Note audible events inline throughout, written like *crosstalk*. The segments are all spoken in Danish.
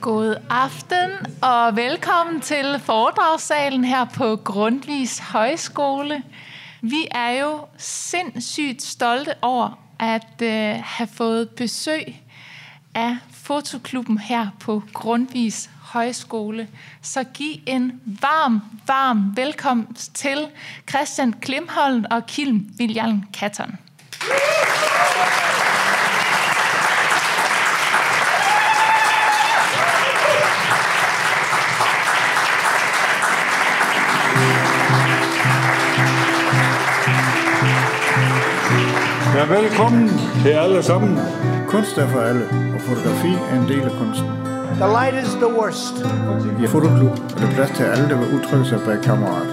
God aften og velkommen til foredragssalen her på Grundvis Højskole. Vi er jo sindssygt stolte over at øh, have fået besøg af fotoklubben her på Grundvis Højskole. Så giv en varm, varm velkomst til Christian Klimholm og Kim William Katton. Ja, velkommen til alle sammen. Kunst er for alle, og fotografi er en del af kunsten. The light is the worst. I Fotoklub er der plads til alle, der vil udtrykke sig bag kammerat.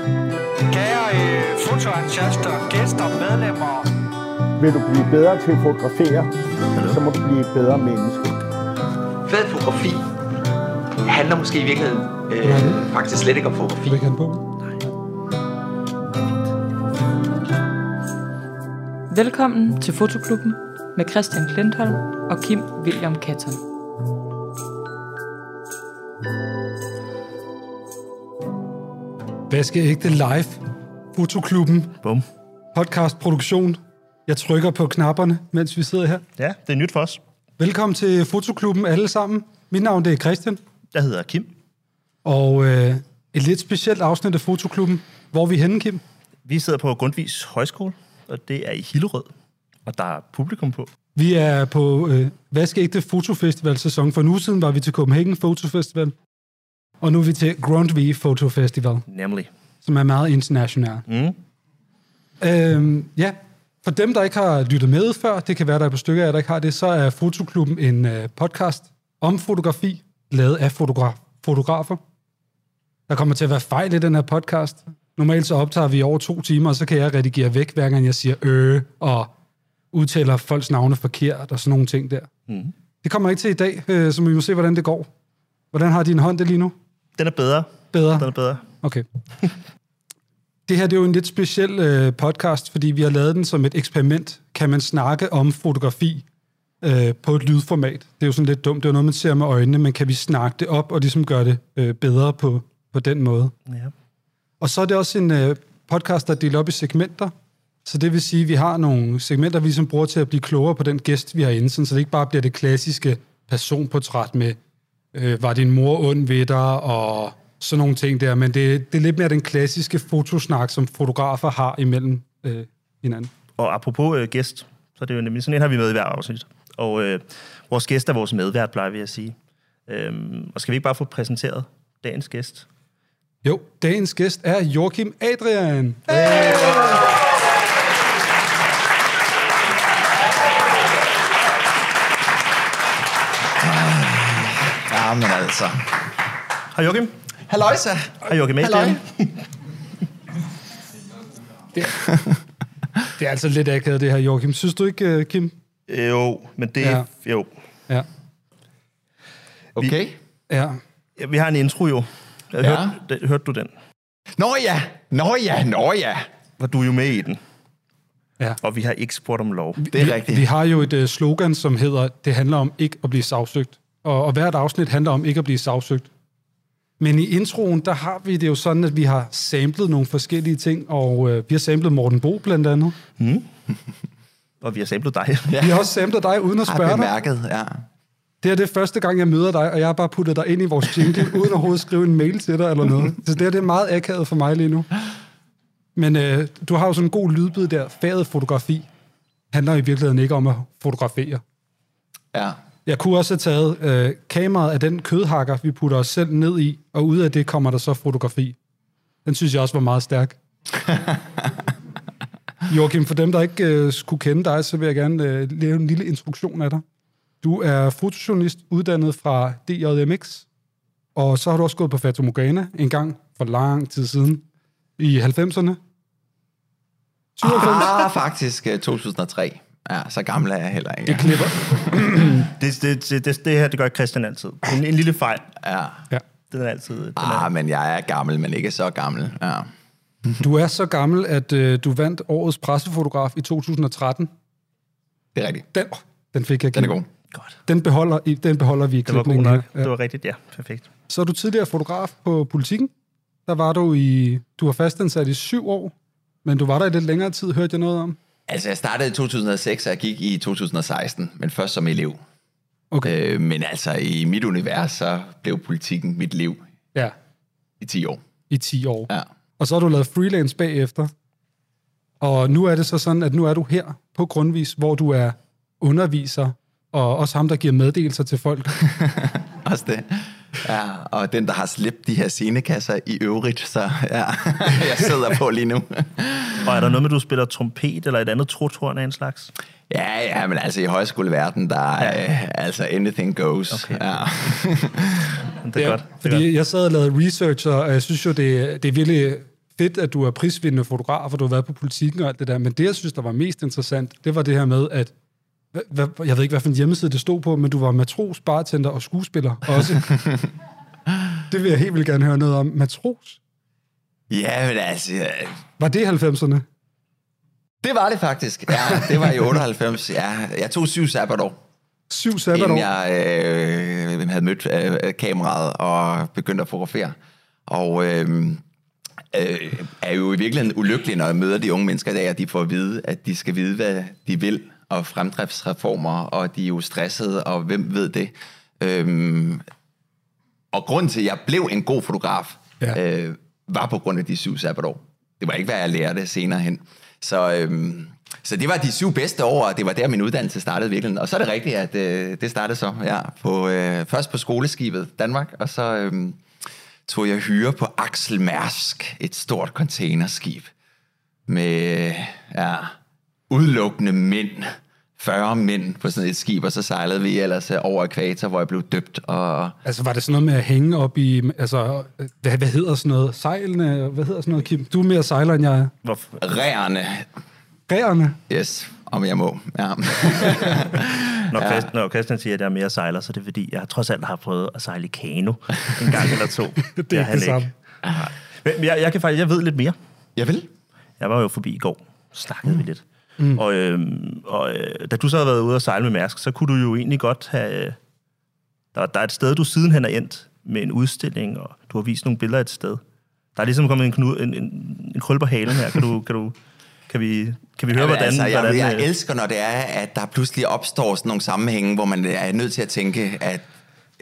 Kære øh, fotoentusiaster, gæster, medlemmer. Vil du blive bedre til at fotografere, så må du blive et bedre menneske. Fed fotografi handler måske i virkeligheden øh, faktisk slet ikke om fotografi. Vil han på? Velkommen til Fotoklubben med Christian Klintholm og Kim William Katton. Vaskeægte live. Fotoklubben. Bum. Podcast produktion. Jeg trykker på knapperne, mens vi sidder her. Ja, det er nyt for os. Velkommen til Fotoklubben alle sammen. Mit navn det er Christian. Jeg hedder Kim. Og øh, et lidt specielt afsnit af Fotoklubben. Hvor er vi henne, Kim? Vi sidder på Grundvis Højskole, og det er i Hillerød. Og der er publikum på. Vi er på øh, Vaskeægte Fotofestival sæson. For uge siden var vi til Copenhagen Fotofestival. Og nu er vi til Grundtvig Fotofestival, Nemlig. som er meget international. Mm. Øhm, ja, for dem, der ikke har lyttet med før, det kan være, der er på stykker af, der ikke har det, så er Fotoklubben en øh, podcast om fotografi, lavet af fotogra- fotografer. Der kommer til at være fejl i den her podcast. Normalt så optager vi over to timer, og så kan jeg redigere væk, hver gang jeg siger øh, og udtaler folks navne forkert og sådan nogle ting der. Mm. Det kommer ikke til i dag, øh, så vi må se, hvordan det går. Hvordan har din hånd det lige nu? Den er bedre. Bedre? Den er bedre. Okay. *laughs* Det her det er jo en lidt speciel øh, podcast, fordi vi har lavet den som et eksperiment. Kan man snakke om fotografi øh, på et lydformat? Det er jo sådan lidt dumt. Det er jo noget, man ser med øjnene, men kan vi snakke det op og ligesom gøre det øh, bedre på, på den måde? Ja. Og så er det også en øh, podcast, der er delt op i segmenter. Så det vil sige, at vi har nogle segmenter, vi som bruger til at blive klogere på den gæst, vi har inde, sådan, så det ikke bare bliver det klassiske personportræt med, øh, var din mor ond ved dig, og sådan nogle ting der. Men det, det er lidt mere den klassiske fotosnak, som fotografer har imellem øh, hinanden. Og apropos øh, gæst, så er det jo nemlig sådan en har vi med i hver afsnit. Og øh, vores gæst er vores medvært, plejer vi at sige. Øhm, og skal vi ikke bare få præsenteret dagens gæst? Jo, dagens gæst er Joachim Adrian. Ja, men altså. Hej Joachim. Halløjsa. Hej Joachim Adrian. Det er altså lidt akavet, det her, Joachim. Synes du ikke, øh, Kim? Jo, men det Ja. ja. jo. Ja. Okay. Ja. Ja, Vi har en intro jo. Jeg Ja. hørte, det, hørte du den? Nå ja, nå ja, nå ja. Var du jo med i den? Ja. Og vi har ikke spurgt om lov. Det er vi, rigtigt. Vi har jo et uh, slogan, som hedder, det handler om ikke at blive sagsøgt. Og, og hvert afsnit handler om ikke at blive sagsøgt. Men i introen, der har vi det jo sådan, at vi har samlet nogle forskellige ting, og uh, vi har samlet Morten Bo blandt andet. *laughs* Og vi har samlet dig. Vi har også samlet dig uden at Har spørge dig. bemærket, ja. Det er det første gang, jeg møder dig, og jeg har bare puttet dig ind i vores jingle, *laughs* uden overhovedet at skrive en mail til dig eller noget. Så det, her, det er meget akavet for mig lige nu. Men øh, du har jo sådan en god lydbid der. Faget fotografi handler i virkeligheden ikke om at fotografere. Ja. Jeg kunne også have taget øh, kameraet af den kødhakker, vi putter os selv ned i, og ud af det kommer der så fotografi. Den synes jeg også var meget stærk. *laughs* Joachim, for dem, der ikke øh, skulle kende dig, så vil jeg gerne øh, lave en lille instruktion af dig. Du er fotojournalist uddannet fra DJMX, og så har du også gået på Fata Morgana en gang for lang tid siden, i 90'erne. 97. Ah, faktisk øh, 2003. Ja, så gammel er jeg heller ikke. Det klipper. *clears throat* Det, det, det, det, det her, det gør Christian altid. En, en lille fejl. Ja. Ja. Den er altid... Den er, Ah, men jeg er gammel, men ikke så gammel. Ja. Du er så gammel, at øh, du vandt årets pressefotograf i 2013. Det er rigtigt. Den, Den fik jeg Den er givet. god. Godt. Den beholder, den beholder vi i Det var god nok. her. Det var rigtigt, ja. Perfekt. Så er du tidligere fotograf på Politiken. Der var du i... Du var fastansat i syv år, men du var der i lidt længere tid, hørte jeg noget om. Altså, jeg startede i 2006, og jeg gik i 2016, men først som elev. Okay. Øh, men altså, i mit univers, så blev politikken mit liv Ja, i 10 år. i 10 år. Ja. Og så har du lavet freelance bagefter. Og nu er det så sådan, at nu er du her på Grundvis, hvor du er underviser, og også ham, der giver meddelelser til folk. *laughs* Også det. Ja, og den, der har slæbt de her scenekasser i øvrigt, så ja, *laughs* jeg sidder på lige nu. *laughs* Og er der noget med, du spiller trompet eller et andet trotorn af en slags? Ja, ja, men altså i højskoleverden, der er ja. altså anything goes. Okay. Ja. Det er godt. Det er Fordi godt. jeg sad og lavede research, og jeg synes jo, det, det er virkelig fedt, at du er prisvindende fotograf, og du har været på politikken og alt det der. Men det, jeg synes, der var mest interessant, det var det her med, at jeg ved ikke, hvad for en hjemmeside det stod på, men du var matros, bartender og skuespiller også. *laughs* det vil jeg helt vildt gerne høre noget om. Matros? ja, men altså, ja, Var det i 90'erne? det var det faktisk. Ja, det var i 98. Ja, jeg tog syv sabbatår. Syv sabbatår? inden jeg øh, havde mødt øh, kameraet og begyndte at fotografere. Og øh, øh, er jo i virkeligheden ulykkelig, når jeg møder de unge mennesker i dag, at de får at vide, at de skal vide, hvad de vil, og fremdriftsreformer, og de er jo stressede, og hvem ved det. Øh, og grunden til, at jeg blev en god fotograf, Ja. øh, var på grund af de syv sabbatår. Det var ikke, hvad jeg lærte senere hen. Så, øhm, så det var de syv bedste år, og det var der, min uddannelse startede virkelig. Og så er det rigtigt, at øh, det startede så ja, på, øh, først på skoleskibet Danmark, og så øhm, tog jeg hyre på Axel Mærsk, et stort containerskib med ja, udelukkende mænd. 40 mænd på sådan et skib, og så sejlede vi ellers øh, over ekvator, hvor jeg blev døbt. Og Altså, var det sådan noget med at hænge op i... Altså, hvad, hvad hedder sådan noget? Sejlene? Hvad hedder sådan noget, Kim? Du er mere sejler, end jeg er. Hvorfor? rærende, Gærerne? yes, om jeg må. Ja. *laughs* Når, ja. Christian, når Christian siger, at jeg er mere sejler, så er det fordi, jeg trods alt har prøvet at sejle i kano en gang eller to. *laughs* Det er ikke det samme. Nej. Men jeg, jeg, kan faktisk, jeg ved lidt mere. Jeg vil. Jeg var jo forbi i går, snakkede mm. vi lidt. Mm. Og, øhm, og øh, da du så havde været ude og sejle med Mærsk, så kunne du jo egentlig godt have... øh, Der, der er et sted, du sidenhen er endt med en udstilling, og du har vist nogle billeder et sted. Der er ligesom kommet en, knud, en, en, en krøl på halen her. Kan, du, kan, du, kan, vi, kan vi høre, Jamen, hvordan... altså, jeg, hvordan jeg øh, elsker, når det er, at der pludselig opstår sådan nogle sammenhænge, hvor man er nødt til at tænke, at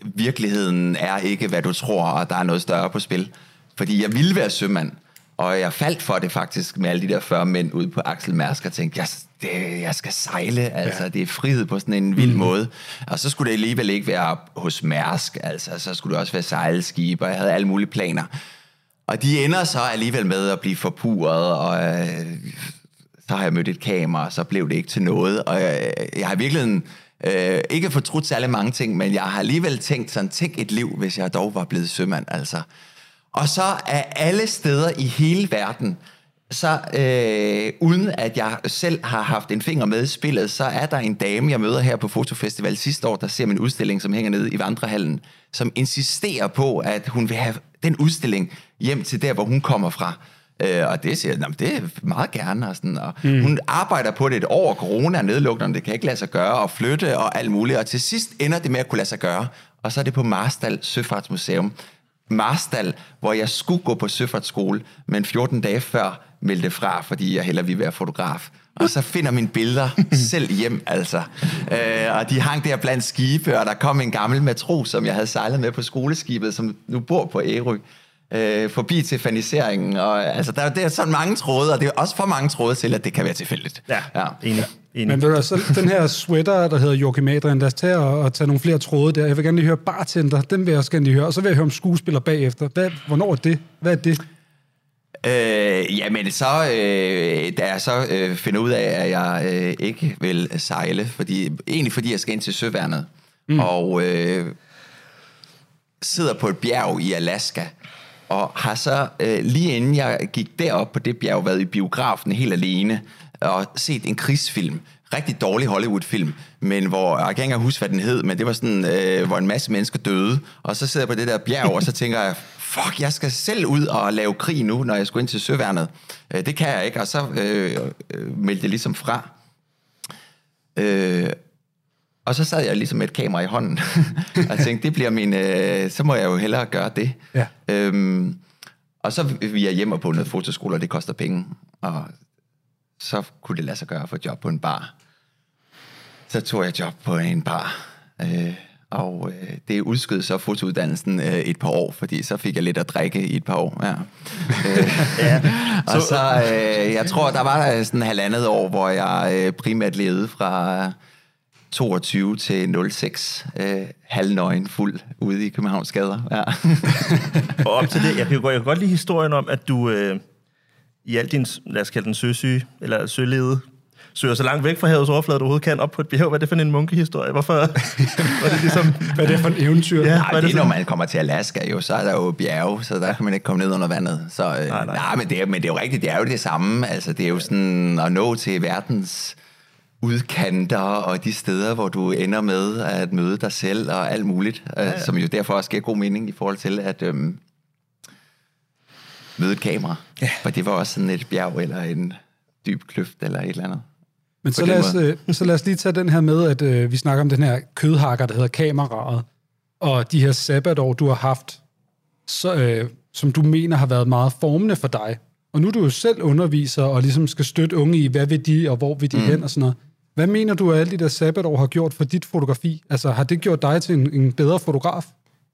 virkeligheden er ikke, hvad du tror, og der er noget større på spil. Fordi jeg ville være sømand, og jeg faldt for det faktisk med alle de der 40 mænd ude på Axel Mærsk og tænkte, jeg, det, jeg skal sejle, altså ja. det er frihed på sådan en vild mm. måde. Og så skulle det alligevel ikke være hos Mærsk, altså så skulle det også være sejlskib, og jeg havde alle mulige planer. Og de ender så alligevel med at blive forpurret, og øh, så har jeg mødt et kamera, og så blev det ikke til noget. Og jeg, jeg har virkelig øh, ikke fortrudt særlig mange ting, men jeg har alligevel tænkt sådan, tænk et liv, hvis jeg dog var blevet sømand, altså. Og så er alle steder i hele verden, så øh, uden at jeg selv har haft en finger med i spillet, så er der en dame, jeg møder her på Fotofestival sidste år, der ser min udstilling, som hænger nede i Vandrehallen, som insisterer på, at hun vil have den udstilling hjem til der, hvor hun kommer fra. Øh, og det siger jeg, "Nå, men det er meget gerne. Og, sådan, og mm. Hun arbejder på det et år, corona er det kan ikke lade sig gøre, og flytte og alt muligt. Og til sidst ender det med at kunne lade sig gøre. Og så er det på Marstal Søfartsmuseum. Marstal, hvor jeg skulle gå på søfartsskole, men 14 dage før meldte fra, fordi jeg hellere ville være fotograf. Og så finder mine billeder *laughs* selv hjem, altså. Øh, og de hang der blandt skibe, og der kom en gammel matros, som jeg havde sejlet med på skoleskibet, som nu bor på Ærø, øh, forbi til faniseringen. Og, altså, der, der er sådan mange tråde, og det er også for mange tråde til, at det kan være tilfældigt. Ja, ja. enig. Enig. Men ved du, så den her sweater, der hedder Joachim Adrian, lad os tage og, og tage nogle flere tråde der. Jeg vil gerne lige høre bartender, den vil jeg også gerne lige høre. Og så vil jeg høre om skuespiller bagefter. Hvad, hvornår er det? Hvad er det? Øh, jamen så, øh, da jeg så øh, finder ud af, at jeg øh, ikke vil sejle, fordi, egentlig fordi jeg skal ind til søværnet, mm. og øh, sidder på et bjerg i Alaska, og har så øh, lige inden jeg gik derop på det bjerg, været i biografen helt alene, og set en krigsfilm, rigtig dårlig Hollywood-film, men hvor, jeg kan ikke huske, hvad den hed, men det var sådan, øh, hvor en masse mennesker døde, og så sidder jeg på det der bjerg, og så tænker jeg, fuck, jeg skal selv ud og lave krig nu, når jeg skulle ind til søværnet. Øh, det kan jeg ikke, og så øh, øh, meldte jeg ligesom fra. Øh, og så sad jeg ligesom med et kamera i hånden, *laughs* og tænkte, det bliver min, øh, så må jeg jo hellere gøre det. Ja. Øhm, og så vi er hjemme på noget fotoskole, og det koster penge, og så kunne det lade sig gøre at få job på en bar. Så tog jeg job på en bar, øh, og øh, det udskød så fotouddannelsen øh, et par år, fordi så fik jeg lidt at drikke i et par år. Ja. øh, *laughs* ja. *laughs* Og så, øh, jeg tror, der var der sådan halvandet år, hvor jeg øh, primært levede fra 22 til 06, øh, halvnøgen fuld ude i Københavns gader. Ja. *laughs* Og op til det, jeg kan, godt- jeg kan godt lide historien om, at du øh, i al din, lad os kalde den søsyge, eller sølede, søger så langt væk fra havets overflade, du overhovedet kan, op på et bjerg. Hvad er det for en munkehistorie? Hvorfor *laughs* var det ligesom... Hvad er det for et eventyr? Ja. Nej, det det er, når man kommer til Alaska, jo, så er der jo bjerge, så der kan man ikke komme ned under vandet. Så, øh, nej, nej. nej. nej men, det er, men det er jo rigtigt, det er jo det samme. Altså, det er jo sådan at nå til verdens udkanter og de steder, hvor du ender med at møde dig selv og alt muligt, ja, ja. som jo derfor også giver god mening i forhold til at øhm, møde et kamera. Ja. For det var også sådan et bjerg eller en dyb kløft eller et eller andet. Men så lad, os, øh, så lad os lige tage den her med, at øh, vi snakker om den her kødhakker, der hedder kameraet, og de her sabbatår, du har haft, så, øh, som du mener har været meget formende for dig. Og nu er du jo selv underviser og ligesom skal støtte unge i, hvad vil de, og hvor vil de mm. hen og sådan noget. Hvad mener du, at alle de der sabbatår har gjort for dit fotografi? Altså, har det gjort dig til en, en bedre fotograf?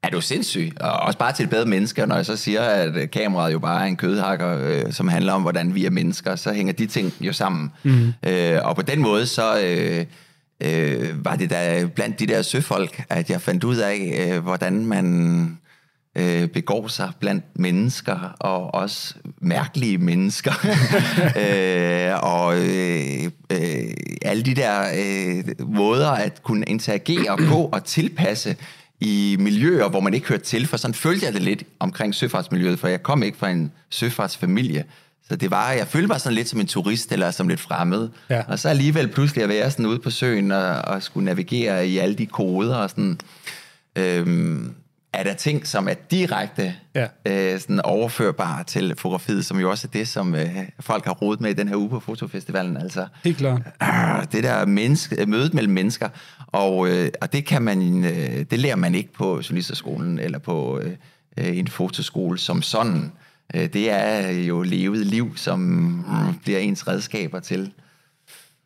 Er du sindssyg? Og også bare til et bedre menneske. Når jeg så siger, at øh, kameraet jo bare er en kødhakker, øh, som handler om, hvordan vi er mennesker, så hænger de ting jo sammen. Mm. Øh, og på den måde, så øh, øh, var det da blandt de der søfolk, at jeg fandt ud af, øh, hvordan man øh, begår sig blandt mennesker, og også mærkelige mennesker. *laughs* øh, og øh, øh, alle de der øh, måder at kunne interagere på og tilpasse i miljøer, hvor man ikke hørte til, for sådan følte jeg det lidt omkring søfartsmiljøet, for jeg kom ikke fra en søfartsfamilie. Så det var, jeg følte mig sådan lidt som en turist, eller som lidt fremmed. Ja. Og så alligevel pludselig at være sådan ude på søen, og, og skulle navigere i alle de koder, og sådan, øhm, er der ting, som er direkte Ja. øh, sådan overførbare til fotografiet, som jo også er det, som øh, folk har rodet med i den her uge på Fotofestivalen. Altså, Helt klart. ah, det der menneske, mødet mellem mennesker, og, øh, og det kan man, øh, det lærer man ikke på journalisterskolen eller på øh, øh, en fotoskole som sådan. Øh, det er jo levet liv, som mm, bliver ens redskaber til,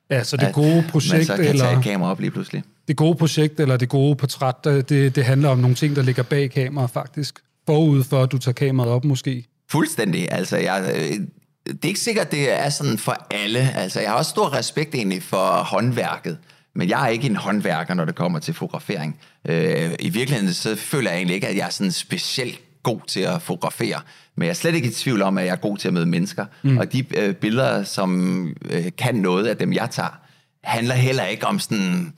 Ja, så det at gode man projekt, så kan tage eller et kamera op lige pludselig. det gode projekt, eller det gode portræt, det, det handler om nogle ting, der ligger bag kameraet faktisk. Forud for, at du tager kameraet op måske. Fuldstændig. Altså, jeg, øh, det er ikke sikkert, det er sådan for alle. Altså, jeg har også stor respekt egentlig for håndværket, men jeg er ikke en håndværker, når det kommer til fotografering. Øh, I virkeligheden så føler jeg egentlig ikke, at jeg er sådan specielt god til at fotografere, men jeg er slet ikke i tvivl om, at jeg er god til at møde mennesker. Mm. Og de øh, billeder, som øh, kan noget af dem, jeg tager, handler heller ikke om sådan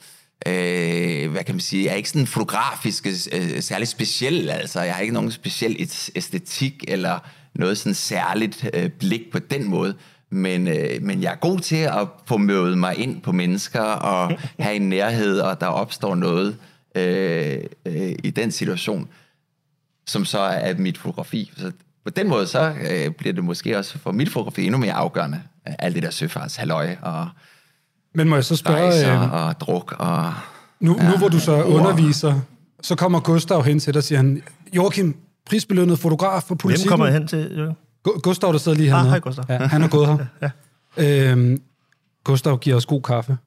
øh, hvad kan man sige, jeg er ikke sådan fotografisk øh, særlig speciel, altså jeg har ikke nogen speciel et- æstetik eller noget sådan særligt øh, blik på den måde, men, øh, men jeg er god til at få mødet mig ind på mennesker og *laughs* have en nærhed, og der opstår noget øh, øh, i den situation, som så er mit fotografi. Så på den måde, så øh, bliver det måske også for mit fotografi endnu mere afgørende. Alt det der søfartshalløj og Men må jeg så spørge, rejser øh, og druk og... nu, nu hvor du så ord. underviser, så kommer Gustav hen til dig og siger han, Joachim, prisbelønnet fotograf for Hvem politikken. kommer jeg hen til? Gustav, der sidder lige Ah, hernede. hej, Gustav. Ja, han er gået her. *laughs* ja. øhm, Gustav giver os god kaffe.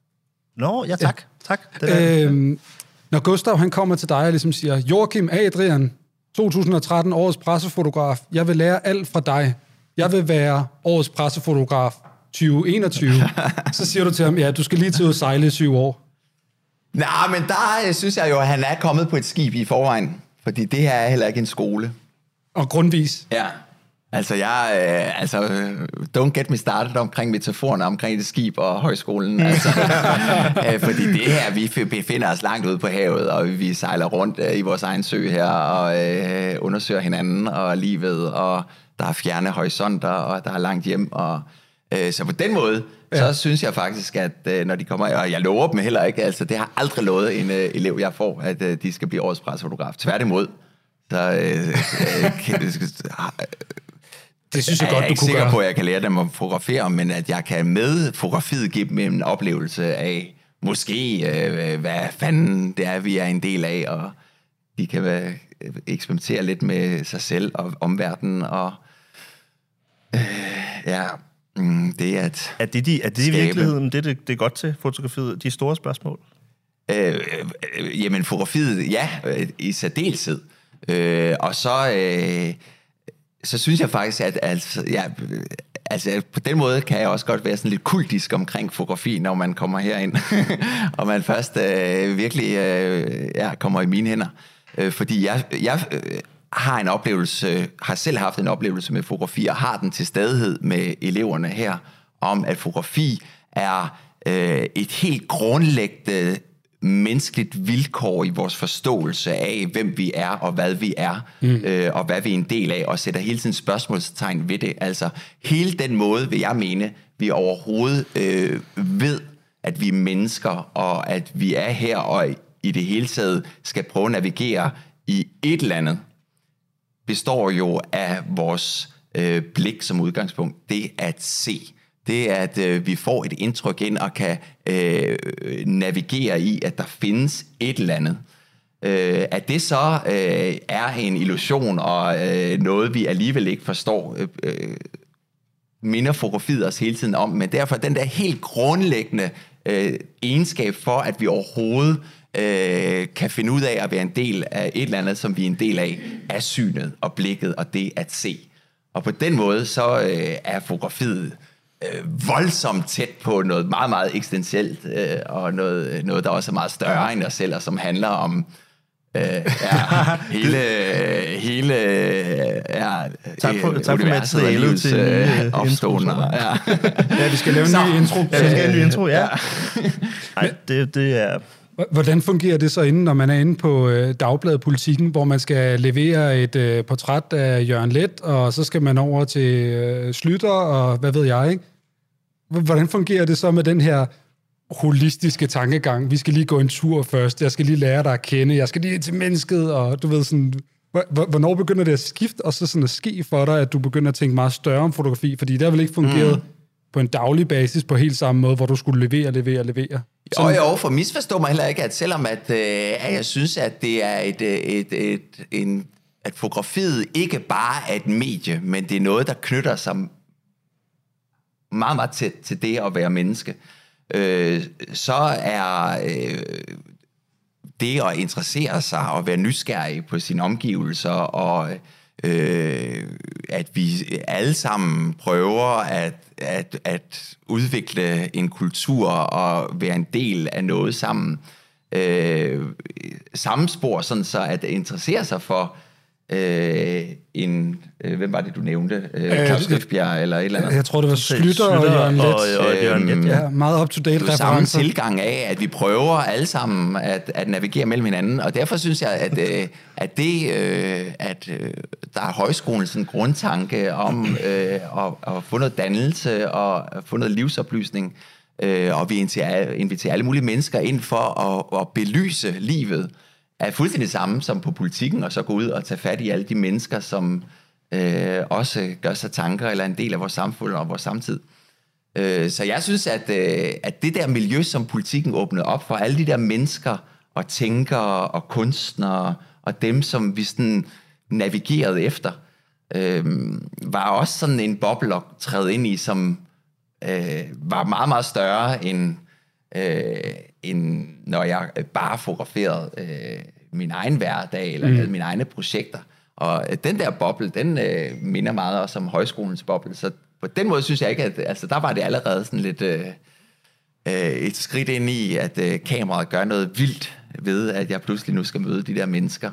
Nå, ja tak. Tak. Det der. Øhm, når Gustav han kommer til dig og ligesom siger, Joachim Adrian, 2013 årets pressefotograf, jeg vil lære alt fra dig. Jeg vil være årets pressefotograf 2021. *laughs* så siger du til ham, ja, du skal lige til at sejle i syv år. Nej, men der synes jeg jo, at han er kommet på et skib i forvejen. Fordi det her er heller ikke en skole. Og grundvis. Ja. Altså, jeg, øh, altså, øh, don't get me started omkring metaforerne omkring det skib og højskolen. Altså, *laughs* øh, fordi det her, vi befinder os langt ude på havet, og vi sejler rundt øh, i vores egen sø her, og øh, undersøger hinanden og livet, og der er fjerne horisonter, og der er langt hjem, og øh, så på den måde, ja. så synes jeg faktisk, at øh, når de kommer, og jeg lover dem heller ikke, altså det har aldrig lovet en øh, elev, jeg får, at øh, de skal blive årets presfotograf. Tværtimod, så øh, øh, kan, *laughs* Det synes jeg, jeg godt, er du ikke kunne sikker gøre. på, at jeg kan lære dem at fotografere, men at jeg kan med fotografiet give dem en oplevelse af måske, øh, hvad fanden det er, vi er en del af, og de kan være, eksperimentere lidt med sig selv og omverdenen, og øh, ja, mm, det er at Er det, de, er det i virkeligheden det, det, det er godt til fotografiet? De store spørgsmål? Øh, øh, jamen, fotografiet, ja, øh, i særdeleshed. Øh, og så, øh, så synes jeg faktisk, at altså, ja, altså, på den måde kan jeg også godt være sådan lidt kultisk omkring fotografi, når man kommer herind, *laughs* og man først øh, virkelig øh, ja, kommer i mine hænder. Øh, fordi jeg, jeg øh, har en oplevelse, har selv haft en oplevelse med fotografi, og har den til stadighed med eleverne her, om at fotografi er øh, et helt grundlæggende menneskeligt vilkår i vores forståelse af, hvem vi er og hvad vi er, mm. øh, og hvad vi er en del af, og sætter hele tiden spørgsmålstegn ved det. Altså hele den måde, vil jeg mene, vi overhovedet øh, ved, at vi er mennesker, og at vi er her, og i det hele taget skal prøve at navigere i et eller andet, består jo af vores øh, blik som udgangspunkt. Det at se. Det er, at øh, vi får et indtryk ind og kan øh, navigere i, at der findes et eller andet. Øh, at det så øh, er en illusion og øh, noget, vi alligevel ikke forstår, øh, øh, minder fotografiet os hele tiden om, men derfor den der helt grundlæggende øh, egenskab for, at vi overhovedet øh, kan finde ud af at være en del af et eller andet, som vi er en del af, er synet og blikket og det at se. Og på den måde, så øh, er fotografiet øh, voldsomt tæt på noget meget, meget eksistentielt, øh, og noget, noget, der også er meget større end os selv, og som handler om øh, ja, *laughs* hele, hele ja, Tak for- øh, tak for materialet til øh, øh, opståen. intro, og- Ja. *laughs* Ja, vi skal lave en ny intro. Ja, vi skal have en ny intro, ja. *laughs* Nej, det, det er... Hvordan fungerer det så inden, når man er inde på øh, Dagbladet Politikken, hvor man skal levere et øh, portræt af Jørgen Let, og så skal man over til øh, Slytter, og hvad ved jeg, ikke? Hvordan fungerer det så med den her holistiske tankegang? Vi skal lige gå en tur først, jeg skal lige lære dig at kende, jeg skal lige ind til mennesket, og du ved sådan... Hvornår begynder det at skifte, og så sådan at ske for dig, at du begynder at tænke meget større om fotografi? Fordi det har vel ikke fungeret mm på en daglig basis på helt samme måde, hvor du skulle levere, levere, levere? Jo, jo, for misforstå mig heller ikke, at selvom at, øh, at jeg synes, at det er et, øh, et, et, en, at fotografiet ikke bare er et medie, men det er noget, der knytter sig meget, meget tæt til det at være menneske, øh, så er øh, det at interessere sig og være nysgerrig på sine omgivelser og øh, øh, at vi alle sammen prøver at, at, at udvikle en kultur og være en del af noget sammen. Øh, samme spor, sådan så at interessere sig for øh, en, øh, hvem var det, du nævnte? Øh, Øh, Claus Riffbjerg eller et eller andet. Jeg tror, det var Slytter, Slytter og Jørgen Let. og, og Jørgen Let, ja. Meget up-to-date det er samme referencer. tilgang af, at vi prøver alle sammen at, at navigere mellem hinanden, og derfor synes jeg, at, øh, at det, øh, at øh, der er højskolens sådan grundtanke om øh, at, at få noget dannelse og at få noget livsoplysning, øh, og vi inviterer, inviterer alle mulige mennesker ind for at, at belyse livet, er fuldstændig samme som på politikken, og så gå ud og tage fat i alle de mennesker, som øh, også gør sig tanker eller er en del af vores samfund og vores samtid. Øh, Så jeg synes, at, øh, at det der miljø, som politikken åbnede op for, alle de der mennesker og tænkere og kunstnere og dem, som vi sådan navigerede efter, øh, var også sådan en boble at træde ind i, som øh, var meget, meget større end, øh, end når jeg bare fotograferede øh, min egen hverdag eller mm. mine egne projekter. Og øh, den der boble, den øh, minder meget også om højskolens boble, så på den måde synes jeg ikke, at altså, der var det allerede sådan lidt øh, øh, et skridt ind i, at øh, kameraet gør noget vildt ved, at jeg pludselig nu skal møde de der mennesker.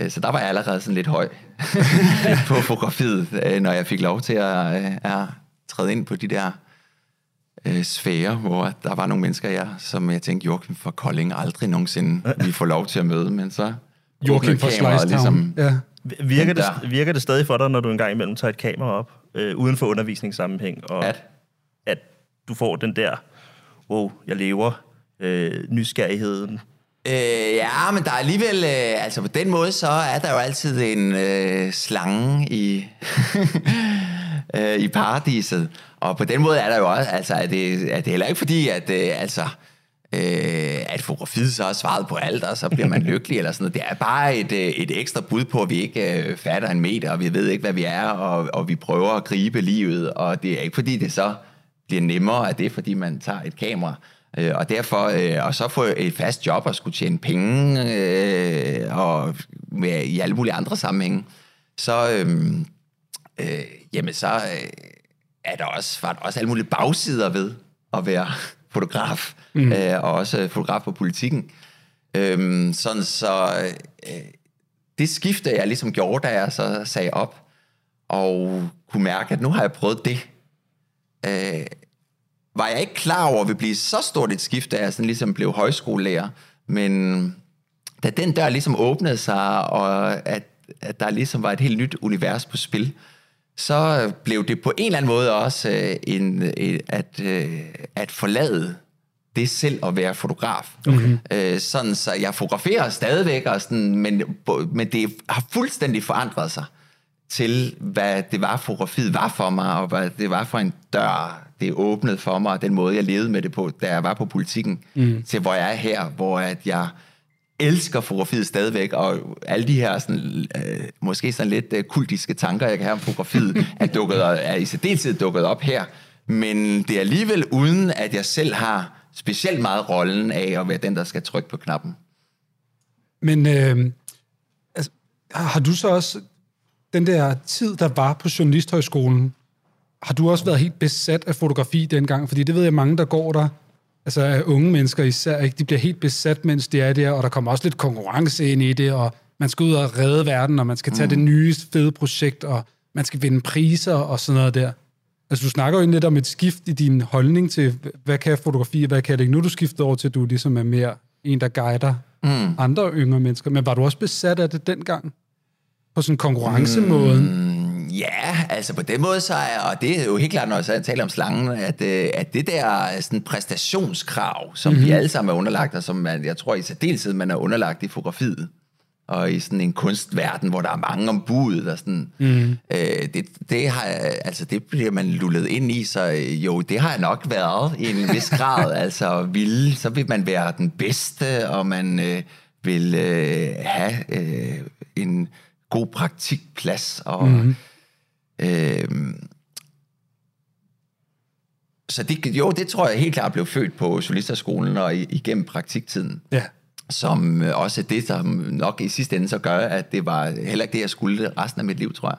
Øh, Så der var jeg allerede sådan lidt høj *laughs* på fotografiet, øh, når jeg fik lov til at, at træde ind på de der øh, sfære, hvor der var nogle mennesker, jeg, som jeg tænkte, Joachim fra Kolding aldrig nogensinde vi får lov til at møde, men så Joachim fra kameraet Slicetown. Ja. Virker det, virker det stadig for dig, når du engang imellem tager et kamera op, øh, uden for undervisningssammenhæng, og At? at du får den der, wow, jeg lever, øh, nysgerrigheden. Øh, ja, men der er alligevel, øh, altså på den måde, så er der jo altid en øh, slange i, *laughs* øh, i paradiset. Og på den måde er der jo også, altså er det, er det heller ikke fordi, at øh, altså, øh, at fotografiet så har svaret på alt, og så bliver man *laughs* lykkelig eller sådan noget. Det er bare et, øh, et ekstra bud på, at vi ikke øh, fatter en meter, og vi ved ikke, hvad vi er, og, og vi prøver at gribe livet, og det er ikke fordi, det så bliver nemmere af det, fordi man tager et kamera. Øh, og derfor, øh, og så få et fast job og skulle tjene penge, øh, og med, i alle mulige andre sammenhænge, så, øh, øh, jamen så øh, er der også, var der også alle mulige bagsider ved at være *laughs* fotograf, mm. øh, og også fotograf på politikken. Øh, sådan så øh, det skifte, jeg ligesom gjorde, da jeg så sagde op, og kunne mærke, at nu har jeg prøvet det, øh, var jeg ikke klar over, at det blive så stort et skift, da jeg sådan ligesom blev højskolelærer. Men da den dør ligesom åbnede sig, og at, at der ligesom var et helt nyt univers på spil, så blev det på en eller anden måde også øh, en, øh, at, øh, at forlade det selv at være fotograf. Okay. Øh, sådan så jeg fotograferer stadigvæk, og sådan, men, men det har fuldstændig forandret sig til, hvad det var, fotografiet var for mig, og hvad det var for en dør, det åbnede for mig, og den måde, jeg levede med det på, da jeg var på politikken, mm. til hvor jeg er her, hvor at jeg elsker fotografiet stadigvæk, og alle de her sådan, øh, måske sådan lidt øh, kultiske tanker, jeg kan have om fotografiet, *laughs* er, dukket, er i særdeleshed dukket op her, men det er alligevel uden, at jeg selv har specielt meget rollen af at være den, der skal trykke på knappen. Men øh, altså, har du så også den der tid, der var på Journalisthøjskolen, har du også været helt besat af fotografi dengang? Fordi det ved jeg mange, der går der, altså unge mennesker især, ikke? de bliver helt besat, mens de er der, og der kommer også lidt konkurrence ind i det, og man skal ud og redde verden, og man skal tage mm. det nye fede projekt, og man skal vinde priser og sådan noget der. Altså, du snakker jo lidt om et skift i din holdning til, hvad kan fotografi, og hvad kan jeg ikke? Nu du skiftet over til, at du ligesom er mere en, der guider mm. andre yngre mennesker. Men var du også besat af det dengang? På sådan en konkurrencemåde? Mm, ja, altså på den måde så er, og det er jo helt klart, når jeg taler om slangen, at, øh, at det der sådan præstationskrav, som mm-hmm. vi alle sammen er underlagt, og som man, jeg tror i særdeleshed, man er underlagt i fotografiet, og i sådan en kunstverden, hvor der er mange ombud, og sådan, mm. øh, det, det, har, altså, det bliver man lullet ind i, så øh, jo, det har jeg nok været i en vis grad, *laughs* altså vil, så vil man være den bedste, og man øh, vil øh, have øh, en god praktikplads, og mm. Øh, så det, jo, det tror jeg helt klart blev født på Solisterskolen og igennem praktiktiden. Ja som øh, også er det, som nok i sidste ende så gør, at det var heller ikke det, jeg skulle resten af mit liv, tror jeg.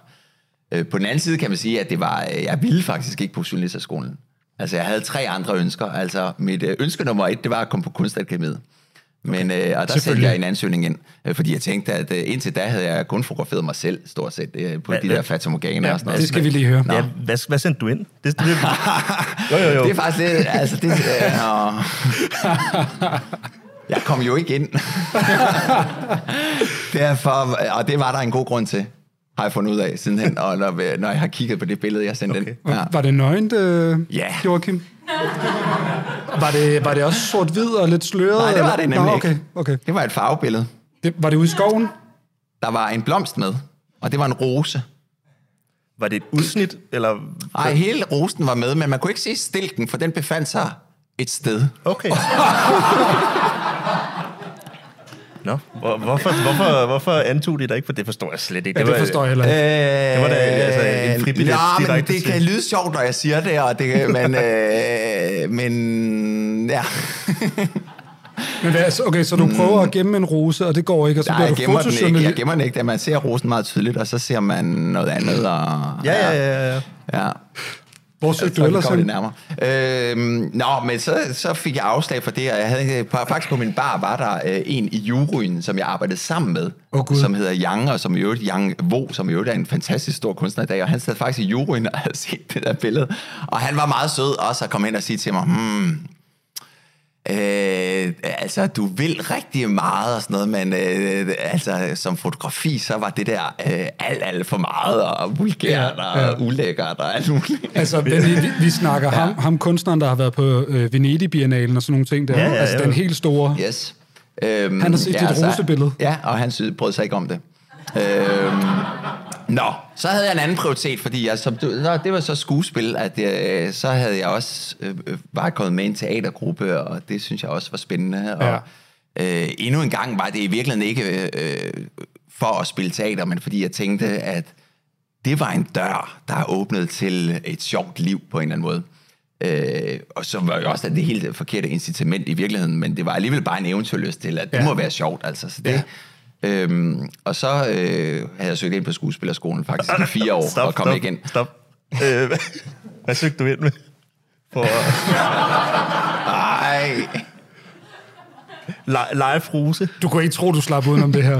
Øh, på den anden side kan man sige, at det var, øh, jeg ville faktisk ikke på journalisterskolen. Altså, jeg havde tre andre ønsker. Altså, mit ønske nummer et, det var at komme på kunstakademiet. Men, okay. øh, og der sendte jeg en ansøgning ind, øh, fordi jeg tænkte, at øh, indtil da havde jeg kun fotograferet mig selv, stort set, øh, på hva, de der fatamorganer ja, og sådan noget. Det skal vi lige høre. Ja, hvad, hvad sendte du ind? Det, det, *laughs* jo, jo, jo. det er faktisk lidt, altså det... *laughs* Øh, Jeg kom jo ikke ind. *laughs* Derfor, og det var der en god grund til, har jeg fundet ud af sidenhen, og når, når jeg har kigget på det billede, jeg sendte okay. ind. Ja. Var det nøgent, øh, ja. Joachim? *laughs* Var det, var det også sort-hvid og lidt sløret? Nej, det var det nemlig Nå, okay, okay. Det var et farvebillede. Det, var det ude i skoven? Der var en blomst med, og det var en rose. Var det et udsnit? Eller? Nej, hele rosen var med, men man kunne ikke se stilken, for den befandt sig et sted. Okay. *laughs* Nå, hvor, hvorfor, hvorfor, hvorfor antog de dig ikke? For det forstår jeg slet ikke. Det, ja, det forstår jeg heller ikke. det var da altså, en fribillet ja, men det kan lyde sjovt, når jeg siger det, og det men, øh, men ja. *laughs* Men hvad, okay, så du mm. prøver at gemme en rose, og det går ikke, og så Nej, bliver du fotojournalist? Jeg gemmer den ikke, da man ser rosen meget tydeligt, og så ser man noget andet. Og, ja, ja, ja. ja. ja. Hvor søgte du ellers det nærmere. Øhm, nå, men så, så fik jeg afslag for det, og jeg havde, faktisk på min bar var der øh, en i juryen, som jeg arbejdede sammen med, oh, som hedder Yang, og som i øvrigt, Yang Vo, som i øvrigt er en fantastisk stor kunstner i dag, og han sad faktisk i juryen og havde set det der billede, og han var meget sød også at komme hen og sige til mig, hmm, Øh, altså, du vil rigtig meget og sådan noget, men øh, altså, som fotografi, så var det der øh, alt, alt for meget, og vulgært ja, ja. og ulækkert og alt muligt. Altså, vi, vi, vi snakker ja. ham, ham kunstneren, der har været på øh, Venedig-biennalen og sådan nogle ting der. Ja, ja, ja. Altså, den helt store... Yes. Øhm, han har set ja, dit altså, rosebillede. Ja, og han brød sig ikke om det. Øhm, Nå, så havde jeg en anden prioritet, fordi jeg, som, nå, det var så skuespil, at øh, så havde jeg også øh, øh, var kommet med i en teatergruppe, og det synes jeg også var spændende. Og, øh, endnu en gang var det i virkeligheden ikke øh, for at spille teater, men fordi jeg tænkte, at det var en dør, der åbnede til et sjovt liv på en eller anden måde. Øh, og så var jo også det helt forkerte incitament i virkeligheden, men det var alligevel bare en eventyrlyst til, at det Ja. må være sjovt. Altså. Så det, ja. Øhm, og så øh, havde jeg søgt ind på skuespillerskolen faktisk i fire år, *laughs* og kom stop, igen. Stop. Øh, *laughs* hvad, søgte du ind med? For Ej, li- live ruse? Du kunne ikke tro, du slap udenom det her.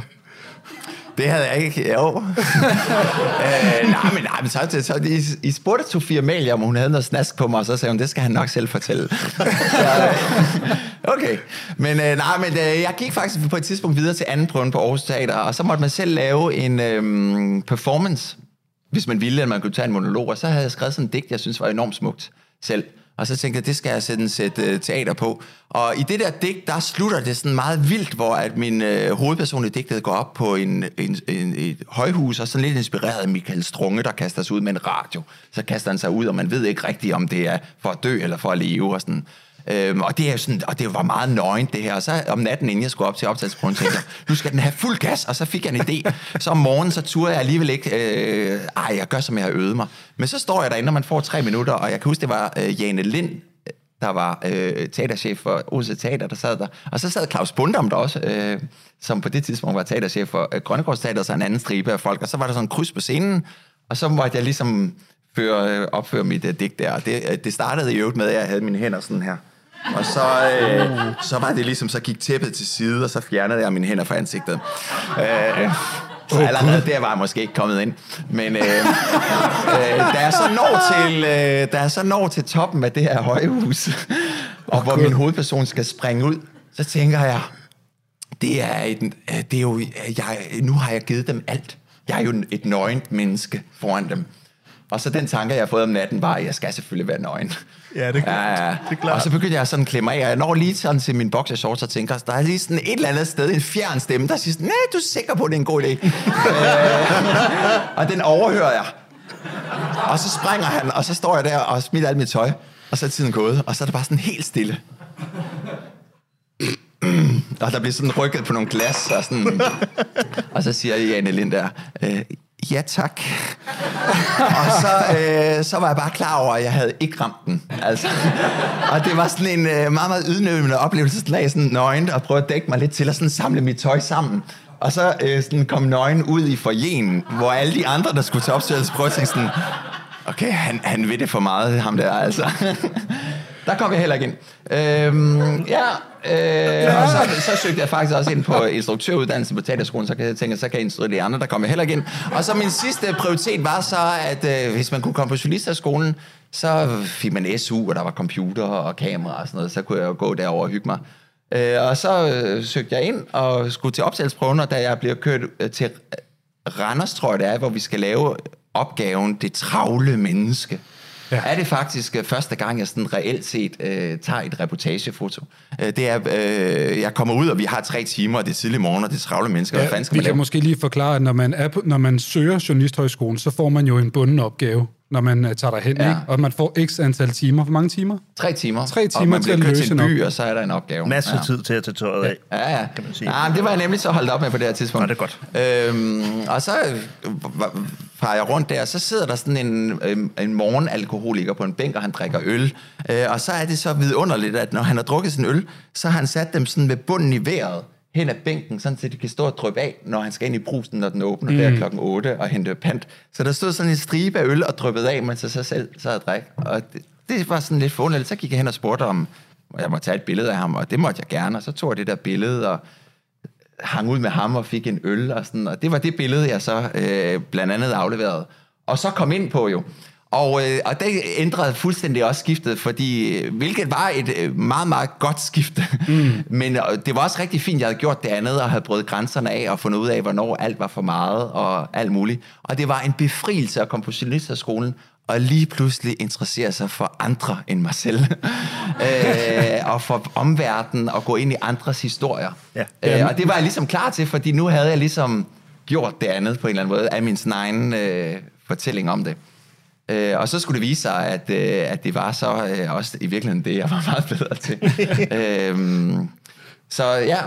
Det havde jeg ikke. Jo. *laughs* øh, nej, men, nej, men så, så, så I, I spurgte Sofia Amalie, om hun havde noget snask på mig, og så sagde hun, det skal han nok selv fortælle. så, *laughs* okay. Men øh, nej, men øh, jeg gik faktisk på et tidspunkt videre til anden prøven på Aarhus Teater, og så måtte man selv lave en øh, performance, hvis man ville, at man kunne tage en monolog, og så havde jeg skrevet sådan en digt, jeg synes var enormt smukt selv. Og så tænkte jeg, det skal jeg sætte en sæt øh, teater på. Og i det der digt, der slutter det sådan meget vildt, hvor at min øh, hovedperson i digtet går op på en, en, en, et højhus, og sådan lidt inspireret af Michael Strunge, der kaster sig ud med en radio. Så kaster han sig ud, og man ved ikke rigtigt, om det er for at dø eller for at leve. Og sådan. Øhm, og, det er sådan, og det var meget nøgent det her. Og så om natten, inden jeg skulle op til optagelsesprøven, tænkte jeg, nu skal den have fuld gas. Og så fik jeg en idé. Så om morgenen, så turde jeg alligevel ikke, øh, ej, jeg gør, som jeg har øvet mig. Men så står jeg derinde, når man får tre minutter, og jeg kan huske, det var øh, Jane Lind, der var øh, teaterchef for Odense Teater, der sad der. Og så sad Claus Bundam der også, øh, som på det tidspunkt var teaterchef for øh, Grønnegårds Teater, så en anden stribe af folk. Og så var der sådan en kryds på scenen, og så måtte jeg ligesom føre, øh, opføre mit øh, digt der. Og det, øh, det startede i øvrigt med, at jeg havde mine hænder sådan her. Og så, øh, så var det ligesom, så gik tæppet til side, og så fjernede jeg mine hænder fra ansigtet. Øh, så allerede der var jeg måske ikke kommet ind. Men øh, øh, da, jeg så når til, øh, da jeg så når til toppen af det her højhus, og hvor min hovedperson skal springe ud, så tænker jeg, det er, et, øh, det er jo, jeg, nu har jeg givet dem alt. Jeg er jo et nøgent menneske foran dem. Og så den tanke, jeg har fået om natten, var, at jeg skal selvfølgelig være nøgen. Ja, det er klart. Ja, ja. Det er klart. Og så begyndte jeg sådan at klemme af, og jeg når lige sådan til min boxershorts og tænker, der er lige sådan et eller andet sted, en fjern stemme, der siger sådan, nej, du er sikker på, at det er en god idé. øh, og den overhører jeg. Og så springer han, og så står jeg der og smider alt mit tøj, og så er tiden gået, og så er det bare sådan helt stille. og der bliver sådan rykket på nogle glas, og, sådan, og så siger Jane Lind der, øh, ja tak. og så, øh, så var jeg bare klar over, at jeg havde ikke ramt den. Altså. Og det var sådan en øh, meget, meget ydmygende oplevelse, sådan lag sådan nøgent og prøve at dække mig lidt til, og sådan samle mit tøj sammen. Og så øh, sådan kom nøgen ud i forjen, hvor alle de andre, der skulle til opstillelse, prøvede at tænke sådan, okay, han, han ved det for meget, ham der, altså. Der kom jeg heller ikke ind. Øhm, ja, øh, og så, så søgte jeg faktisk også ind på instruktøruddannelsen på teaterskolen, så kan jeg tænke, så kan jeg instruere de andre, der kom jeg heller ikke ind. Og så min sidste prioritet var så, at øh, hvis man kunne komme på journalisterskolen, så fik man SU, og der var computer og kamera og sådan noget, så kunne jeg jo gå derover og hygge mig. Øh, og så øh, søgte jeg ind og skulle til optagelsesprøven, og da jeg bliver kørt øh, til Randers, tror jeg det er, hvor vi skal lave opgaven Det travle menneske. Ja. Er det faktisk øh, første gang, jeg sådan reelt set øh, tager et reportagefoto. Øh, det er, øh, jeg kommer ud, og vi har tre timer, og det er tidlig morgen, og det er travle mennesker. Hvad fanden skal vi man kan lave? måske lige forklare, at når man, er på, når man søger Journalisthøjskolen, så får man jo en bunden opgave, når man uh, tager derhen, Ja. ja. ikke? og man får x antal timer. Hvor mange timer? Tre timer. Tre og timer man til at løse til en en by, opgave. og så er der en opgave. Masser af ja. tid til at tage tøjet af. Ja, ja. Kan man sige. Ja, det var jeg nemlig så holdt op med på det her tidspunkt. Nå, det er godt. Øhm, og så øh, farer jeg rundt der, så sidder der sådan en, øhm, en morgenalkoholiker på en bænk, og han drikker øl. Øh, og så er det så vidunderligt, at når han har drukket sin øl, så har han sat dem sådan ved bunden i vejret hen ad bænken, sådan så de kan stå og dryppe af, når han skal ind i brusen, når den åbner mm. der klokken 8 og hente pant. Så der stod sådan en stribe af øl og dryppet af, mens jeg så selv sad og drik. Og det, det var sådan lidt forunderligt. Så gik jeg hen og spurgte om, jeg måtte tage et billede af ham, og det måtte jeg gerne. Og så tog jeg det der billede, og hang ud med ham og fik en øl og sådan, og det var det billede, jeg så øh, blandt andet afleverede. Og så kom ind på jo. Og, øh, og det ændrede fuldstændig også skiftet, fordi, øh, hvilket var et øh, meget, meget godt skifte. Mm. *laughs* Men øh, det var også rigtig fint, jeg havde gjort det andet, og havde brudt grænserne af, og fundet ud af, hvornår alt var for meget, og alt muligt. Og det var en befrielse at komme på journalisterskolen, og lige pludselig interessere sig for andre end mig selv. *laughs* øh, og for omverdenen, og gå ind i andres historier. Ja. Øh, og det var jeg ligesom klar til, fordi nu havde jeg ligesom gjort det andet på en eller anden måde, af min egen øh, fortælling om det. Øh, og så skulle det vise sig, at, øh, at det var så øh, også i virkeligheden det, jeg var meget bedre til. *laughs* øhm, så ja,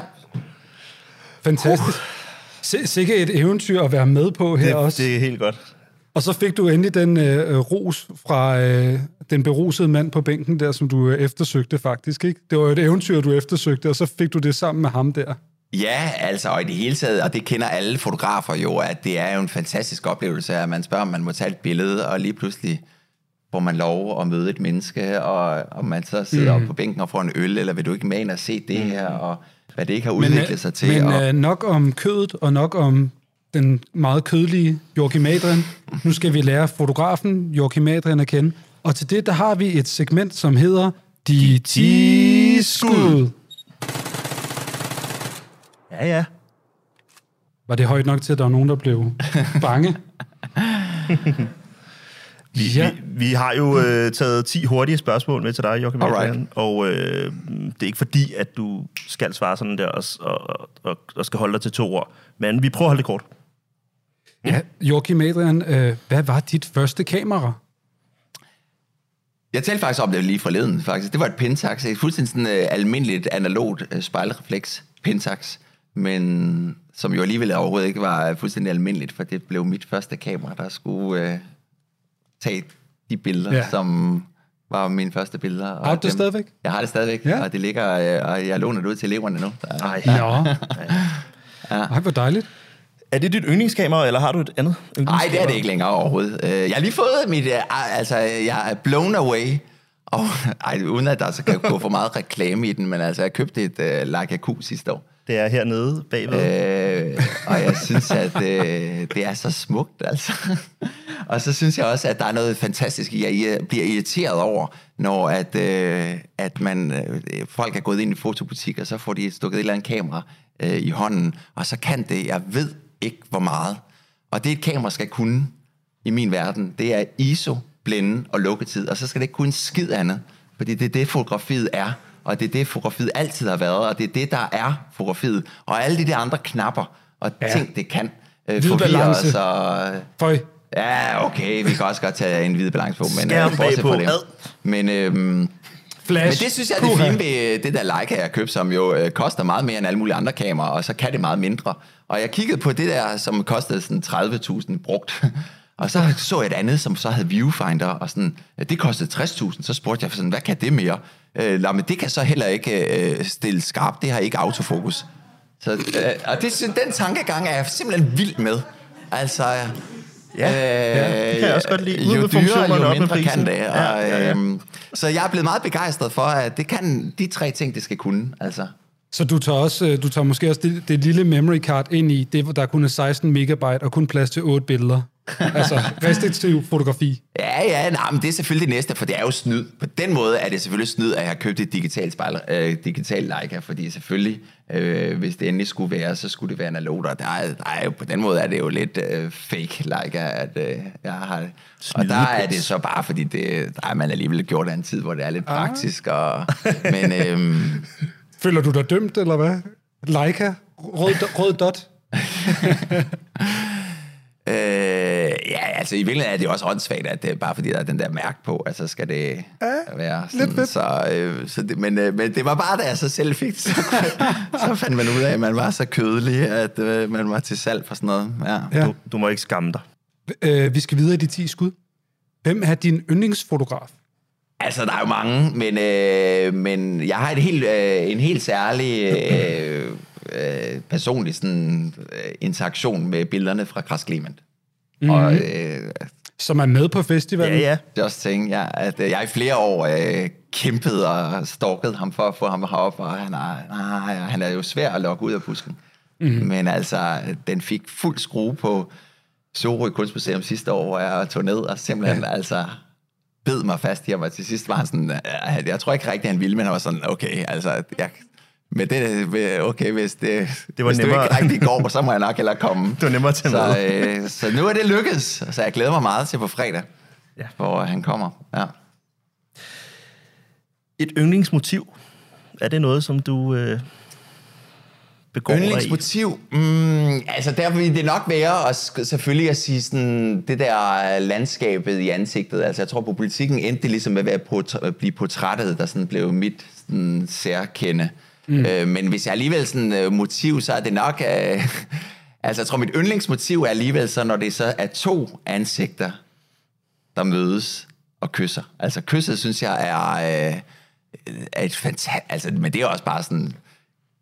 Fantastisk. Uh. Sikke et eventyr at være med på her Det, også. det er helt godt. Og så fik du endelig den øh, ros fra øh, den berusede mand på bænken der, som du øh, eftersøgte faktisk, ikke? Det var jo et eventyr, du eftersøgte, og så fik du det sammen med ham der. Ja, altså, og i det hele taget, og det kender alle fotografer jo, at det er jo en fantastisk oplevelse, at man spørger, om man må tage et billede, og lige pludselig får man lov at møde et menneske, og, og man så sidder mm. op på bænken og får en øl, eller vil du ikke med ind og se det her, og hvad det ikke har udviklet men, sig til. Men og, øh, nok om kødet, og nok om den meget kødelige Joachim Adrian. Nu skal vi lære fotografen Joachim Adrian at kende. Og til det, der har vi et segment, som hedder De 10 skud. Ja, ja. Var det højt nok til, at der var nogen, der blev bange? *laughs* Vi, Ja. vi, vi har jo øh, taget 10 hurtige spørgsmål med til dig, Joachim Alright. Og øh, det er ikke fordi, at du skal svare sådan der og, og, og, og skal holde dig til to ord, men vi prøver at holde det kort. Ja, Joachim Adrian, øh, hvad var dit første kamera? Jeg talte faktisk om det lige forleden, faktisk. Det var et Pentax, et fuldstændig sådan, uh, almindeligt analogt uh, spejlrefleks Pentax, men som jo alligevel overhovedet ikke var fuldstændig almindeligt, for det blev mit første kamera, der skulle uh, tage de billeder, Ja. ja. som var mine første billeder. Og Har du det stadigvæk? Jeg har det stadigvæk, Ja. ja. og det ligger, uh, og jeg låner det ud til eleverne nu. Der, Ej. Nå. Ej, hvor dejligt. Er det dit yndlingskamera, eller har du et andet Nej, det er det ikke længere overhovedet. Øh, Jeg har lige fået mit... øh, Altså, jeg er blown away. Og, ej, uden at der så kan gå for meget reklame i den, men altså, jeg købte et uh, Leica Q sidste år. Det er hernede bagved. Øh. Og jeg synes, at øh, det er så smukt, altså. og så synes jeg også, at der er noget fantastisk i, at jeg øh, bliver irriteret over, når at, øh, at man, øh, folk er gået ind i fotobutik, og så får de stukket et eller andet kamera øh, i hånden, og så kan det, jeg ved ikke hvor meget. Og det et kamera skal kunne i min verden, det er ISO, blænde og lukketid, og så skal det ikke kunne en skid andet, fordi det er det, fotografiet er, og det er det, fotografiet altid har været, og det er det, der er fotografiet. Og alle de der andre knapper og Ja. ting, det kan øh, forvirre os. Og, Føj. ja, okay, vi kan også godt tage en hvid balance på, men Skærm øh, bortset bagpå. fra det. Men, øhm, Flash. men det synes jeg er det fine ved det der Leica, jeg købte, som jo øh, koster meget mere end alle mulige andre kameraer, og så kan det meget mindre. Og jeg kiggede på det der, som kostede sådan 30.000 brugt. Og så så jeg et andet, som så havde viewfinder, og sådan, ja, det kostede 60.000. Så spurgte jeg sådan, hvad kan det mere? Øh, nå, men det kan så heller ikke øh, stille skarpt, det har ikke autofokus. Så, øh, og det, den tankegang er jeg simpelthen vild med. Altså, Ja, ja, det kan jeg også godt lide. Ud Jo med dyrere, funktionerne, jo mindre prisen. kan det. Og, Ja, ja, ja. Øhm, så jeg er blevet meget begejstret for, at det kan de tre ting, det skal kunne. Altså. Så du tager, også, øh, du tager måske også det, det lille memory card ind i det, hvor der kun er 16 megabyte og kun plads til 8 billeder. *laughs* altså restriktiv fotografi. Ja, ja, nej, men det er selvfølgelig det næste, for det er jo snyd. På den måde er det selvfølgelig snyd, at jeg har købt et digitalt spejl, øh, digital Leica, fordi selvfølgelig, øh, hvis det endelig skulle være, så skulle det være analogt, og der er, der er jo, på den måde er det jo lidt øh, fake Leica, at øh, jeg har Og der er det så bare, fordi det, der er man alligevel gjort af en tid, hvor det er lidt praktisk, og, *laughs* men øhm, Føler du dig dømt, eller hvad? Leica? Rød, rød dot? *laughs* Øh, ja, altså i virkeligheden er det også åndssvagt, at det er bare fordi, der er den der mærke på, altså skal det ja, være sådan. fedt. Så, øh, så det, men, øh, men det var bare, da jeg så selv fik det, så, *laughs* så fandt man ud af, at man var så kødelig, at øh, man var til salg for sådan noget. Ja. Ja. Du, du må ikke skamme dig. Øh, vi skal videre i de 10 skud. Hvem er din yndlingsfotograf? Altså, der er jo mange, men, øh, men jeg har et helt, øh, en helt særlig øh, øh, personlig sådan, øh, interaktion med billederne fra Kras Clement. Mm. Og øh, Som er med på festivalen? Ja, ja. Just thing, ja, at øh, jeg i flere år øh, kæmpede og stalkede ham for at få ham herop, og han er, nej, han er jo svær at lokke ud af busken. Mm. Men altså, den fik fuld skrue på Sorø Kunstmuseum sidste år, hvor jeg tog ned og simpelthen ja. altså bed mig fast i ham, og til sidst var han sådan, øh, jeg tror ikke rigtigt, han ville, men han var sådan, okay, altså, jeg, med det, okay, hvis det, Det var hvis nemmere. det ikke rigtig går, så må jeg nok hellere komme. *laughs* Det var nemmere tage så, øh, så nu er det lykkedes, så jeg glæder mig meget til på fredag, Ja. hvor han kommer. Ja. Et yndlingsmotiv. Er det noget, som du... Øh, begår? Yndlingsmotiv? Mm, altså, der vil det nok være sk- selvfølgelig at sige sådan, det der landskabet i ansigtet. Altså, jeg tror på politikken endte det ligesom med at være at blive portrættet, der sådan blev mit sådan, særkende. Mm. Øh, men hvis jeg alligevel sådan øh, motiv, så er det nok... Øh, *laughs* altså, jeg tror, mit yndlingsmotiv er alligevel så, når det så er to ansigter, der mødes og kysser. Altså, kysset synes jeg er, øh, er et fantastisk... Altså, men det er også bare sådan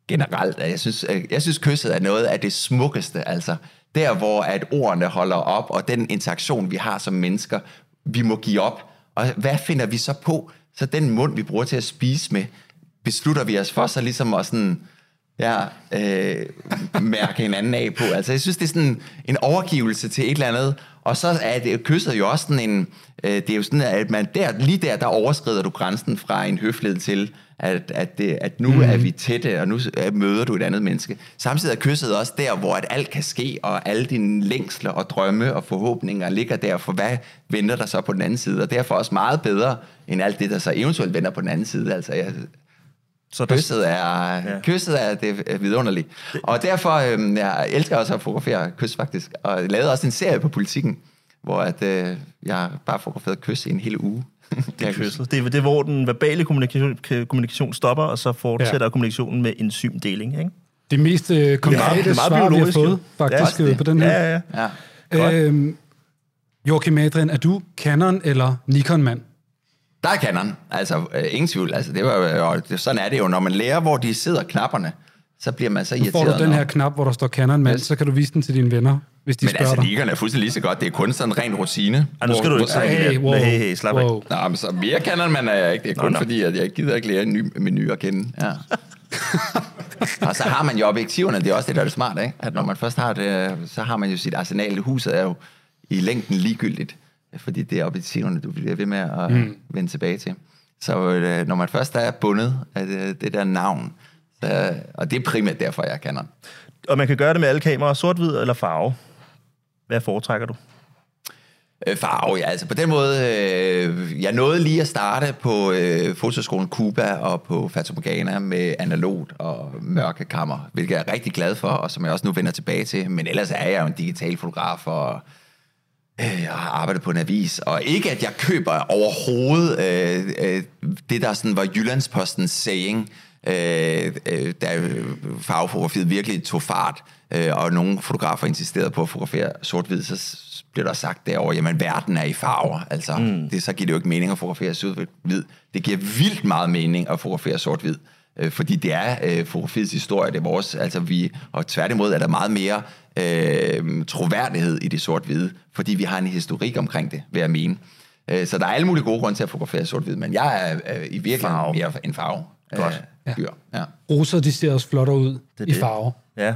generelt, at jeg synes, øh, jeg synes kysset er noget af det smukkeste, altså der, hvor at ordene holder op, og den interaktion, vi har som mennesker, vi må give op. Og hvad finder vi så på? Så den mund, vi bruger til at spise med, beslutter vi os for så ligesom at sådan, ja, øh, mærke hinanden af på. Altså, jeg synes, det er sådan en overgivelse til et eller andet, og så er det kysset jo også sådan en, øh, det er jo sådan, at man der, lige der, der overskrider du grænsen fra en høflighed til, at, at, det, at nu mm. er vi tætte, og nu møder du et andet menneske. Samtidig er kysset også der, hvor at alt kan ske, og alle dine længsler og drømme og forhåbninger ligger der, for hvad venter der så på den anden side, og derfor også meget bedre, end alt det, der så eventuelt venter på den anden side. Altså, jeg, Så der, Kysset er, ja. kysset er det er vidunderligt. Og derfor, øh, jeg elsker også at fotografere kys faktisk. Og jeg lavede også en serie på politikken, hvor at, øh, jeg bare fotograferede kys i en hel uge. *laughs* det er kysset. Det er, det er, hvor den verbale kommunikation, kommunikation stopper, og så fortsætter ja. kommunikationen med enzymdeling, ikke? Det mest øh, konkrete det er meget svar, vi har fået, faktisk, er også øh, på den her. Ja, ja, ja. Ja. Øhm, Joachim Adrian, er du Canon eller Nikon-mand? Der er Canon, altså øh, ingen tvivl. Altså, det var, jo- og det, sådan er det jo, når man lærer, hvor de sidder knapperne, så bliver man så Nu får irriteret. du den her knap, hvor der står Canon-mand, Yes. så kan du vise den til dine venner, hvis de Men spørger altså, dig. Nikon er fuldstændig lige så godt. Det er kun sådan en ren rutine. Ej, nu skal du ikke sige Hey, det. wow, Hey, hey, slap af. wow. Nå, men så mere Canon man er jeg ikke. Det er kun nå. fordi, at jeg gider ikke lære en ny menu at kende. Ja. *laughs* og så har man jo objektiverne, det er også det, der er det smarte, ikke? At når man først har det, så har man jo sit arsenal. Huset er jo i længden ligegyldigt, fordi det er objektiverne, du bliver ved med at mm. vende tilbage til. Så øh, når man først er bundet af det, det der navn, så, og det er primært derfor, jeg kender. Og man kan gøre det med alle kameraer, sort-hvid eller farve. Hvad foretrækker du? Øh, farve, ja. Altså på den måde, øh, jeg nåede lige at starte på øh, fotoskolen Cuba og på Fata Morgana med analogt og mørke kammer, hvilket jeg er rigtig glad for, og som jeg også nu vender tilbage til. Men ellers er jeg jo en digital fotograf, og jeg har arbejdet på en avis, og ikke at jeg køber overhovedet øh, øh, det, der sådan var Jyllandspostens saying, øh, øh, da farvefotografiet virkelig tog fart, øh, og nogle fotografer insisterede på at fotografere sort-hvid, så blev der sagt derovre, jamen verden er i farver, altså mm. det, så giver det jo ikke mening at fotografere sort-hvid. Det giver vildt meget mening at fotografere sort-hvid, øh, fordi det er øh, fotografiets historie, det er vores, altså vi, og tværtimod er der meget mere øh, troværdighed i det sort-hvide, fordi vi har en historik omkring det, vil jeg mene. Øh, så der er alle mulige gode grunde til at fotografere sort-hvid, men jeg er øh, i virkeligheden Farve. mere en farve. Godt. Øh, fyr. Ja. Roser, de ser også flottere ud er i det. farve. Ja.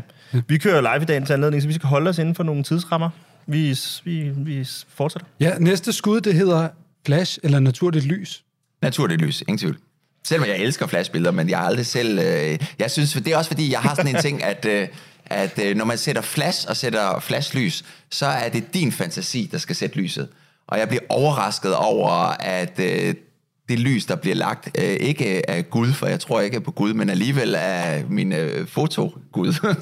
Vi kører live i dagens anledning, så vi skal holde os inden for nogle tidsrammer. Vi, vi, vi fortsætter. Ja, næste skud, det hedder flash eller naturligt lys. Naturligt lys, ingen tvivl. Selvom jeg elsker flashbilleder, men jeg har aldrig selv... Øh, jeg synes, det er også fordi, jeg har sådan en ting, at, øh, at øh, når man sætter flash og sætter flashlys, så er det din fantasi, der skal sætte lyset. Og jeg bliver overrasket over, at øh, det lys, der bliver lagt, øh, ikke af Gud, for jeg tror ikke på Gud, men alligevel af min øh, fotogud. *laughs*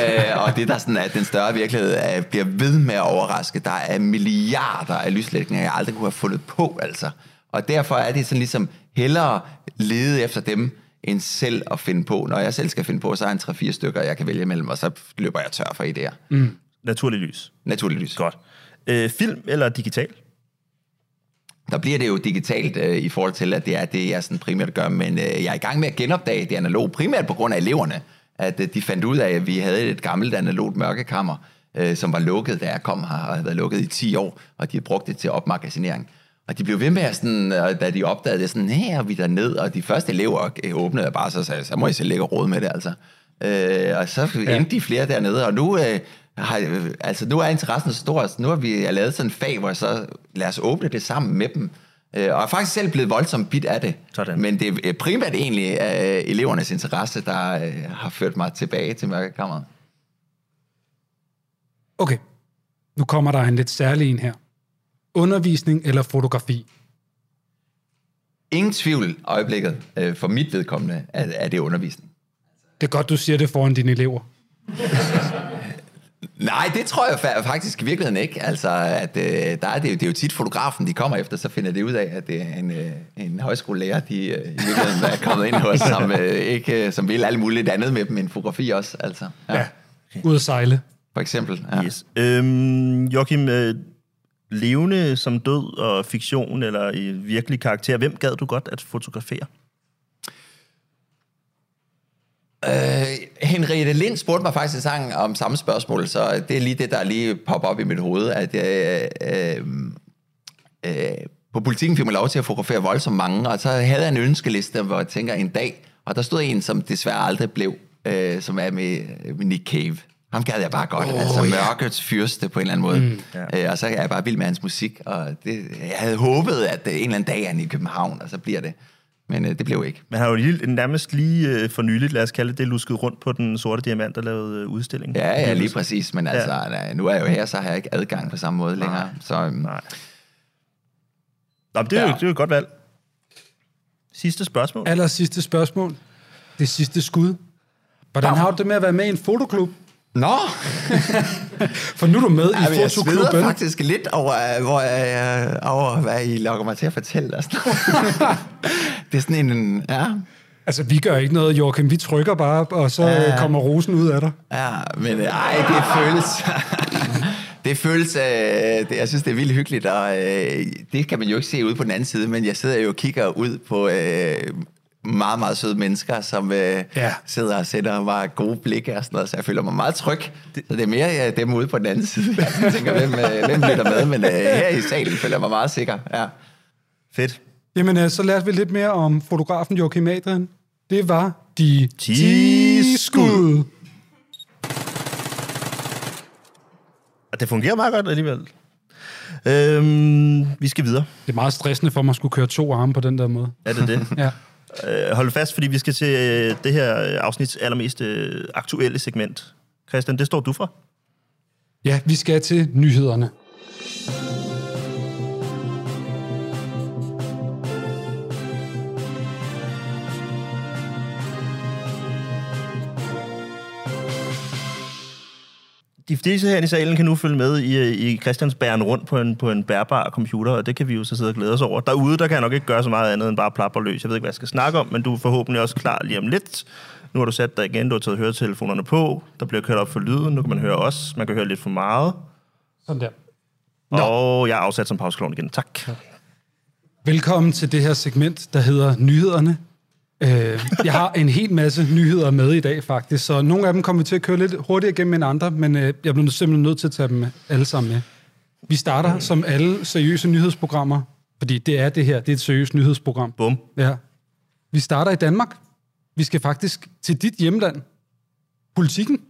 øh, og det, der sådan er den større virkelighed, øh, bliver ved med at overraske. Der er milliarder af lyslægninger, jeg aldrig kunne have fundet på, altså. Og derfor er det sådan ligesom hellere lede efter dem, end selv at finde på. Når jeg selv skal finde på, så er en 3-4 stykker, jeg kan vælge mellem, og så løber jeg tør for idéer. Mm. Naturlig lys. Naturligt lys. Godt. Øh, film eller digital? Der bliver det jo digitalt øh, i forhold til, at det er det, jeg sådan primært gør, men øh, jeg er i gang med at genopdage det analoge, primært på grund af eleverne, at øh, de fandt ud af, at vi havde et gammelt analogt mørkekammer, øh, som var lukket, da jeg kom her, og havde været lukket i 10 år, og de havde brugt det til opmagasinering. Og de blev ved med at sådan, og da de opdagede det, sådan, her er vi der ned, og de første elever øh, åbnede bare, så sagde, så må I selv lægge råd med det, altså. Øh, og så endte de flere dernede, og nu, øh, har, øh, altså, nu er interessen så stor, altså, nu har vi lavet sådan en fag, hvor så lad os åbne det sammen med dem, øh, og er faktisk selv blevet voldsomt bit af det. Sådan. Men det er primært egentlig øh, elevernes interesse, der øh, har ført mig tilbage til mørkekammeret. Okay, nu kommer der en lidt særlig en her. Undervisning eller fotografi? Ingen tvivl øjeblikket, øh, for mit vedkommende, er, er det undervisning. Det er godt, du siger det foran dine elever. *laughs* Nej, det tror jeg fa- faktisk i virkeligheden ikke. Altså, at, øh, der er det, jo, det er jo tit fotografen, de kommer efter, så finder de ud af, at det er en, øh, en højskolelærer, de øh, i virkeligheden er kommet ind hos, *laughs* som, øh, ikke, øh, som vil alt muligt andet med dem end fotografi også. Altså, ja. ja. Ud at sejle. For eksempel. Ja. Yes. Øhm, Joachim, øh, levende som død og fiktion eller i virkelig karakter, hvem gad du godt at fotografere? Øh, Henriette Lind spurgte mig faktisk en sang om samme spørgsmål, så det er lige det, der lige popper op i mit hoved, at jeg, øh, øh, på politikken fik man lov til at fotografere voldsomt mange, og så havde jeg en ønskeliste, hvor jeg tænker en dag, og der stod en, som desværre aldrig blev, øh, som er med, med Nick Cave. Ham gad jeg bare godt, oh, altså ja. mørkets fyrste på en eller anden måde. Mm, ja. øh, og så er jeg bare vild med hans musik, og det, jeg havde håbet, at øh, en eller anden dag er han i København, og så bliver det. Men øh, det blev ikke. Man har jo lige, nærmest lige øh, for nyligt, lad os kalde det, lusket rundt på den sorte diamant, der lavede øh, udstilling. Ja, ja, lige præcis. Men altså, ja. nu er jeg jo her, så har jeg ikke adgang på samme måde længere. Så, øhm, Nej. Nå, men det, er jo, Ja. det er jo et godt valg. Sidste spørgsmål. Aller sidste spørgsmål. Det sidste skud. Hvordan har du det med at være med i en fotoklub? Nå, *laughs* For nu er du med ja, i jeg fotoklubben. faktisk lidt over, hvor jeg, over, hvad I lokker mig til at fortælle. Og sådan. *laughs* det er sådan en, ja, Altså, vi gør ikke noget, Joachim. Vi trykker bare, og så ja. kommer rosen ud af dig. ja, men øh, ej, det føles... *laughs* Det føles, øh, det, jeg synes, det er vildt hyggeligt, og øh, det kan man jo ikke se ude på den anden side, men jeg sidder jo og kigger ud på øh, meget, meget søde mennesker, som øh, Ja. sidder og sender mig gode blikke og sådan noget, så jeg føler mig meget tryg. Så det er mere ja, dem ude på den anden side. Jeg tænker, hvem, øh, hvem lytter med, men øh, her i salen føler jeg mig meget sikker. Ja. Fedt. Jamen, øh, så lad os vi lidt mere om fotografen Joachim Adrian. Det var de 10 10 skud. Og det fungerer meget godt alligevel. Øhm, vi skal videre. Det er meget stressende for mig at skulle køre to arme på den der måde. Er det det? *laughs* Ja øh, hold fast, fordi vi skal til øh, det her afsnits allermest øh, aktuelle segment. Christian, det står du for. ja, vi skal til nyhederne. De fleste her i salen kan nu følge med i, øh, i Christians bæren rundt på en, på en bærbar computer, og det kan vi jo så sidde og glæde os over. Derude, der kan jeg nok ikke gøre så meget andet end bare plapper løs. Jeg ved ikke, hvad jeg skal snakke om, men du er forhåbentlig også klar lige om lidt. Nu har du sat dig igen, du har taget høretelefonerne på, der bliver kørt op for lyden, nu kan man høre os, man kan høre lidt for meget. Sådan der. Og jeg er afsat som pauseklon igen. Tak. Velkommen til det her segment, der hedder Nyhederne. Øh, jeg har en hel masse nyheder med i dag, faktisk, så nogle af dem kommer vi til at køre lidt hurtigere igennem end andre, men øh, jeg bliver simpelthen nødt til at tage dem alle sammen med. Vi starter som alle seriøse nyhedsprogrammer, fordi det er det her, det er et seriøst nyhedsprogram. Bum. Ja. Vi starter i Danmark. Vi skal faktisk til dit hjemland. Politikken.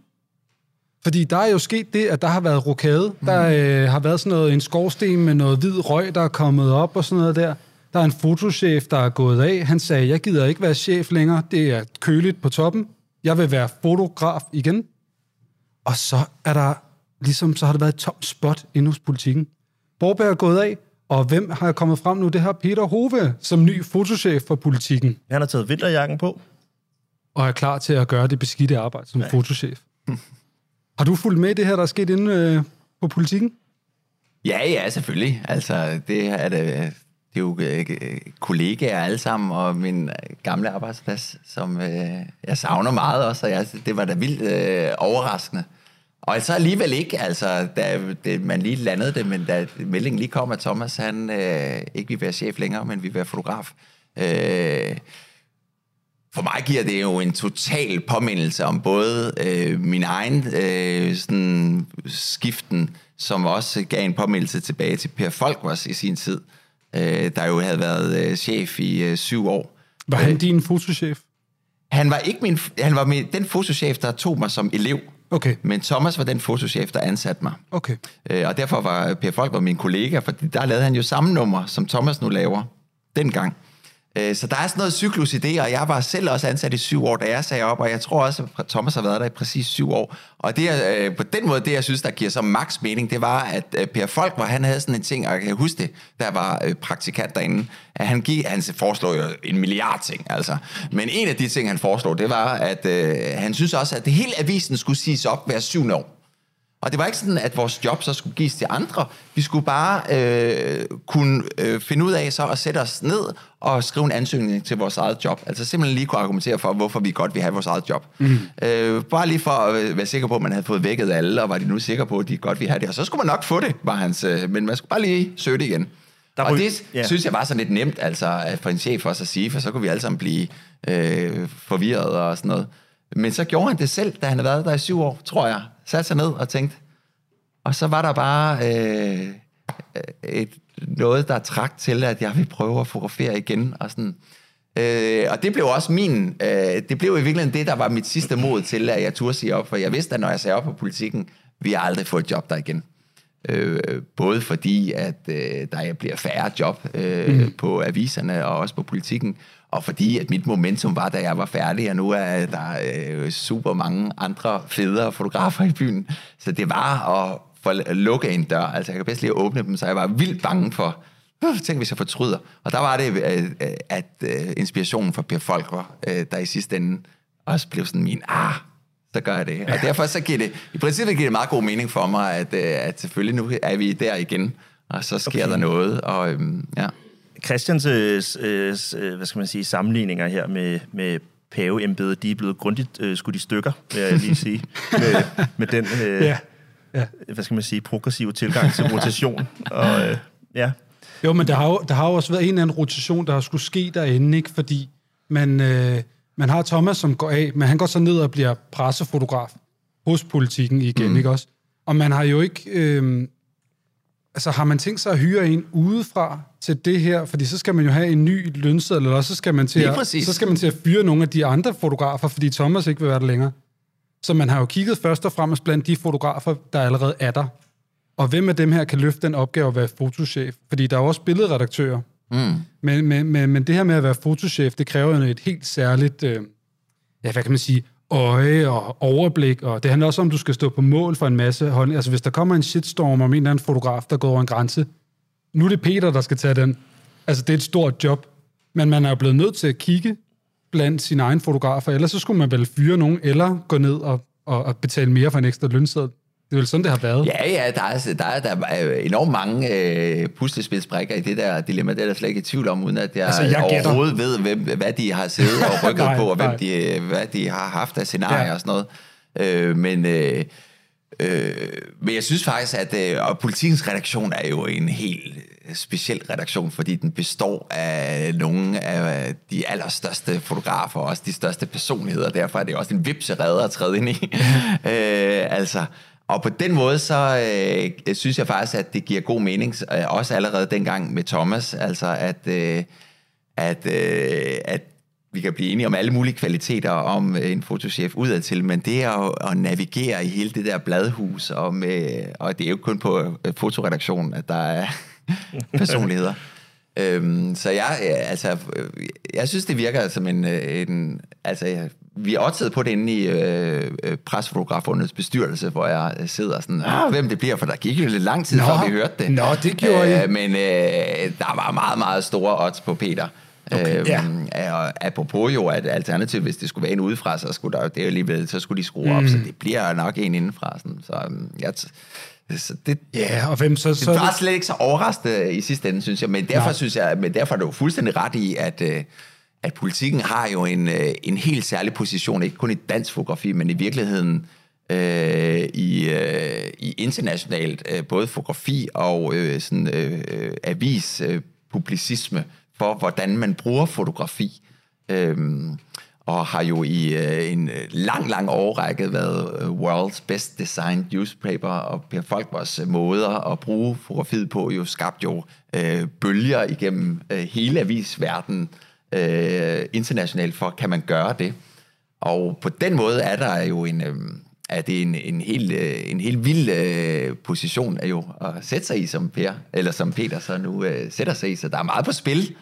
Fordi der er jo sket det, at der har været rokade. Der øh, har været sådan noget, en skorsten med noget hvid røg, der er kommet op og sådan noget der. Der er en fotochef, der er gået af. Han sagde, jeg gider ikke være chef længere. Det er køligt på toppen. Jeg vil være fotograf igen. Og så er der ligesom, så har det været et tomt spot inde hos politikken. Borberg er gået af, og hvem har kommet frem nu? Det har Peter Hove som ny fotochef for politikken, Han har taget vinterjakken på. og er klar til at gøre det beskidte arbejde som fotochef. Har du fulgt med i det her, der er sket inde øh, på politikken? Ja, ja, selvfølgelig. Altså, det er det, det er jo øh, øh, kollegaer alle sammen, og min øh, gamle arbejdsplads, som øh, jeg savner meget også, og jeg, det var da vildt øh, overraskende. Og så alligevel ikke, altså, da det, man lige landede det, men da meldingen lige kom, at Thomas, han øh, ikke vil være chef længere, men vil være fotograf. Øh, for mig giver det jo en total påmindelse om både øh, min egen øh, sådan, skiften, som også gav en påmindelse tilbage til Per Folkvars i sin tid, øh, der jo havde været øh, chef i øh, syv år. Var han din fotochef? Han var ikke min, han var min, den fotochef, der tog mig som elev, Okay, men Thomas var den fotochef, der ansatte mig. okay. Øh, og derfor var Per Folk var min kollega, for der lavede han jo samme nummer, som Thomas nu laver dengang. Øh, så der er sådan noget cyklus i det, og jeg var selv også ansat i syv år, da jeg sagde op, og jeg tror også, at Thomas har været der i præcis syv år. Og det, øh, på den måde, det jeg synes, der giver så max mening, det var, at øh, Per Folk, hvor han havde sådan en ting, og jeg kan huske det, der var praktikant derinde, at han, gik, han foreslog jo en milliard ting, altså. Men en af de ting, han foreslog, det var, at øh, han synes også, at det hele avisen skulle siges op hver syvende år. Og det var ikke sådan, at vores job så skulle gives til andre. Vi skulle bare øh, kunne øh, finde ud af så at sætte os ned og skrive en ansøgning til vores eget job. Altså simpelthen lige kunne argumentere for, hvorfor vi godt vil have vores eget job. Mm. Øh, bare lige for at øh, være sikker på, at man havde fået vækket alle, og var de nu sikre på, at de godt ville have det. Og så skulle man nok få det, var hans, øh, men man skulle bare lige søge det igen. Der og det ja. synes jeg var sådan lidt nemt, altså for en chef også at sige, for så kunne vi alle sammen blive øh, forvirret og sådan noget. Men så gjorde han det selv, da han havde været der i syv år, tror jeg. Satte sig ned og tænkte, og så var der bare øh, et, noget, der trak til, at jeg vil prøve at fotografere igen. Og, sådan. Øh, og det blev også min, øh, det blev i virkeligheden det, der var mit sidste mod til, at jeg turde sige op. For jeg vidste, at når jeg sagde op på politikken, vi har aldrig fået et job der igen. Øh, både fordi, at øh, der bliver færre job øh, mm. på aviserne og også på politikken, og fordi, at mit momentum var, da jeg var færdig, og nu er der øh, super mange andre federe fotografer i byen. Så det var at, for at lukke en dør. Altså, jeg kan bedst lige at åbne dem, så jeg var vildt bange for, tænk hvis jeg fortryder. Og der var det, øh, øh, at øh, inspirationen for Per Folker, der i sidste ende også blev sådan min, ah, så gør jeg det. Og derfor så giver det, i princippet giver det meget god mening for mig, at, at selvfølgelig nu er vi der igen, og så sker okay. der noget, og øhm, ja. Christians, øh, øh, hvad skal man sige, sammenligninger her med, med paveembedet, de er blevet grundigt øh, skudt i stykker, vil jeg lige sige, *laughs* med, med den, øh, Ja. Ja. hvad skal man sige, progressive tilgang til rotation. Og, øh, ja. Jo, men der har, jo, der har jo også været en eller anden rotation, der har skulle ske derinde, ikke? Fordi man, øh, man har Thomas, som går af, men han går så ned og bliver pressefotograf hos politikken igen, mm. ikke også? Og man har jo ikke... Øh, altså, har man tænkt sig at hyre en udefra til det her? Fordi så skal man jo have en ny lønseddel, eller så skal man til, at, så skal man til at fyre nogle af de andre fotografer, fordi Thomas ikke vil være der længere. Så man har jo kigget først og fremmest blandt de fotografer, der allerede er der. Og hvem af dem her kan løfte den opgave at være fotochef? Fordi der er jo også billedredaktører. Mm. Men, men, men, men det her med at være fotochef, det kræver jo et helt særligt, øh, ja, hvad kan man sige, øje og overblik, og det handler også om, at du skal stå på mål for en masse hånd. Altså, hvis der kommer en shitstorm om en eller anden fotograf, der går over en grænse, nu er det Peter, der skal tage den. Altså, det er et stort job, men man er jo blevet nødt til at kigge blandt sine egne fotografer, ellers så skulle man vel fyre nogen, eller gå ned og, og, og betale mere for en ekstra lønseddel. Det er vel sådan, det har været. Ja, ja, der er, der er, der er jo enormt mange øh, puslespilsbrikker i det der dilemma. Det er der slet ikke i tvivl om, uden at jeg, Altså, jeg gætter. overhovedet ved, hvem, hvad de har siddet og rykket *laughs* Nej, på, og hvem nej. de, hvad de har haft af scenarier Ja. og sådan noget. Øh, men, øh, øh, men jeg synes faktisk, at øh, og politikens redaktion er jo en helt speciel redaktion, fordi den består af nogle af de allerstørste fotografer, og også de største personligheder. Derfor er det også en vipseredder at træde ind i. *laughs* øh, altså, og på den måde, så øh, synes jeg faktisk, at det giver god mening, øh, også allerede dengang med Thomas, altså at, øh, at, øh, at vi kan blive enige om alle mulige kvaliteter om øh, en fotochef udadtil, men det er jo at navigere i hele det der bladhus, og, med, og det er jo kun på øh, fotoredaktionen, at der er *laughs* personligheder. Øhm, så jeg, øh, altså, øh, jeg synes, det virker som en, øh, en altså, jeg- vi er også på det inde i øh, øh, Pressefotografernes bestyrelse, hvor jeg øh, sidder sådan, ah, hvem det bliver, for der gik jo lidt lang tid, Nå. før vi hørte det. Nå, det gjorde øh, Men øh, der var meget, meget store odds på Peter. Okay, øhm, Og apropos jo, at alternativt, hvis det skulle være en udefra, så skulle der jo det alligevel, så skulle de skrue op, så det bliver nok en indenfra. Sådan. Så, øhm, jeg, så det, Ja, og hvem så... det så var slet ikke så overraskende i sidste ende, synes jeg. Men derfor, Nej. synes jeg, men derfor er du fuldstændig ret i, at, øh, at politikken har jo en, øh, en helt særlig position, ikke kun i dansk fotografi, men i virkeligheden øh, i, øh, i internationalt, øh, både fotografi og øh, sådan, øh, øh, avis, øh, publicisme, for hvordan man bruger fotografi. Øhm, og har jo i øh, en øh, lang, lang årrække været øh, world's best designed newspaper, og Per Folkvars øh, måder at bruge fotografiet på jo skabt jo øh, bølger igennem øh, hele avisverdenen øh, internationalt for, kan man gøre det? Og på den måde er der jo en, øh, er det en, en, helt, øh, en helt vild øh, position at jo at sætte sig i som Per, eller som Peter så nu øh, sætter sig i, så der er meget på spil.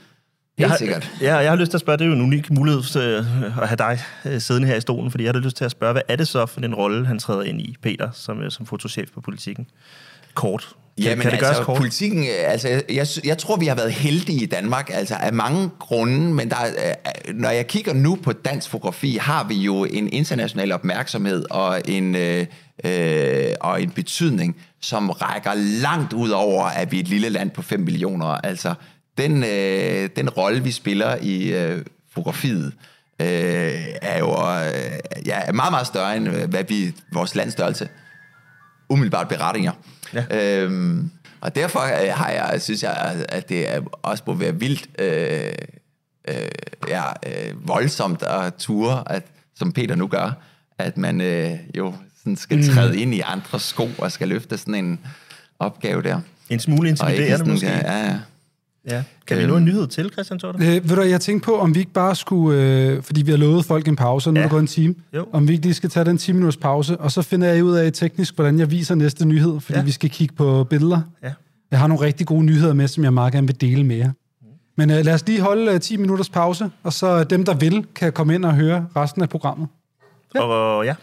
Jeg har, sikkert. Ja, jeg har lyst til at spørge, det er jo en unik mulighed øh, at have dig øh, siddende her i stolen, fordi jeg har lyst til at spørge, hvad er det så for en rolle, han træder ind i, Peter, som, øh, som fotochef på politikken? Kort. Kan, Jamen, kan det altså, gøres kort? politikken, altså, jeg, jeg, jeg tror, vi har været heldige i Danmark, altså af mange grunde, men der, når jeg kigger nu på dansk fotografi, har vi jo en international opmærksomhed og en, øh, øh, og en betydning, som rækker langt ud over, at vi er et lille land på 5 millioner. Altså, den, øh, den rolle, vi spiller i øh, fotografiet, øh, er jo øh, ja, meget, meget større end øh, hvad vi, vores landstørrelse umiddelbart berettinger. Ja. Øhm, og derfor øh, har jeg, synes jeg, at det er også må være vildt øh, øh, ja, øh, voldsomt at ture, at, som Peter nu gør, at man øh, jo sådan skal træde ind i andre sko og skal løfte sådan en opgave der. En smule intimiderende måske. ja, ja. Ja. Kan vi nå en nyhed til, Christian Torter? Øh, ved du, jeg tænkte på, om vi ikke bare skulle, øh, fordi vi har lovet folk en pause, og nu Ja. er der gået en time, Jo. om vi ikke lige skal tage den 10 minutters pause, og så finder jeg ud af teknisk, hvordan jeg viser næste nyhed, fordi Ja. vi skal kigge på billeder. Ja. Jeg har nogle rigtig gode nyheder med, som jeg meget gerne vil dele med jer. Men øh, lad os lige holde øh, 10 minutters pause, og så dem, der vil, kan komme ind og høre resten af programmet. Ja. Og ja.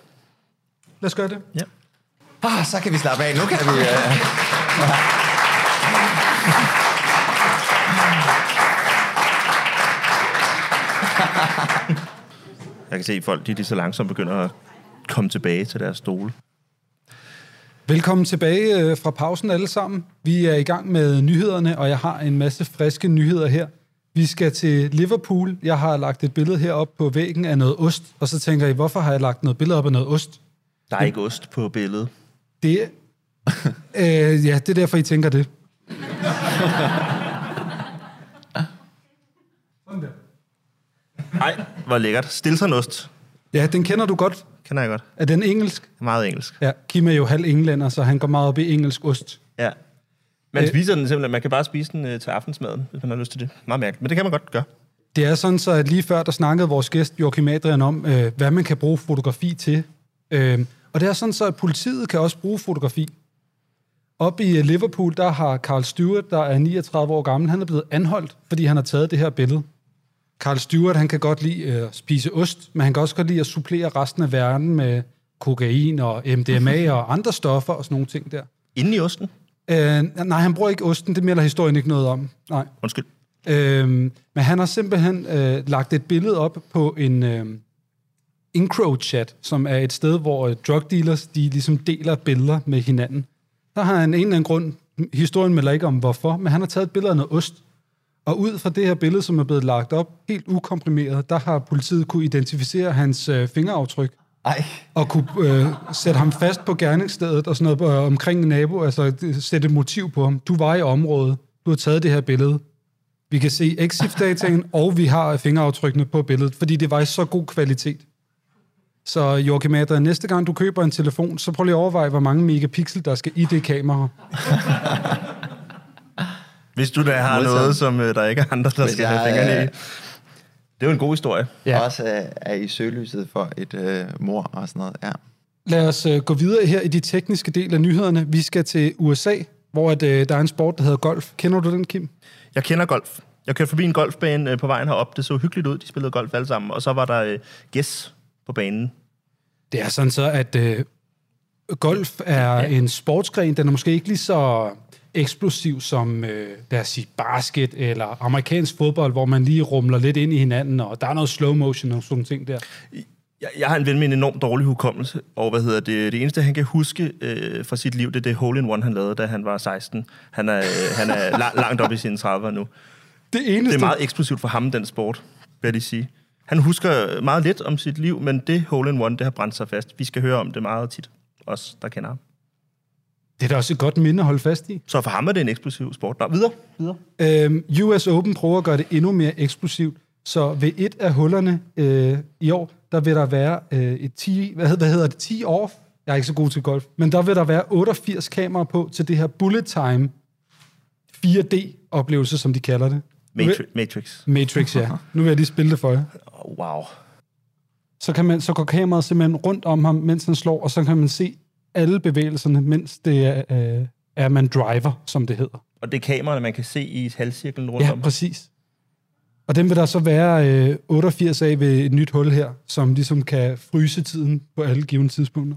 Lad os gøre det. ja. Ah, så kan vi slappe af. Nu kan vi... Øh, *laughs* *laughs* Jeg kan se, at folk de, de så langsomt begynder at komme tilbage til deres stole. Velkommen tilbage øh, fra pausen alle sammen. Vi er i gang med nyhederne, og jeg har en masse friske nyheder her. Vi skal til Liverpool. Jeg har lagt et billede herop på væggen af noget ost, og så tænker I, hvorfor har jeg lagt noget billede op af noget ost? Der er ikke ost på billedet. Det *laughs* øh, ja, det er derfor, I tænker det. *laughs* Nej, hvor lækkert. Stilsonost. Ja, den kender du godt. Kender jeg godt. Er den engelsk? Meget engelsk. Ja, Kim er jo halv englænder, så han går meget op i engelsk ost. Ja. Man Øh. spiser den simpelthen. Man kan bare spise den øh, til aftensmaden, hvis man har lyst til det. Meget mærkeligt. Men det kan man godt gøre. Det er sådan, så at lige før, der snakkede vores gæst Joachim Adrian om, øh, hvad man kan bruge fotografi til. Øh, og det er sådan, så at politiet kan også bruge fotografi. Op i øh, Liverpool, der har Carl Stewart, der er 39 år gammel, han er blevet anholdt, fordi han har taget det her billede. Carl Stewart, han kan godt lide øh, at spise ost, men han kan også godt lide at supplere resten af verden med kokain og MDMA *laughs* og andre stoffer og sådan nogle ting der. Inde i osten. Øh, nej, han bruger ikke osten, det melder historien ikke noget om. Nej. Undskyld. Øhm, men han har simpelthen øh, lagt et billede op på en øh, Incro-chat, som er et sted, hvor øh, drug dealers de ligesom deler billeder med hinanden. Der har han en eller anden grund, historien melder ikke om hvorfor, men han har taget et billede af noget ost. Og ud fra det her billede, som er blevet lagt op, helt ukomprimeret, der har politiet kunne identificere hans øh, fingeraftryk ej, og kunne øh, sætte ham fast på gerningsstedet og sådan noget øh, omkring nabo, altså øh, sætte et motiv på ham. Du var i området, du har taget det her billede. Vi kan se EXIF-dataen, og vi har fingeraftrykkene på billedet, fordi det var i så god kvalitet. Så Joachim Adrian, næste gang du køber en telefon, så prøv lige at overveje, hvor mange megapixel der skal i det kamera. *laughs* Hvis du da har noget, som øh, der ikke er andre, der Hvis skal jeg, have fingrene i. øh, Det er jo en god historie. ja. også er, er i søgelyset for et øh, mor og sådan noget. Ja. Lad os øh, gå videre her i de tekniske del af nyhederne. Vi skal til USA, hvor at, øh, der er en sport, der hedder golf. Kender du den, Kim? Jeg kender golf. Jeg kørte forbi en golfbane øh, på vejen herop. Det så hyggeligt ud. De spillede golf alle sammen. Og så var der øh, gæs på banen. Det er sådan så, at øh, golf er ja. en sportsgren. Den er måske ikke lige så eksplosiv som, øh, lad os sige, basket eller amerikansk fodbold, hvor man lige rumler lidt ind i hinanden, og der er noget slow motion og sådan nogle ting der. Jeg, jeg har en ven med en enormt dårlig hukommelse, og hvad hedder det, det eneste, han kan huske øh, fra sit liv, det er det hole in one, han lavede, da han var 16. Han er, øh, han er *laughs* la- langt op i sine 30'er nu. Det eneste... Det er meget eksplosivt for ham, den sport, vil jeg lige sige. Han husker meget lidt om sit liv, men det hole in one, det har brændt sig fast. Vi skal høre om det meget tit, os der kender ham. Det er da også et godt minde at holde fast i. Så for ham er det en eksplosiv sport. Nå, videre. videre. Øhm, US Open prøver at gøre det endnu mere eksplosivt, så ved et af hullerne øh, i år, der vil der være øh, et 10, hvad, hed- hvad hedder det, 10 off? Jeg er ikke så god til golf, men der vil der være 88 kameraer på til det her bullet time 4D-oplevelse, som de kalder det. Matri- Matrix. Matrix, ja. Nu vil jeg lige spille det for jer. Oh, wow. Så, kan man, så går kameraet simpelthen rundt om ham, mens han slår, og så kan man se alle bevægelserne, mens det er, øh, er man driver, som det hedder. Og det er kameraerne, man kan se i halvcirklen rundt Ja, om. præcis. Og den vil der så være øh, 88 af ved et nyt hul her, som ligesom kan fryse tiden på alle givende tidspunkter.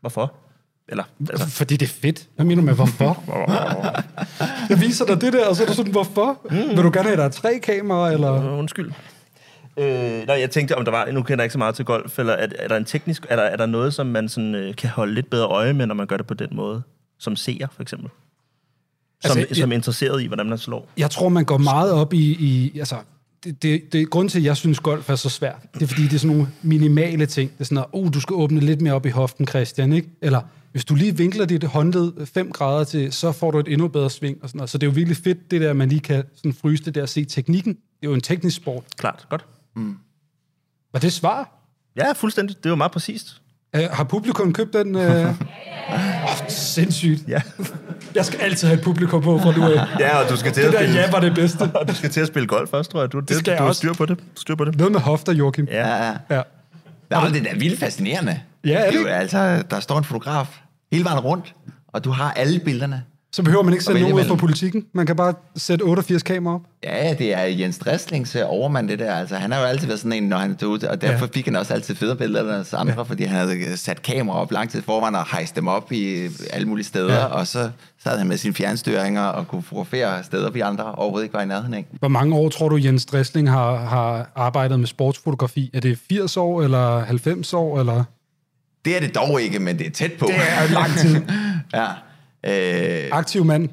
Hvorfor? Eller, altså, Fordi det er fedt. Hvad mener du med, hvorfor? *laughs* Jeg viser dig det der, og så er du sådan, hvorfor? Mm. Vil du gerne have, at der er tre kameraer, eller? Undskyld. Øh, nej, jeg tænkte, om der var, nu kender jeg ikke så meget til golf, eller er, er der en teknisk, er der, er der noget, som man sådan, øh, kan holde lidt bedre øje med, når man gør det på den måde? Som seer, for eksempel? Som, Altså, som er interesseret i, hvordan man slår? Jeg tror, man går meget op i... i altså, det, det, det, grunden til, at jeg synes, golf er så svært, det er, fordi det er sådan nogle minimale ting. Det er sådan noget, oh, du skal åbne lidt mere op i hoften, Christian, ikke? Eller, hvis du lige vinkler dit håndled 5 grader til, så får du et endnu bedre sving. Og sådan noget. Så det er jo virkelig fedt, det der, at man lige kan sådan fryse det der og se teknikken. Det er jo en teknisk sport. Klart, godt. Var det svar? Ja, fuldstændig. Det var meget præcist. Uh, har publikum købt den? *laughs* Uh... oh, sindssygt. Ja. Jeg skal altid have et publikum på fra nu af. ja, og du skal til Det at der spille, ja var det bedste. og *laughs* du skal til at spille golf først, tror jeg. Du, det, skal jeg du har også. styr på det. Styr på det. Noget med hofter, Joachim. Ja. Ja. Nå, men det er da vildt fascinerende. Ja, er det det er jo, altså, der står en fotograf hele vejen rundt, og du har alle billederne. Så behøver man ikke sætte nogen ud imellem. politikken. Man kan bare sætte 88 kameraer op. Ja, det er Jens Dresslings øh, overmand, det der. Altså, han har jo altid været sådan en, når han er ude, og derfor Ja. fik han også altid federe billeder end andre, ja. fordi han havde sat kameraer op lang tid forvejen og hejst dem op i øh, alle mulige steder, Ja. ja. og så sad han med sine fjernstyringer og kunne fotografere steder, vi andre overhovedet ikke var i nærheden af. Hvor mange år tror du, Jens Dressling har, har arbejdet med sportsfotografi? Er det 80 år, eller 90 år, eller? Det er det dog ikke, men det er tæt på. Det er lang tid. *laughs* ja. Øh, Aktiv mand.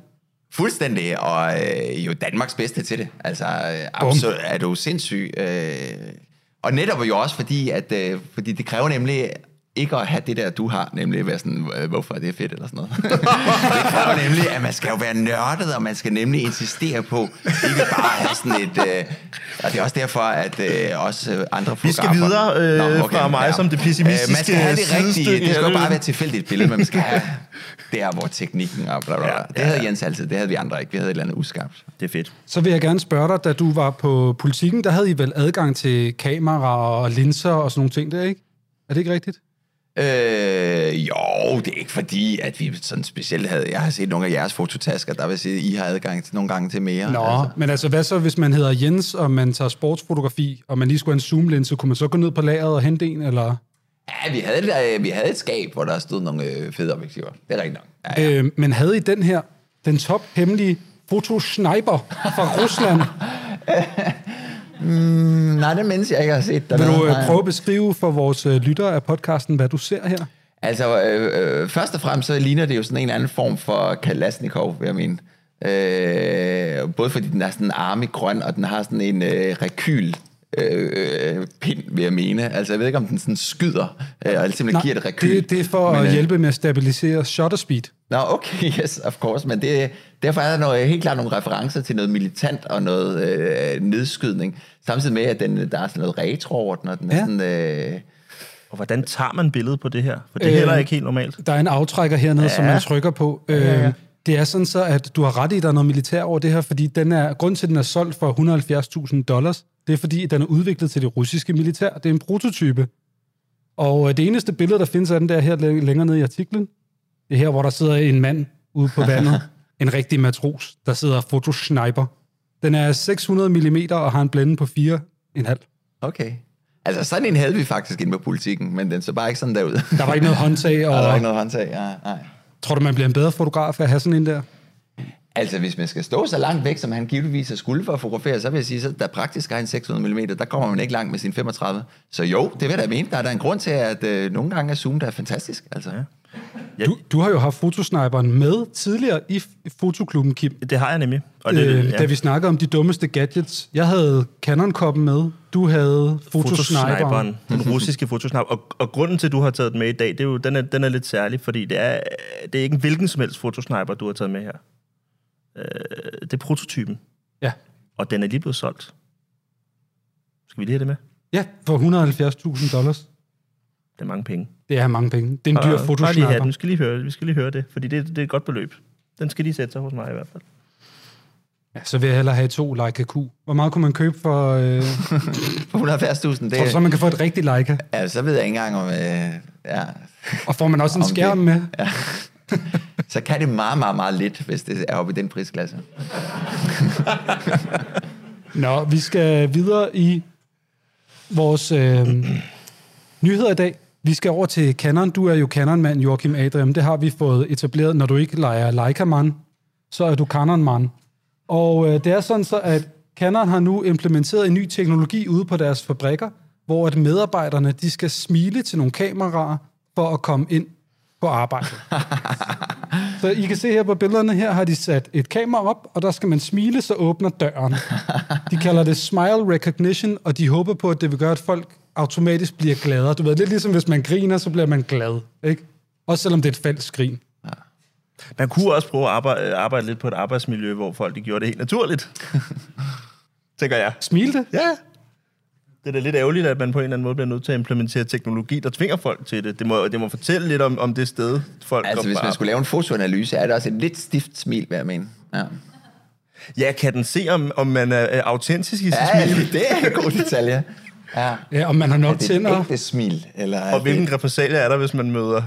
Fuldstændig, og øh, jo Danmarks bedste til det. Altså, øh, absolut, er du sindssyg. Øh, og netop jo også fordi, at øh, fordi det kræver nemlig ikke at have det der, du har, nemlig at være sådan, øh, hvorfor er det fedt, eller sådan noget. *laughs* det kræver nemlig, at man skal jo være nørdet, og man skal nemlig insistere på, ikke bare have sådan et... Øh, og det er også derfor, at øh, også øh, andre Vi skal videre øh, fra mig som det pessimistiske Øh, Man skal have det rigtige. Det skal jo bare være tilfældigt billede, men man skal have der, hvor teknikken og bla, bla, bla. Ja, Det ja, havde ja. Jens altid, det havde vi andre ikke. Vi havde et eller andet uskabt. Det er fedt. Så vil jeg gerne spørge dig, da du var på politikken, der havde I vel adgang til kameraer og linser og sådan nogle ting der, ikke? Er det ikke rigtigt? Øh, jo, det er ikke fordi, at vi sådan specielt havde... Jeg har set nogle af jeres fototasker, der vil sige, at I har adgang til nogle gange til mere. Nå, altså. men altså hvad så, hvis man hedder Jens, og man tager sportsfotografi, og man lige skulle have en zoomlinse, kunne man så gå ned på lageret og hente en, eller? Ja, vi havde, et, øh, vi havde et skab, hvor der stod nogle øh, fede objektiver. Det er rigtigt nok. Ja, ja. Øh, men havde I den her, den top hemmelige fotosniper fra Rusland? *laughs* Mm, nej, det mindes jeg ikke har set. Der Vil du Nej. øh, prøve at beskrive for vores øh, lyttere af podcasten, hvad du ser her? Altså, øh, øh, først og fremmest så ligner det jo sådan en eller anden form for Kalashnikov, vil jeg mene. Øh, både fordi den er sådan armig grøn, og den har sådan en øh, rekyl øh, pind, vil jeg mene. Altså, jeg ved ikke, om den sådan skyder, øh, og simpelthen giver det rekyl. det, det er for Men, at øh, hjælpe med at stabilisere shutter speed. Nå, okay, *laughs* yes, of course. Men det, derfor er der noget, helt klart nogle referencer til noget militant og noget øh, nedskydning. Samtidig med, at den, der er sådan noget retro over den, og den er Ja. sådan... Øh, Og hvordan tager man billedet på det her? For det er Øh, heller ikke helt normalt. Der er en aftrækker hernede, ja. som Ja. man trykker på. Øh, ja, ja. Det er sådan så, at du har ret i, at der er noget militær over det her, fordi den er, grunden til, at den er solgt for 170.000 dollars, det er fordi, den er udviklet til det russiske militær. Det er en prototype. Og øh, det eneste billede, der findes af den der her læ- længere nede i artiklen, det er her, hvor der sidder en mand ude på vandet. *laughs* en rigtig matros, der sidder og fotosniper. Den er 600 mm og har en blænde på 4,5. okay. Altså, sådan en havde vi faktisk inde på politikken, men den så bare ikke sådan derud. Der var ikke noget håndtag, *laughs* Og der var ikke noget håndtag, ja, nej. tror du, man bliver en bedre fotograf af at have sådan en der? Altså, hvis man skal stå så langt væk, som han givetvis er skulle for at fotografere, så vil jeg sige, så der praktisk har en 600 mm, der kommer man ikke langt med sin 35. Så jo, det vil jeg da mene. Der er der en grund til, at øh, nogle gange er zoom der er fantastisk. Altså. Ja. Ja, Du, du har jo haft fotosniperen med tidligere i fotoklubben, Kim. det har jeg nemlig. Og det, øh, ja. Da vi snakkede om de dummeste gadgets. Jeg havde Canon-koppen med. Du havde fotosniperen. fotosniperen, den russiske fotosniper. Og, og grunden til, at du har taget den med i dag, det er jo, den, er, den er lidt særlig, fordi det er, det er ikke en hvilken som helst fotosniper, du har taget med her. Øh, det er prototypen, Ja. og den er lige blevet solgt. Skal vi lige have det med? ja, for 170.000 dollars. Det er mange penge. Det er mange penge. Det er en dyr Og lige have den. Vi skal lige høre, vi skal lige høre det, fordi det, det er et godt beløb. Den skal lige sætte sig hos mig i hvert fald. Ja, så vil jeg hellere have to Leica Q. Hvor meget kunne man købe for... Øh, *laughs* For 170.000, det tror du så, man kan få et rigtigt Leica? ja, så ved jeg ikke engang om... Øh, ja. Og får man også en Om det- skærm med? Ja. *laughs* så kan det meget, meget, meget lidt, hvis det er oppe i den prisklasse. *laughs* Nå, vi skal videre i vores øh, nyheder i dag. Vi skal over til Canon. Du er jo Canon-mand, Joachim Adrian. Det har vi fået etableret. Når du ikke leger Leica-mand, så er du Canon-mand. Og øh, det er sådan så, at Canon har nu implementeret en ny teknologi ude på deres fabrikker, hvor at medarbejderne de skal smile til nogle kameraer for at komme ind på arbejde. *laughs* så I kan se her på billederne, her har de sat et kamera op, og der skal man smile, så åbner døren. De kalder det smile recognition, og de håber på, at det vil gøre, at folk automatisk bliver gladere. Du ved, lidt ligesom hvis man griner, så bliver man glad. Ikke? Også selvom det er et falsk grin. Man kunne også prøve at arbejde, arbejde lidt på et arbejdsmiljø, hvor folk de gjorde det helt naturligt. *laughs* Tænker jeg. Smilte? Ja. Det er da lidt ærgerligt, at man på en eller anden måde bliver nødt til at implementere teknologi, der tvinger folk til det. Det må, det må fortælle lidt om, om det sted, folk Altså, hvis man skulle lave en fotoanalyse, er det også et lidt stift smil, hvad jeg mener. Ja, Ja, kan den se, om, om man er, er autentisk i sit ja smil? det er en god detalje. Ja. Ja, og man har nok Er det et tænder. ægte smil? Eller er Og hvilken det... repressalie er der, hvis man møder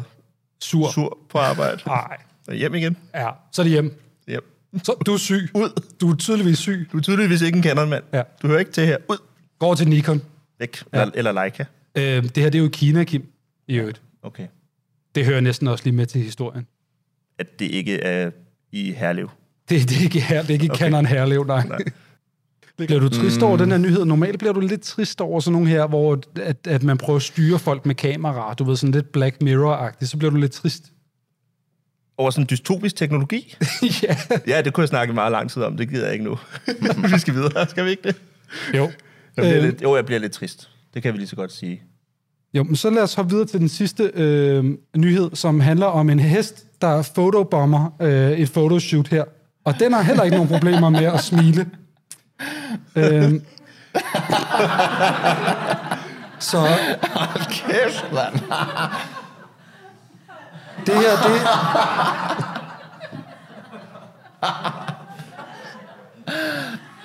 Sur. sur på arbejde? Nej. Så hjem igen. Ja, så er det hjem. Hjem. Så du er syg. Ud. Du er tydeligvis syg. Du er tydeligvis ikke en kanonmand. Ja. Du hører ikke til her. Ud. Går til Nikon. Væk. Ja. Eller, eller Leica. Øh, det her det er jo Kina, Kim. I øvrigt. Okay. Det hører næsten også lige med til historien. At det ikke er i Herlev. Det, det er ikke her, det er ikke okay. Canon Herlev, nej. nej. Bliver du trist over den her nyhed? Normalt bliver du lidt trist over sådan nogle her, hvor at, at man prøver at styre folk med kamera. Du ved, sådan lidt Black Mirror-agtigt. Så bliver du lidt trist. Over sådan dystopisk teknologi? *laughs* ja. Ja, det kunne jeg snakke meget lang tid om. Det gider jeg ikke nu. *laughs* vi skal videre. Skal vi ikke det? Jo. Jeg bliver Øh. lidt, jo, jeg bliver lidt trist. Det kan vi lige så godt sige. Jo, men så lad os hoppe videre til den sidste øh, nyhed, som handler om en hest, der fotobomber øh, et photoshoot her. Og den har heller ikke nogen problemer med at smile. Øh, så Kæft, mand. det her, det...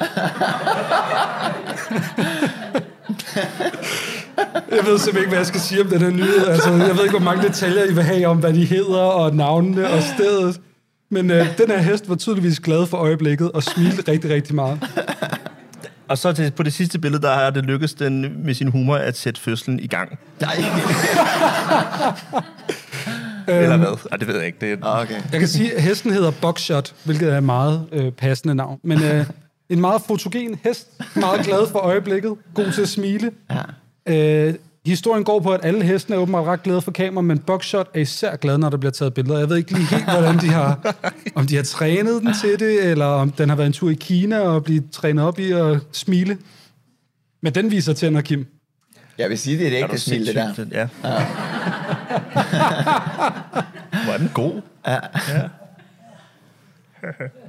*laughs* Jeg ved simpelthen ikke, hvad jeg skal sige om den her nyhed. Altså, jeg ved ikke, hvor mange detaljer I vil have om, hvad de hedder, og navnene og stedet. Men øh, den her hest var tydeligvis glad for øjeblikket, og smilte rigtig, rigtig meget. Og så til, på det sidste billede, der har det lykkedes den med sin humor at sætte fødslen i gang. Nej. *laughs* Eller hvad? Ej, det ved jeg ikke. Det er, Okay. Jeg kan sige, at hesten hedder Buckshot, hvilket er et meget øh, passende navn. Men øh, en meget fotogen hest, meget glad for øjeblikket, god til at smile. Ja. Øh, historien går på, at alle hestene er åbenbart ret glade for kamera, men Buckshot er især glad, når der bliver taget billeder. Jeg ved ikke lige helt, hvordan de har, *laughs* om de har trænet den til det, eller om den har været en tur i Kina og blive trænet op i at smile. Men den viser tænder, Kim. Jeg vil sige, det er et ægte smil, det der. Ja. *laughs* Hvor er den god. Ja, *laughs*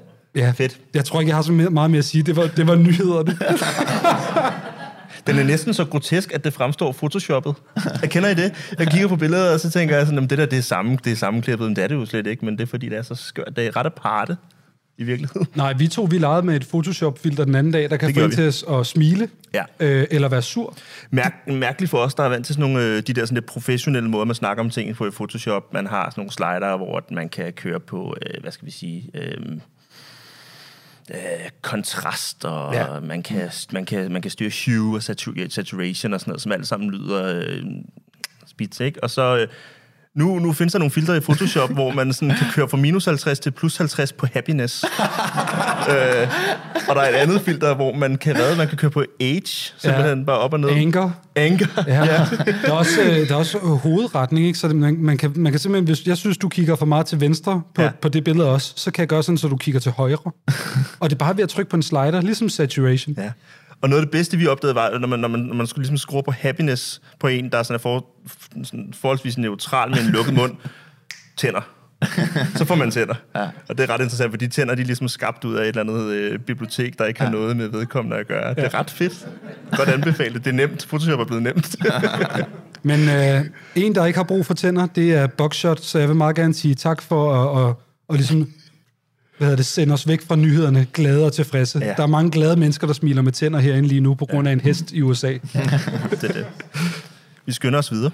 Fedt. Jeg tror ikke, jeg har så meget mere at sige. Det var, det var nyhederne. *laughs* Den er næsten så grotesk, at det fremstår photoshoppet. Jeg kender I det? Jeg kigger på billeder, og så tænker jeg sådan, det der det er, samme, det er sammenklippet. Men det er det jo slet ikke, men det er fordi, det er så skørt. Det er ret aparte i virkeligheden. Nej, vi to vi legede med et Photoshop-filter den anden dag, der kan få til at, at smile Ja. øh, eller være sur. Mærk, mærkeligt for os, der er vant til sådan nogle, øh, de der sådan lidt professionelle måder, man snakker om ting på i Photoshop. Man har sådan nogle slider, hvor man kan køre på, øh, hvad skal vi sige, øh, øh, kontrast, og Ja. man, kan, man, kan, man kan styre hue og satu- saturation og sådan noget, som alt sammen lyder øh, spids, ikke? Og så... Øh, nu, nu findes der nogle filtre i Photoshop, hvor man sådan kan køre fra minus 50 til plus 50 på happiness. *laughs* øh, og der er et andet filter, hvor man kan, hvad, man kan køre på age, simpelthen ja. bare op og ned. Anger. Anger. Ja. ja. Der er også, øh, der er også øh, hovedretning, ikke? Så det, man, man, kan, man kan simpelthen, hvis jeg synes, du kigger for meget til venstre på. Ja. på det billede også, så kan jeg gøre sådan, så du kigger til højre. *laughs* og det er bare ved at trykke på en slider, ligesom saturation. Ja. Og noget af det bedste, vi opdagede, var, når man, når man, når man skulle ligesom skrue på happiness på en, der er sådan er for, sådan forholdsvis neutral med en lukket mund, *laughs* tænder. Så får man tænder. Ja. Og det er ret interessant, for de tænder, de er ligesom skabt ud af et eller andet øh, bibliotek, der ikke har noget med vedkommende at gøre. Det er ret fedt. Godt anbefale det. Er nemt. Photoshop er blevet nemt. *laughs* Men øh, en, der ikke har brug for tænder, det er Buckshot, så jeg vil meget gerne sige tak for at, at, at ligesom, hvad hedder det, sende os væk fra nyhederne glade og tilfredse. Ja. Der er mange glade mennesker, der smiler med tænder herinde lige nu, på grund af en hest i USA. *laughs* det er det. Vi skynder os videre.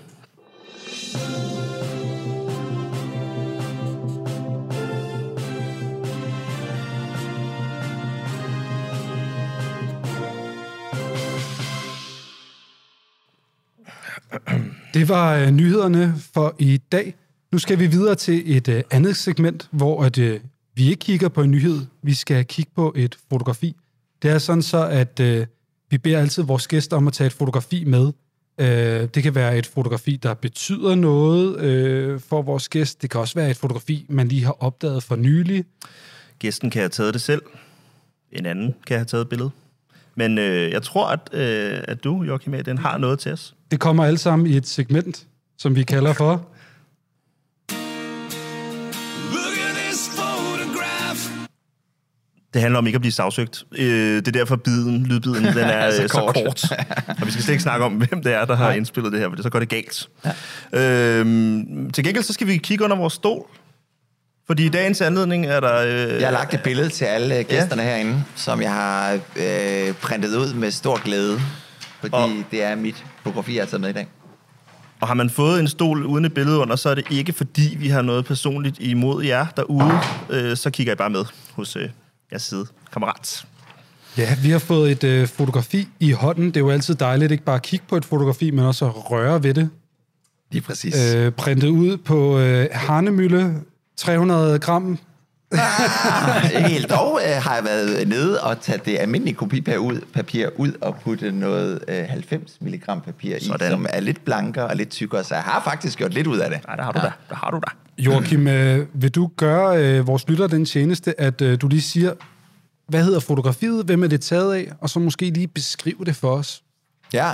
Det var øh, nyhederne for i dag. Nu skal vi videre til et øh, andet segment, hvor at, øh, vi ikke kigger på en nyhed. Vi skal kigge på et fotografi. Det er sådan så, at øh, vi beder altid vores gæster om at tage et fotografi med. Øh, det kan være et fotografi, der betyder noget øh, for vores gæst. Det kan også være et fotografi, man lige har opdaget for nylig. Gæsten kan have taget det selv. En anden kan have taget et billede. Men øh, jeg tror, at, øh, at du, Joachim, den har noget til os. Det kommer alle sammen i et segment, som vi kalder for... Det handler om ikke at blive sagsøgt. Øh, det er derfor biden, lydbiden, den er Så *laughs* så, så kort. kort. Og vi skal slet ikke snakke om, hvem det er, der har indspillet det her, for det så går det galt. Ja. Øhm, til gengæld så skal vi kigge under vores stol. Fordi i dagens anledning er der... Øh, Jeg har lagt et billede til alle gæsterne ja. herinde, som jeg har øh, printet ud med stor glæde, fordi og... det er mit fotografi, jeg har taget med i dag. Og har man fået en stol uden et billede under, så er det ikke fordi, vi har noget personligt imod jer derude. Øh, så kigger I bare med hos øh, jeres side. Kammerat. Ja, vi har fået et øh, fotografi i hånden. Det er jo altid dejligt ikke bare at kigge på et fotografi, men også at røre ved det. Lige præcis. Øh, printet ud på øh, Harnemølle, 300 gram. Ikke helt. Dog øh, har jeg været nede og taget det almindelige kopipapir ud, papir ud og putte noget øh, 90 mg papir i, Sådan. som er lidt blankere og lidt tykkere, så jeg har faktisk gjort lidt ud af det. Nej, der har du ja. da. Der har du da. Joachim, øh, vil du gøre øh, vores lytter den tjeneste, at øh, du lige siger, hvad hedder fotografiet, hvem er det taget af, og så måske lige beskrive det for os. Ja.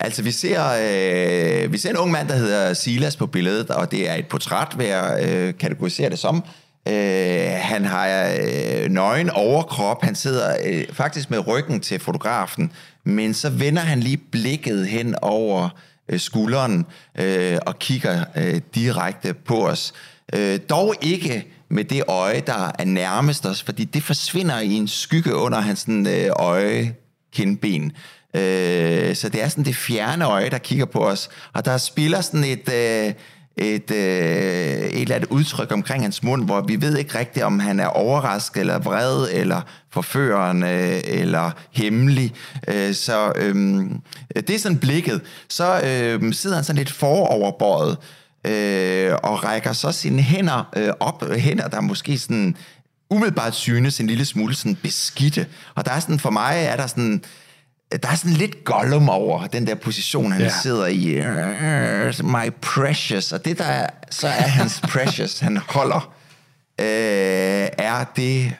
Altså, vi ser, øh, vi ser en ung mand, der hedder Silas på billedet, og det er et portræt, vil jeg øh, kategorisere det som. Øh, han har øh, nøgen overkrop, han sidder øh, faktisk med ryggen til fotografen, men så vender han lige blikket hen over øh, skulderen øh, og kigger øh, direkte på os. Øh, dog ikke med det øje, der er nærmest os, fordi det forsvinder i en skygge under hans sådan, øh, øje, kindben. Øh, så det er sådan det fjerne øje, der kigger på os. Og der spiller sådan et, øh, et, øh, et eller andet udtryk omkring hans mund, hvor vi ved ikke rigtigt, om han er overrasket, eller vred, eller forførende, eller hemmelig. Øh, så øh, det er sådan blikket. Så øh, sidder han sådan lidt foroverbøjet, øh, og rækker så sine hænder øh, op. Hænder, der måske sådan umiddelbart synes en lille smule sådan beskidte. Og der er sådan, for mig er der sådan, der er sådan lidt Gollum over den der position, han Ja. sidder i. My precious. Og det, der er, så er hans *laughs* precious, han holder, øh, er det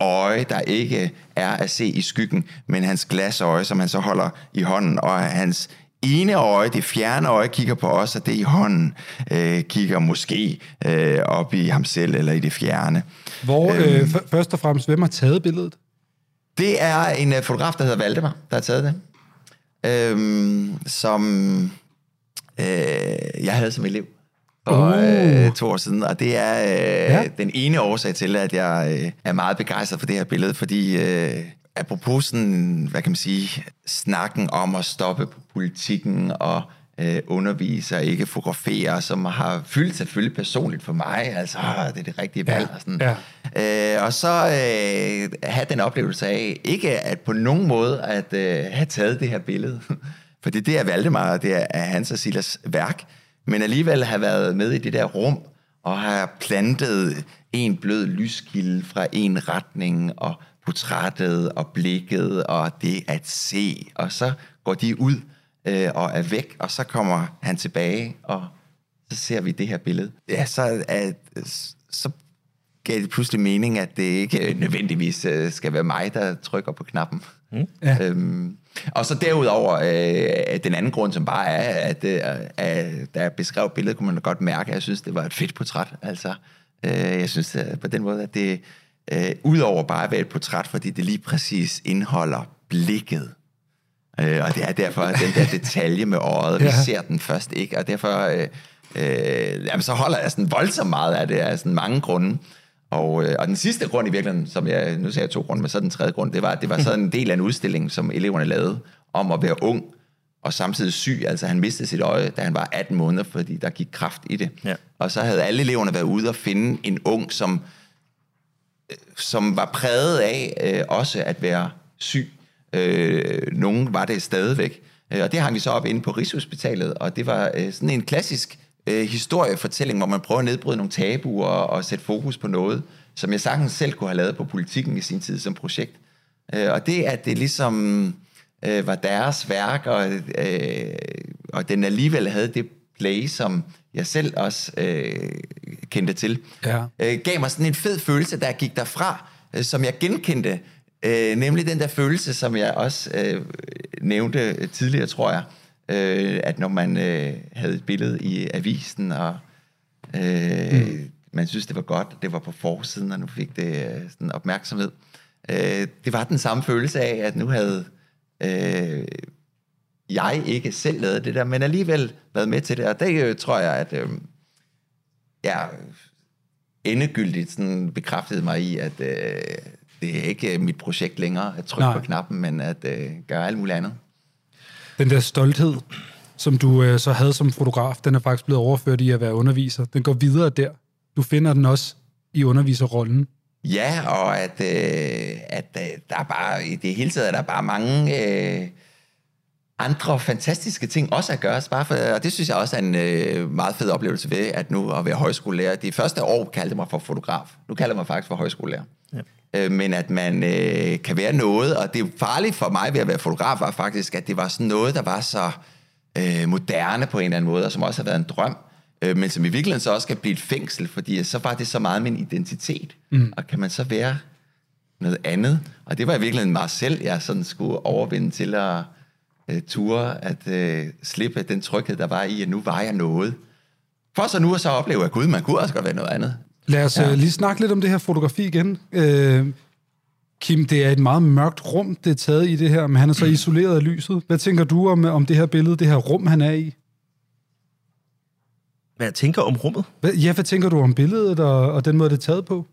øje, der ikke er at se i skyggen, men hans glasøje, som han så holder i hånden, og hans ene øje, det fjerne øje, kigger på os, og det i hånden øh, kigger måske øh, op i ham selv, eller i det fjerne. Hvor, øh, f- først og fremmest, hvem har taget billedet? Det er en øh, fotograf, der hedder Valdemar, der har taget det. Øhm, som øh, jeg havde som elev for Uh. øh, to år siden. Og det er øh, Ja. den ene årsag til, at jeg øh, er meget begejstret for det her billede. Fordi øh, apropos sådan, hvad kan man sige, snakken om at stoppe på politikken og øh, undervise og ikke fotografere, som har fyldt selvfølgelig personligt for mig. Altså, ah, det er det rigtige valg. Ja, Og, sådan. ja. Øh, og så øh, have den oplevelse af, ikke at på nogen måde at øh, have taget det her billede, *laughs* fordi det er Valdemar, og det er, er hans og Silas værk, men alligevel have været med i det der rum, og have plantet en blød lyskilde fra en retning, og portrættet og blikket, og det at se, og så går de ud øh, og er væk, og så kommer han tilbage, og så ser vi det her billede. Ja, så, at, så gav det pludselig mening, at det ikke nødvendigvis øh, skal være mig, der trykker på knappen. Mm. Ja. Øhm, og så derudover, øh, den anden grund, som bare er, at, øh, at da jeg beskrev billedet, kunne man da godt mærke, at jeg synes, det var et fedt portræt. Altså, øh, jeg synes at på den måde, at det øh, udover bare at være et portræt, fordi det lige præcis indeholder blikket, Øh, og det er derfor at den der *laughs* detalje med øjet, vi Ja. ser den først ikke, og derfor øh, øh, jamen, så holder jeg sådan voldsomt meget af det af sådan mange grunde. Og, øh, og den sidste grund i virkeligheden, som jeg, nu sagde jeg to grunde, men så den tredje grund, det var, at det var sådan en del af en udstilling, som eleverne lavede, om at være ung og samtidig syg. Altså han mistede sit øje, da han var 18 måneder, fordi der gik kraft i det. Ja. Og så havde alle eleverne været ude og finde en ung, som som var præget af øh, også at være syg. Øh, nogen var det stadigvæk. Øh, og det hang vi så op inde på Rigshospitalet, og det var øh, sådan en klassisk øh, historiefortælling, hvor man prøver at nedbryde nogle tabuer og, og sætte fokus på noget, som jeg sagtens selv kunne have lavet på politikken i sin tid som projekt. Øh, og det, at det ligesom øh, var deres værk, og, øh, og den alligevel havde det play, som jeg selv også øh, kendte til, Ja. øh, gav mig sådan en fed følelse, der gik derfra, øh, som jeg genkendte. Øh, nemlig den der følelse, som jeg også øh, nævnte tidligere, tror jeg, øh, at når man øh, havde et billede i avisen, og øh, mm. man synes, det var godt, det var på forsiden, og nu fik det øh, sådan opmærksomhed. Øh, det var den samme følelse af, at nu havde øh, jeg ikke selv lavet det der, men alligevel været med til det, og det øh, tror jeg, at øh, ja, endegyldigt sådan bekræftede mig i, at øh, det er ikke mit projekt længere at trykke Nej. på knappen, men at øh, gøre alt muligt andet. Den der stolthed, som du øh, så havde som fotograf, den er faktisk blevet overført i at være underviser. Den går videre der. Du finder den også i underviserrollen. Ja, og at, øh, at øh, der er bare, i det hele taget er der bare mange øh, andre fantastiske ting også at gøre. Bare for, og det synes jeg også er en øh, meget fed oplevelse ved, at nu at være højskolelærer. De første år kaldte mig for fotograf. Nu kalder jeg mig faktisk for højskolelærer. Ja. Øh, men at man øh, kan være noget, og det farligt for mig ved at være fotograf, var faktisk, at det var sådan noget, der var så øh, moderne på en eller anden måde, og som også har været en drøm, øh, men som i virkeligheden så også kan blive et fængsel, fordi så var det så meget min identitet. Mm. Og kan man så være noget andet? Og det var i virkeligheden mig selv, jeg sådan skulle overvinde til at øh, ture, at øh, slippe den tryghed, der var i, at nu var jeg noget. For så nu at så opleve, at gud, man kunne også godt være noget andet. Lad os ja. lige snakke lidt om det her fotografi igen. Øh, Kim, det er et meget mørkt rum, det er taget i det her, men han er så isoleret af lyset. Hvad tænker du om, om det her billede, det her rum, han er i? Hvad jeg tænker om rummet? Hvad, ja, hvad tænker du om billedet og, og den måde, det er taget på?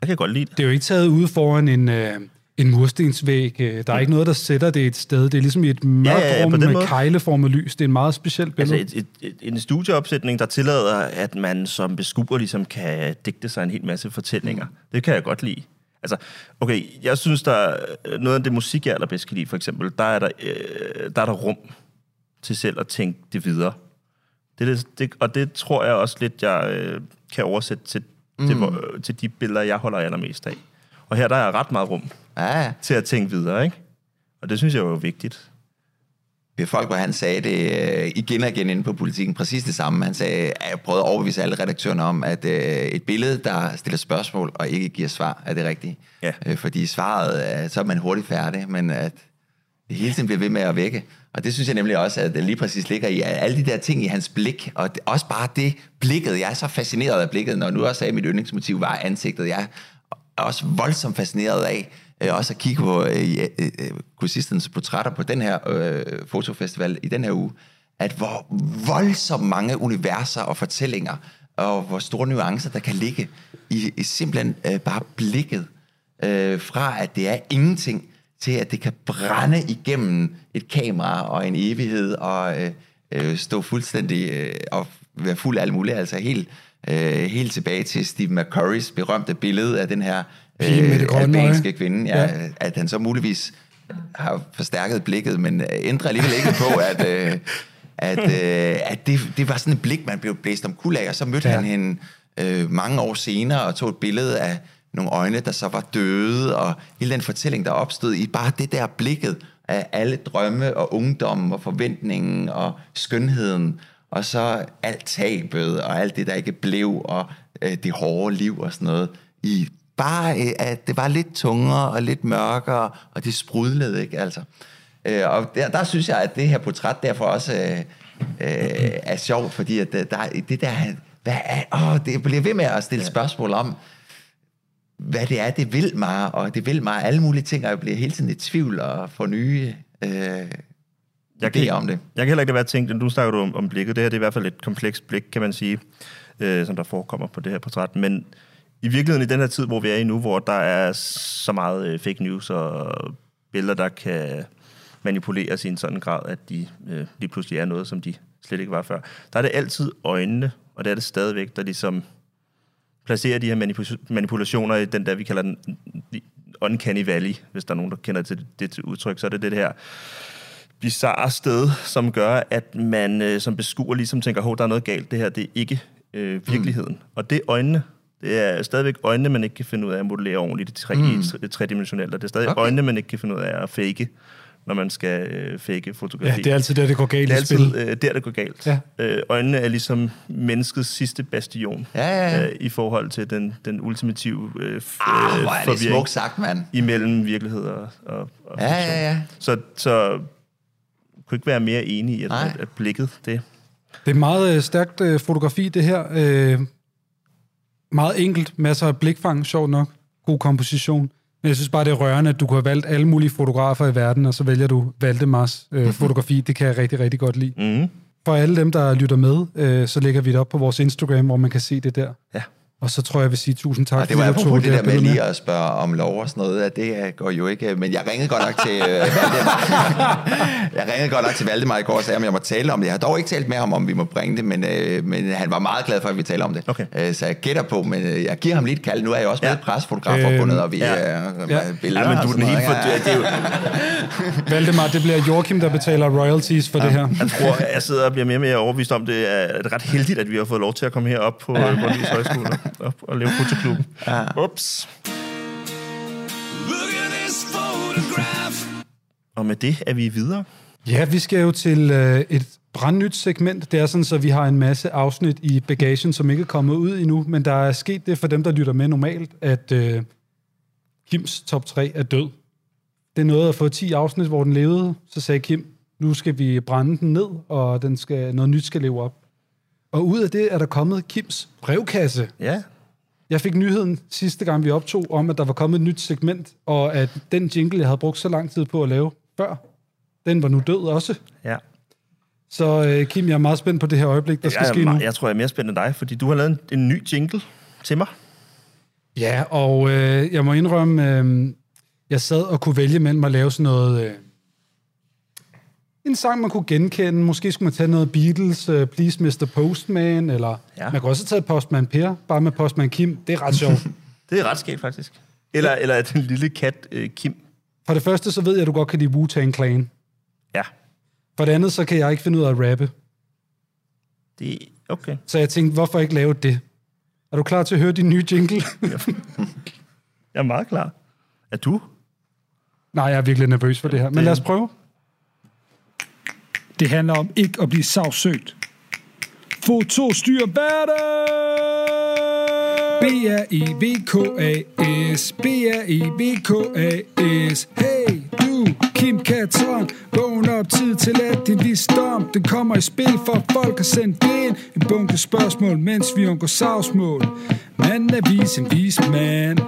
Jeg kan godt lide det. Det er jo ikke taget ude foran en, øh, en murstensvæg. Øh, Der er ikke noget, der sætter det et sted. Det er ligesom et mørkt Ja, ja, ja, rum med måde. kejleformet lys. Det er en meget specielt Altså billede. et, et, et, en studieopsætning, der tillader, at man som beskuer ligesom kan digte sig en hel masse fortællinger. Mm. Det kan jeg godt lide. Altså, okay, jeg synes, der er noget af det musik, jeg allerbedst kan lide, for eksempel, der er der, øh, der er der rum til selv at tænke det videre. Det, det, det, og det tror jeg også lidt, jeg øh, kan oversætte til, mm. til, hvor- til de billeder, jeg holder allermest af. Og her der er ret meget rum Ja, til at tænke videre, ikke? Og det synes jeg jo er vigtigt. ved folk, hvor han sagde det øh, igen og igen inde på politikken, præcis det samme. Han sagde, at jeg prøvede at overbevise alle redaktørerne om, at øh, et billede, der stiller spørgsmål og ikke giver svar, er det rigtige. Ja. Øh, fordi svaret, så er man hurtigt færdig, men at det hele tiden bliver ved med at vække. Og det synes jeg nemlig også, at det lige præcis ligger i alle de der ting i hans blik, og det, også bare det blikket. Jeg er så fascineret af blikket, når nu også sagde, at mit yndlingsmotiv var ansigtet. Jeg er også voldsomt fascineret af, øh, også at kigge på øh, øh, øh, kursistens portrætter på den her øh, fotofestival i den her uge, at hvor voldsomt mange universer og fortællinger, og hvor store nuancer, der kan ligge i, i simpelthen øh, bare blikket, øh, fra at det er ingenting, til at det kan brænde igennem et kamera og en evighed, og øh, øh, stå fuldstændig øh, og være fuld af alt muligt, altså helt, øh, helt tilbage til Steve McCurrys berømte billede af den her grønne albanske kvinde, ja, Ja. at han så muligvis har forstærket blikket, men øh, ændrer alligevel ikke på, *laughs* at, øh, at, øh, at det, det var sådan et blik, man blev blæst om kul af, og så mødte ja. han hende øh, mange år senere og tog et billede af nogle øjne, der så var døde, og hele den fortælling, der opstod i bare det der blikket af alle drømme og ungdommen og forventningen og skønheden, og så alt tabet og alt det, der ikke blev, og øh, det hårde liv og sådan noget, i bare, øh, at det var lidt tungere og lidt mørkere, og det sprudlede, ikke altså. Øh, og der, der synes jeg, at det her portræt derfor også øh, øh, er sjovt, fordi at der, der, det der, hvad er, åh, det bliver ved med at stille spørgsmål om, hvad det er, det vil mig, og det vil mig. Alle mulige ting, og jeg bliver hele tiden i tvivl og får nye øh, Jeg kan, om det. Jeg kan heller ikke være tænkt, nu snakker du om, om blikket, det her det er i hvert fald et komplekst blik, kan man sige, øh, som der forekommer på det her portræt, men i virkeligheden i den her tid, hvor vi er i nu, hvor der er så meget øh, fake news og billeder, der kan manipuleres i en sådan grad, at de øh, lige pludselig er noget, som de slet ikke var før. Der er det altid øjnene, og det er det stadigvæk, der ligesom placerer de her manipu- manipulationer i den der, vi kalder den uncanny valley, hvis der er nogen, der kender til det, det til udtryk, så er det det her bizarre sted, som gør, at man øh, som beskuer ligesom tænker, hov, der er noget galt, det her, det er ikke øh, virkeligheden. Mm. Og det er øjnene. Det er stadigvæk øjnene, man ikke kan finde ud af at modellere ordentligt i tre, mm. tredimensionelt, og det er stadig okay. øjnene, man ikke kan finde ud af at fake når man skal øh, fake fotografi. Ja, det er altid der, det går galt Det er altid øh, der, det går galt. Ja. Øh, øjnene er ligesom menneskets sidste bastion Ja, ja, ja. Øh, i forhold til den, den ultimative øh, f- Ah, øh, hvor er det forvirring smukt sagt, mand. imellem virkelighed og, og, og Ja, ja, ja. Så, så kunne ikke være mere enig i, at, Nej. at, at blikket, det Det er meget øh, stærkt øh, fotografi, det her. Øh, meget enkelt. Masser af blikfang, sjovt nok. God komposition. Men jeg synes bare, det er rørende, at du kunne have valgt alle mulige fotografer i verden, og så vælger du Valdemars øh, fotografi. Det kan jeg rigtig, rigtig godt lide. mm, For alle dem, der lytter med, øh, så lægger vi det op på vores Instagram, hvor man kan se det der. Ja. Og så tror jeg, jeg vil sige tusind tak, Og det var du apropos det her der med lige at spørge om lov og sådan noget, at det går jo ikke. Men jeg ringede godt nok til øh, *laughs* Valdemar. jeg ringede godt nok til Valdemar i går og sagde, om jeg må tale om det. Jeg har dog ikke talt med ham, om vi må bringe det, men, øh, men han var meget glad for, at vi taler om det. Okay. Øh, så jeg gætter på, men øh, jeg giver ham lidt kald. Nu er jeg også med Ja. i presfotografforbundet, og vi ja. øh, Ja. billeder Ja, men du er den helt for... Det, det er jo, *laughs* Valdemar, det bliver Joachim, der betaler royalties for ja. det her. jeg tror, jeg sidder og bliver mere og mere overbevist om, det er ret heldigt, at vi har fået lov til at komme herop på. Grundtvigs Højskole og, og lave fotoklubben. Ja. Ups. Og med det er vi videre. Ja, vi skal jo til øh, et brandnyt segment. Det er sådan, så vi har en masse afsnit i bagagen, som ikke er kommet ud endnu, men der er sket det for dem, der lytter med normalt, at øh, Kims top 3 er død. Det nåede at få 10 afsnit, hvor den levede. Så sagde Kim, nu skal vi brænde den ned, og den skal, noget nyt skal leve op. Og ud af det er der kommet Kims brevkasse. Ja, Jeg fik nyheden sidste gang, vi optog, om, at der var kommet et nyt segment, og at den jingle, jeg havde brugt så lang tid på at lave før, den var nu død også. ja. Så øh, Kim, jeg er meget spændt på det her øjeblik, der skal jeg, ske nu. jeg tror, jeg er mere spændt end dig, fordi du har lavet en, en ny jingle til mig. Ja, og øh, jeg må indrømme, øh, jeg sad og kunne vælge mellem at lave sådan noget... Øh, en sang, man kunne genkende. Måske skulle man tage noget Beatles, uh, Please Mr. Postman, eller Ja. ja. man kunne også taget Postman Per, bare med Postman Kim. Det er ret sjovt. *laughs* Det er ret skægt, faktisk. Eller, eller er den lille kat øh, Kim. For det første, så ved jeg, at du godt kan lide Wu-Tang Clan. Ja, For det andet, så kan jeg ikke finde ud af at rappe. det okay. Så jeg tænkte, hvorfor ikke lave det? Er du klar til at høre din nye jingle? *laughs* Jeg er meget klar. Er du? Nej, jeg er virkelig nervøs for det her. Men lad os prøve. Det handler om ikke at blive sagsøgt. Foto styr verden! B-R-E-V-K-A-S B-R-E-V-K-A-S Hey, du, Kim Katron. Vågn op tid til at din visdom Den kommer i spil, for folk har sendt ind En bunke spørgsmål, mens vi undgår savsmål Manden er vis, en vis mand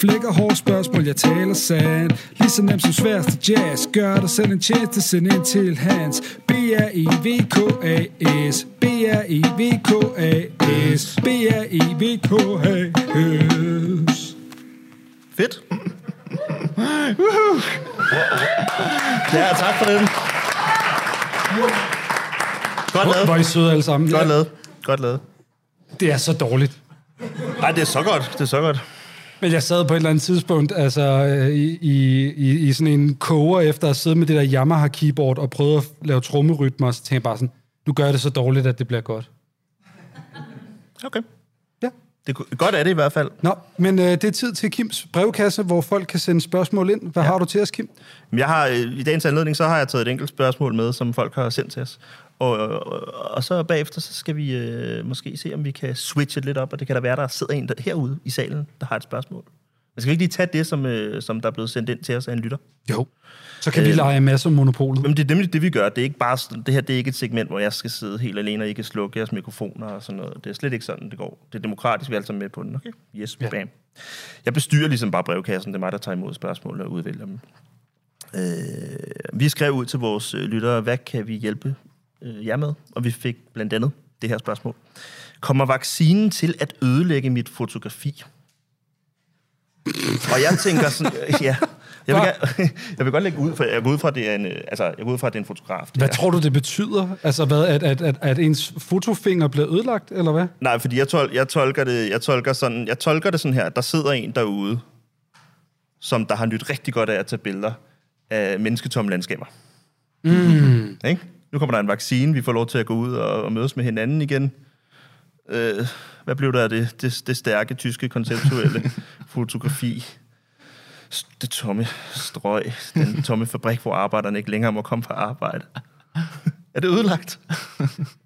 Flækker hårde spørgsmål, jeg taler sandt Lige så nemt som sværeste jazz Gør dig selv en tjeneste, send ind til Hans B-R-E-V-K-A-S B-R-E-V-K-A-S B-R-E-V-K-A-S Fedt. ja, tak for den. Godt Hvor, hvor er lavet. I søde alle sammen. Godt Ja, lavet. Godt lavet. Det er så dårligt. Nej, det er så godt. Det er så godt. Men jeg sad på et eller andet tidspunkt altså, øh, i, i, i, sådan en koger efter at sidde med det der Yamaha-keyboard og prøve at lave trommerytmer, og så tænkte jeg bare sådan, nu gør jeg det så dårligt, at det bliver godt. Okay. Ja. Det er godt er det i hvert fald. Nå, men øh, det er tid til Kims brevkasse, hvor folk kan sende spørgsmål ind. Hvad ja. har du til os, Kim? Jeg har, øh, I dagens anledning, så har jeg taget et enkelt spørgsmål med, som folk har sendt til os. Og, og, og så bagefter, så skal vi øh, måske se, om vi kan switche lidt op, og det kan der være, der sidder en der, herude i salen, der har et spørgsmål. Men skal vi ikke lige tage det, som, øh, som der er blevet sendt ind til os af en lytter? Jo. Så kan øh, vi lege masser om monopolet. Men det er nemlig det, vi gør. Det er ikke bare det her det er ikke et segment, hvor jeg skal sidde helt alene og ikke slukke jeres mikrofoner og sådan noget. Det er slet ikke sådan, det går. Det er demokratisk, vi er alle sammen med på den. Okay? Yes, ja. bam. Jeg bestyrer ligesom bare brevkassen. Det er mig, der tager imod spørgsmål og udvælger dem. Øh, vi skrev ud til vores øh, lyttere, hvad kan vi hjælpe øh, jer med? Og vi fik blandt andet det her spørgsmål. Kommer vaccinen til at ødelægge mit fotografi? Og jeg tænker sådan, øh, ja, jeg vil, gerne, *laughs* jeg vil godt lægge ud, for jeg går ud fra, at det er en, øh, altså, jeg går ud fra, at det er en fotograf. Hvad her. tror du, det betyder? Altså, hvad, at, at, at, at ens fotofinger bliver ødelagt, eller hvad? Nej, fordi jeg, tol- jeg, tolker det, jeg, tolker sådan, jeg tolker det sådan her, at der sidder en derude, som der har nyt rigtig godt af at tage billeder af mennesketomme landskaber. Mm. Ikke? Nu kommer der en vaccine, vi får lov til at gå ud og, og mødes med hinanden igen. Øh, hvad blev der af det, det, det stærke, tyske, konceptuelle *laughs* fotografi? Det tomme strøg, den tomme fabrik, hvor arbejderne ikke længere må komme på arbejde. *laughs* er det ødelagt?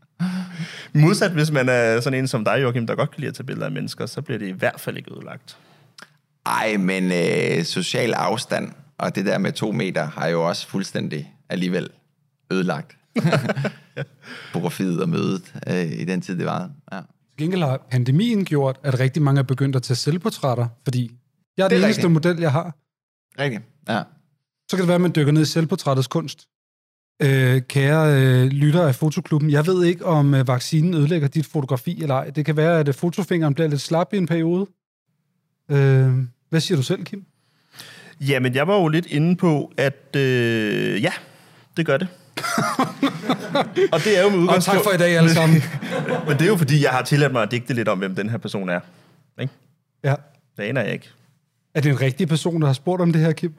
*laughs* Modsat, hvis man er sådan en som dig, Joachim, der godt kan lide at tage billeder af mennesker, så bliver det i hvert fald ikke ødelagt. Ej, men øh, social afstand og det der med to meter har jo også fuldstændig alligevel ødelagt *laughs* fotografiet og mødet øh, i den tid, det var. Ja. Til gengæld har pandemien gjort, at rigtig mange er begyndt at tage selvportrætter, fordi jeg er Det den eneste rigtigt. model, jeg har. Rigtigt, ja. Så kan det være, at man dykker ned i selvportrættets kunst. Øh, kære øh, lytter af Fotoklubben, jeg ved ikke, om øh, vaccinen ødelægger dit fotografi eller ej. Det kan være, at øh, fotofingeren bliver lidt slap i en periode. Øh, hvad siger du selv, Kim? Jamen, jeg var jo lidt inde på, at øh, ja, det gør det. Og det er jo med Og udgangspunkt... tak for i dag, alle sammen. *laughs* Men det er jo fordi, jeg har tilladt mig at digte lidt om, hvem den her person er. Ikke? Ja. Det aner jeg ikke. Er det en rigtig person, der har spurgt om det her, Kim?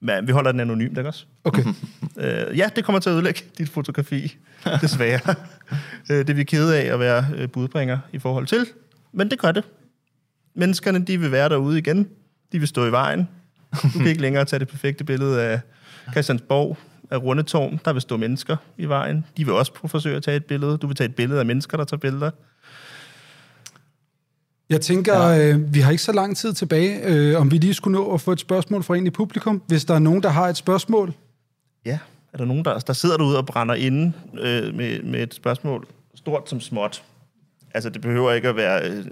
Men vi holder den anonym, ikke også? Okay. *laughs* Øh, ja, det kommer til at ødelægge dit fotografi, *laughs* desværre. øh, det er vi kede af at være øh, budbringer i forhold til. Men det gør det. Menneskerne, de vil være derude igen. De vil stå i vejen. Du kan ikke længere tage det perfekte billede af Christiansborg, af Rundetårn. Der vil stå mennesker i vejen. De vil også forsøge at tage et billede. Du vil tage et billede af mennesker, der tager billeder. Jeg tænker, ja. øh, vi har ikke så lang tid tilbage, øh, om vi lige skulle nå at få et spørgsmål fra en i publikum. Hvis der er nogen, der har et spørgsmål, Ja, er der nogen, der, der sidder derude og brænder inde øh, med, med et spørgsmål, stort som småt? Altså, det behøver ikke at være øh,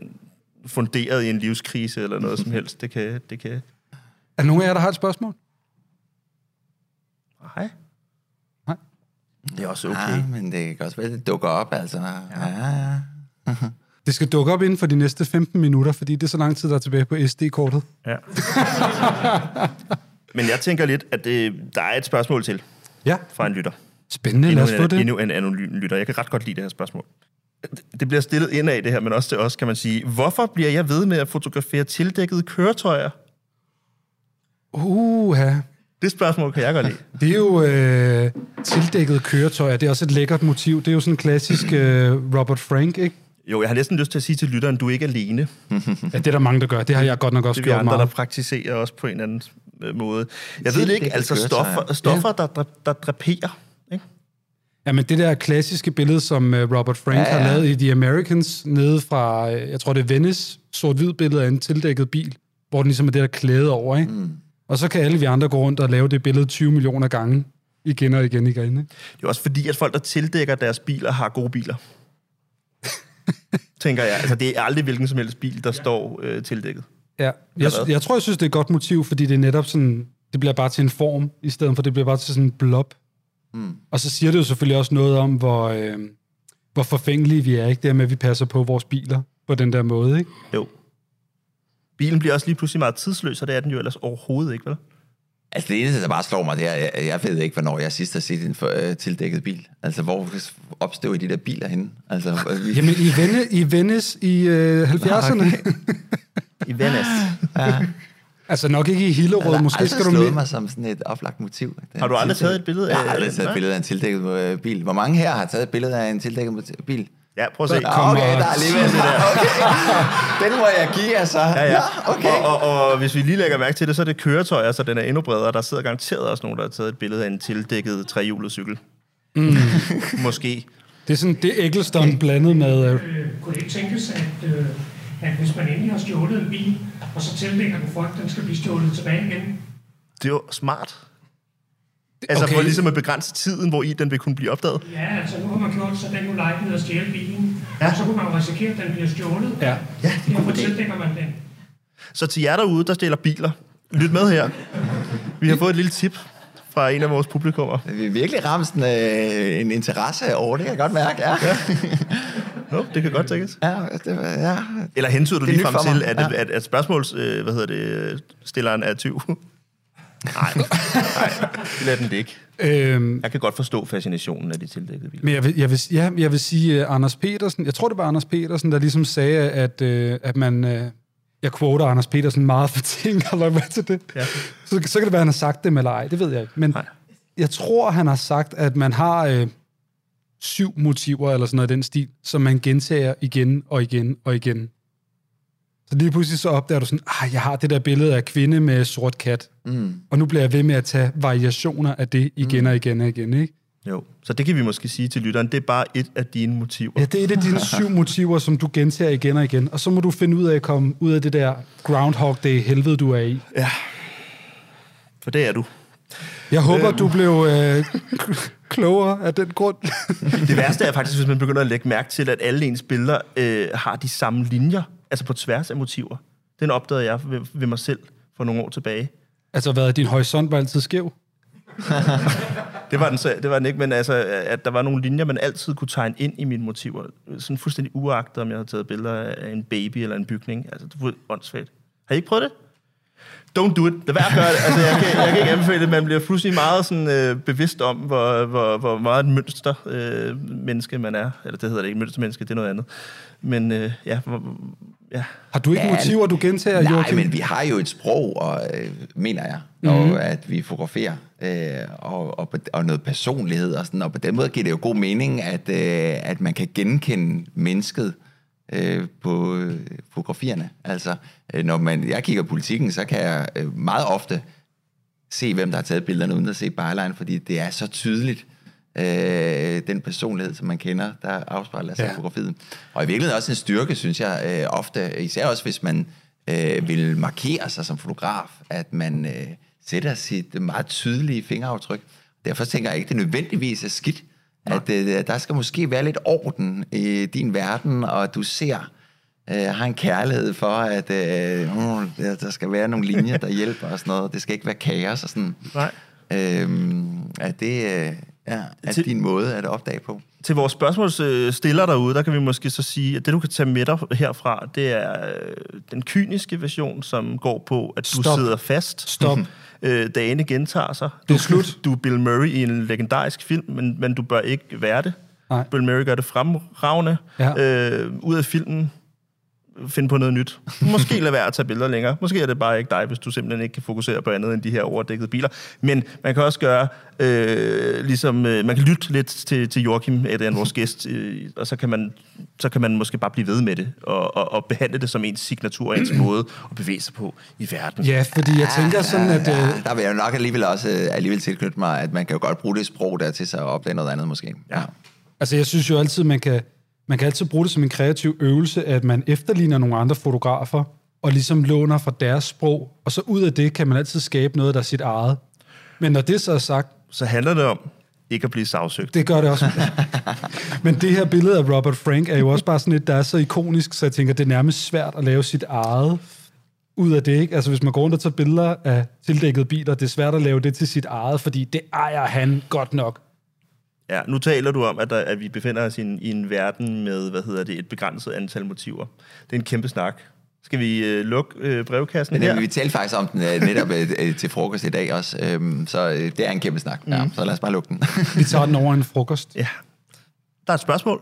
funderet i en livskrise eller noget som helst. Det kan... Det kan er der nogen af jer, der har et spørgsmål? Nej. Det er også okay. ja, men det kan også være, at det dukker op, altså. Ja, ja. *laughs* Det skal dukke op inden for de næste 15 minutter, fordi det er så lang tid, der er tilbage på SD-kortet. Ja. *laughs* Men jeg tænker lidt, at det, der er et spørgsmål til Ja, fra en lytter. spændende. Lad Endnu os få en, det. endnu en anonym lytter. Jeg kan ret godt lide det her spørgsmål. Det bliver stillet ind af det her, men også til os, kan man sige. Hvorfor bliver jeg ved med at fotografere tildækkede køretøjer? Uha. Det spørgsmål kan jeg godt lide. Det er jo øh, tildækket køretøjer. Det er også et lækkert motiv. Det er jo sådan en klassisk øh, Robert Frank, ikke? Jo, jeg har næsten lyst til at sige til lytteren, du er ikke alene. Ja, det er der mange, der gør. Det har jeg godt nok også Det er vi gjort andre, der meget. praktiserer også på en eller anden øh, måde. Jeg ved det ikke, altså stoffer, stoffer der, der, der draperer. Ikke? Ja, men det der klassiske billede, som øh, Robert Frank ja, Ja, ja. har ja. lavet i The Americans, nede fra, øh, jeg tror det er Venice, sort-hvid billede af en tildækket bil, hvor den ligesom er det der klæde over, ikke? Mm. Og så kan alle vi andre gå rundt og lave det billede 20 millioner gange, igen og igen og igen, ikke? Det er også fordi, at folk, der tildækker deres biler, har gode biler. *laughs* Tænker jeg. Altså, det er aldrig hvilken som helst bil, der står øh, tildækket. Ja, jeg, jeg tror, jeg synes, det er et godt motiv, fordi det er netop sådan, det bliver bare til en form, i stedet for det bliver bare til sådan en blob. Mm. Og så siger det jo selvfølgelig også noget om, hvor, øh, hvor forfængelige vi er, ikke? Det her med, at vi passer på vores biler på den der måde, ikke? Jo. Bilen bliver også lige pludselig meget tidsløs, og det er den jo ellers overhovedet ikke, vel? Altså det eneste, der bare slår mig, det er, jeg, jeg ved ikke, hvornår jeg sidst har set en for, øh, tildækket bil. Altså hvor opstod de der biler henne? Altså, vi, *laughs* Jamen, i, Venne, i Venice i øh, 70'erne. *laughs* I Venice. ja. Altså nok ikke i Hillerød, måske aldrig skal du med. mig som sådan et oplagt motiv. Har du aldrig taget et billede af- Jeg har aldrig taget et billede af en tildækket øh, bil. Hvor mange her har taget et billede af en tildækket bil? Ja, prøv at se. Ah, okay, der er alligevel det der. *laughs* Okay. Den må jeg give, altså. Ja, ja. Nå, okay. Og, og, og hvis vi lige lægger mærke til det, så er det køretøjer, så den er endnu bredere. Der sidder garanteret også nogen, der har taget et billede af en tildækket trehjulet cykel. Mm. *laughs* Måske. Det er sådan, det er Eccleston blandet med... Øh, Øh, kunne det ikke tænkes, at, øh, at hvis man endelig har stjålet en bil, og så tildækker den folk, den skal blive stjålet tilbage igen? Det er jo smart. Altså Okay. for ligesom at begrænse tiden, hvor i den vil kunne blive opdaget. Ja, altså nu har man gjort så den ulejlighed at stjæle bilen, ja. og så kunne man jo risikere, at den bliver stjålet. ja. Ja, det Derfor tildækker man den. Så til jer derude, der stjæler biler, lyt med her. Vi har fået et lille tip fra en af vores publikummer. Vi er virkelig ramt sådan, øh, en interesse over det, kan jeg godt mærke. Ja, ja. Nå, det kan godt tænkes. ja, det, ja. Eller hentyder du er lige frem til, at, Ja. at, at, at spørgsmåls, øh, hvad hedder det, stilleren er tyv? Nej, *laughs* nej, det lader den ikke. Øhm, Jeg kan godt forstå fascinationen af de tildækkede biler. men jeg vil, jeg vil, ja, jeg vil sige, uh, Anders Petersen, jeg tror, det var Anders Petersen, der ligesom sagde, at, uh, at man... Uh, jeg quoter Anders Petersen meget for ting, *laughs* har lagt til det. Ja. Så, så kan det være, at han har sagt det eller ej, det ved jeg ikke. Men Nej. jeg tror, han har sagt, at man har øh, syv motiver, eller sådan noget i den stil, som man gentager igen og igen og igen. Så lige pludselig så opdager du sådan, ah, jeg har det der billede af kvinde med sort kat, Mm. og nu bliver jeg ved med at tage variationer af det igen Mm. og igen og igen, ikke? Jo, så det kan vi måske sige til lytteren. Det er bare et af dine motiver. Ja, det er et af dine *laughs* syv motiver, som du gentager igen og igen, og så må du finde ud af at komme ud af det der Groundhog Day helvede, du er i. Ja, for det er du. Jeg håber, Øhm. du blev øh, klogere af den grund. *laughs* Det værste er faktisk, hvis man begynder at lægge mærke til, at alle ens billeder øh, har de samme linjer, altså på tværs af motiver. Den opdagede jeg ved, ved mig selv for nogle år tilbage. altså, hvad, din horisont var altid skæv? *laughs* Det var, den, så, det var den ikke, men altså, at der var nogle linjer, man altid kunne tegne ind i mine motiver. Sådan fuldstændig uagtet, om jeg havde taget billeder af en baby eller en bygning. Altså, det var åndssvagt. Har I ikke prøvet det? Don't do it. Lad være at gøre det. Altså, jeg, kan, jeg kan ikke anbefale det. Man bliver fuldstændig meget sådan, øh, bevidst om, hvor, hvor, hvor meget et mønster øh, menneske man er. Eller det hedder det ikke mønstermenneske, det er noget andet. Men øh, ja, ja. Har du ikke Ja, motiver, du gentager, Nej, Joachim? men vi har jo et sprog, og, øh, mener jeg, når Mhm. mm-hmm. at vi fotograferer, øh, og, og, og noget personlighed og sådan, og på den måde giver det jo god mening, at, øh, at man kan genkende mennesket øh, på øh, fotografierne. Altså, øh, når man, jeg kigger på politikken, så kan jeg øh, meget ofte se, hvem der har taget billederne, uden at se byline, fordi det er så tydeligt, øh, den personlighed, som man kender, der afspejler sig ja. I fotografiet. Og i virkeligheden også en styrke, synes jeg, øh, ofte, især også hvis man øh, vil markere sig som fotograf, at man øh, sætter sit meget tydelige fingeraftryk. Derfor tænker jeg ikke, det nødvendigvis er skidt, at øh, der skal måske være lidt orden i din verden, og du ser øh, har en kærlighed for, at øh, der der skal være nogle linjer, der *laughs* hjælper og sådan noget. Det skal ikke være kaos og sådan. Nej. Øhm, at det øh, ja, er Til- din måde at opdage på. Til vores spørgsmålsstiller derude, der kan vi måske så sige, at det, du kan tage med dig herfra, det er øh, den kyniske version, som går på, at du Stop. sidder fast. Stop. *laughs* Øh, dagene gentager sig. Det er slut. Du er Bill Murray i en legendarisk film, men, men du bør ikke være det. Nej. Bill Murray gør det fremragende. Ja. Øh, ud af filmen, finde på noget nyt. Måske lade være at tage billeder længere. Måske er det bare ikke dig, hvis du simpelthen ikke kan fokusere på andet end de her overdækkede biler. Men man kan også gøre, øh, ligesom, øh, man kan lytte lidt til, til Joachim, Adrian, vores *laughs* gæst, øh, og så kan, man, så kan man måske bare blive ved med det, og, og, og behandle det som ens signatur, og ens *clears throat* måde at bevæge sig på i verden. Ja, fordi jeg tænker sådan, at... Ja, Øh, der vil jeg jo nok alligevel også øh, alligevel tilknytte mig, at man kan jo godt bruge det sprog der til sig at opdage noget andet måske. Ja. altså, jeg synes jo altid, man kan, man kan altid bruge det som en kreativ øvelse, at man efterligner nogle andre fotografer, og ligesom låner fra deres sprog, og så ud af det kan man altid skabe noget, der er sit eget. Men når det så er sagt, Så handler det om ikke at blive sagsøgt. det gør det også. *laughs* Men det her billede af Robert Frank er jo også bare sådan et, der er så ikonisk, så jeg tænker, det er nærmest svært at lave sit eget ud af det, ikke? Altså, hvis man går rundt og tager billeder af tildækkede biler, det er svært at lave det til sit eget, fordi det ejer han godt nok. Ja, nu taler du om, at, der, at vi befinder os i en, i en verden med, hvad hedder det, et begrænset antal motiver. Det er en kæmpe snak. Skal vi øh, lukke øh, brevkassen Men her? vi talte faktisk om den øh, netop øh, øh, til frokost i dag også, øhm, så øh, det er en kæmpe snak. Ja, så lad os bare lukke den. *laughs* Vi tager den over en frokost. Ja. Der er et spørgsmål.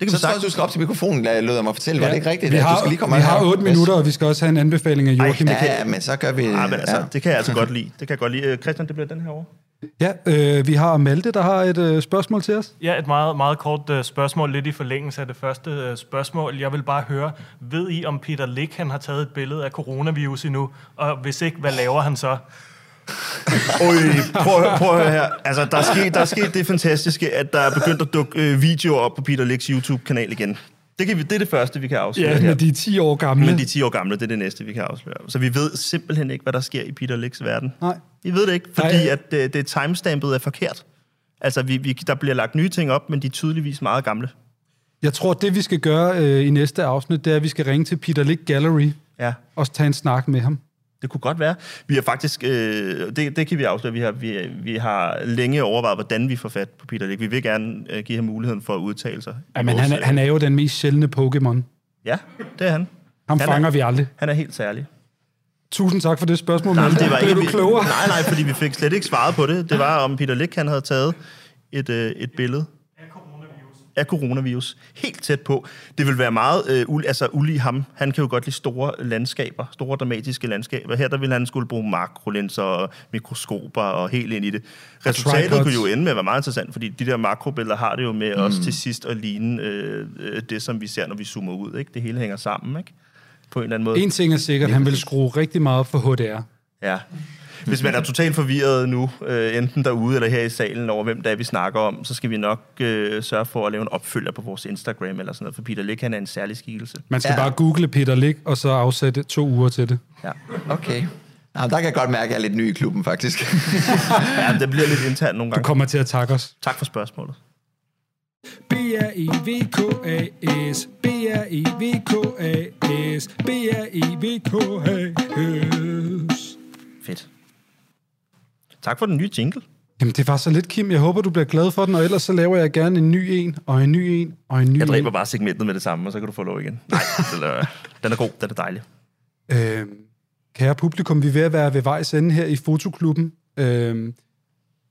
Det kan så tror du skal op til mikrofonen, lød jeg mig fortælle. Var det ikke rigtigt? Vi at du har, skal lige komme vi her? har otte minutter, og vi skal også have en anbefaling af Joachim. Ja, ja, men så gør vi... Ah, men altså, ja. det kan jeg altså godt lide. Det kan jeg godt lide. Øh, Christian, det bliver den her over. Ja, øh, vi har Malte, der har et øh, spørgsmål til os. Ja, et meget, meget kort uh, spørgsmål, lidt i forlængelse af det første uh, spørgsmål. Jeg vil bare høre, ved I, om Peter Lick han har taget et billede af coronavirus endnu? Og hvis ikke, hvad laver han så? *laughs* Oj, prøv, at høre- prøv at høre her. Altså, der er, sket, der er sket det fantastiske, at der er begyndt at dukke øh, videoer op på Peter Licks YouTube-kanal igen. Det, kan vi, det er det første, vi kan afsløre Ja, her. men de er 10 år gamle. Men de er 10 år gamle, det er det næste, vi kan afsløre. Så vi ved simpelthen ikke, hvad der sker i Peter Licks verden. Nej. Vi ved det ikke, fordi Nej. at det, det timestampet er forkert. Altså, vi, vi, der bliver lagt nye ting op, men de er tydeligvis meget gamle. Jeg tror, det vi skal gøre øh, i næste afsnit, det er, at vi skal ringe til Peter Lick Gallery Ja. og tage en snak med ham. Det kunne godt være. Vi har faktisk, øh, det, det kan vi afsløre, vi har, vi, vi har længe overvejet, hvordan vi får fat på Peter Lick. Vi vil gerne øh, give ham muligheden for at udtale sig. Ja, men han, er- han er jo den mest sjældne Pokémon. Ja, det er han. Ham Han fanger er, vi aldrig. Han er helt særlig. Tusind tak for det spørgsmål, Nej, det var ikke, du klogere? Nej, nej, fordi vi fik slet ikke svaret på det. Det var, om Peter Lick han havde taget et, øh, et billede af coronavirus helt tæt på. Det vil være meget øh, ul, altså, ulig ham. Han kan jo godt lide store landskaber, store dramatiske landskaber. Her der vil han skulle bruge makrolinser og mikroskoper og helt ind i det. Resultatet kunne jo ende med at være meget interessant, fordi de der makrobilleder har det jo med mm. også til sidst at ligne øh, øh, det, som vi ser, når vi zoomer ud. Ikke? Det hele hænger sammen, ikke? På en eller anden måde. En ting er sikkert, han vil skrue rigtig meget op for HDR. Ja. Hvis man er totalt forvirret nu, øh, enten derude eller her i salen over, hvem der er, vi snakker om, så skal vi nok øh, sørge for at lave en opfølger på vores Instagram eller sådan noget, for Peter Lick, han er en særlig skikkelse. Man skal ja. bare google Peter Lick, og så afsætte to uger til det. Ja. Okay. Nå, der kan jeg godt mærke, at jeg er lidt ny i klubben, faktisk. *laughs* ja, det bliver lidt internt nogle Du gange. kommer til at takke os. Tak for spørgsmålet. E B-R-E-V-K-A-S B-R-E-V-K-A-S B-R-E-V-K-A-S. Tak for den nye jingle. Jamen, det var så lidt, Kim. Jeg håber, du bliver glad for den, og ellers så laver jeg gerne en ny en, og en ny en, og en ny Jeg dræber en. bare segmentet med det samme, og så kan du få lov igen. Nej, *laughs* den er, den er god, den er dejlig. Øh, kære publikum, vi er ved at være ved vejs ende her i Fotoklubben. Øh,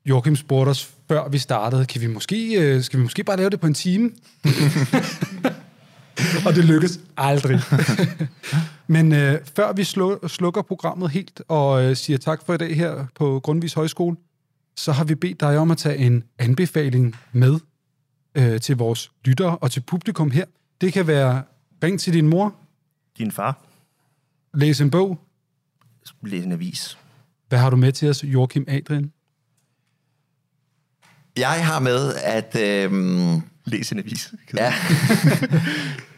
Joachim spurgte os, før vi startede, kan vi måske, øh, skal vi måske bare lave det på en time? *laughs* *laughs* og det lykkes aldrig. Men øh, før vi slu- slukker programmet helt og øh, siger tak for i dag her på Grundvis Højskole, så har vi bedt dig om at tage en anbefaling med øh, til vores lyttere og til publikum her. Det kan være ring til din mor, Din far, læs en bog. læs en avis. Hvad har du med til os, Joachim Adrian? Jeg har med, at... Øhm, Læs en avis. ja. *laughs*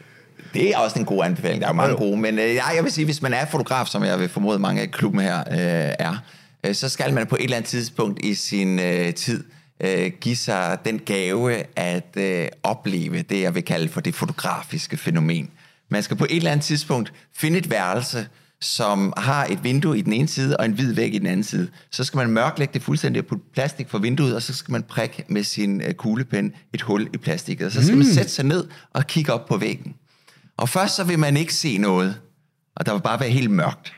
det er også en god anbefaling. Der er mange gode. Men øh, jeg vil sige, hvis man er fotograf, som jeg vil formode mange af klubben her øh, er, øh, så skal man på et eller andet tidspunkt i sin øh, tid øh, give sig den gave at øh, opleve det, jeg vil kalde for det fotografiske fænomen. Man skal på et eller andet tidspunkt finde et værelse, som har et vindue i den ene side og en hvid væg i den anden side. Så skal man mørklægge det fuldstændig og putte plastik for vinduet, og så skal man prikke med sin øh, kuglepen et hul i plastikket. Og så skal mm. man sætte sig ned og kigge op på væggen. Og først så vil man ikke se noget, og der vil bare være helt mørkt.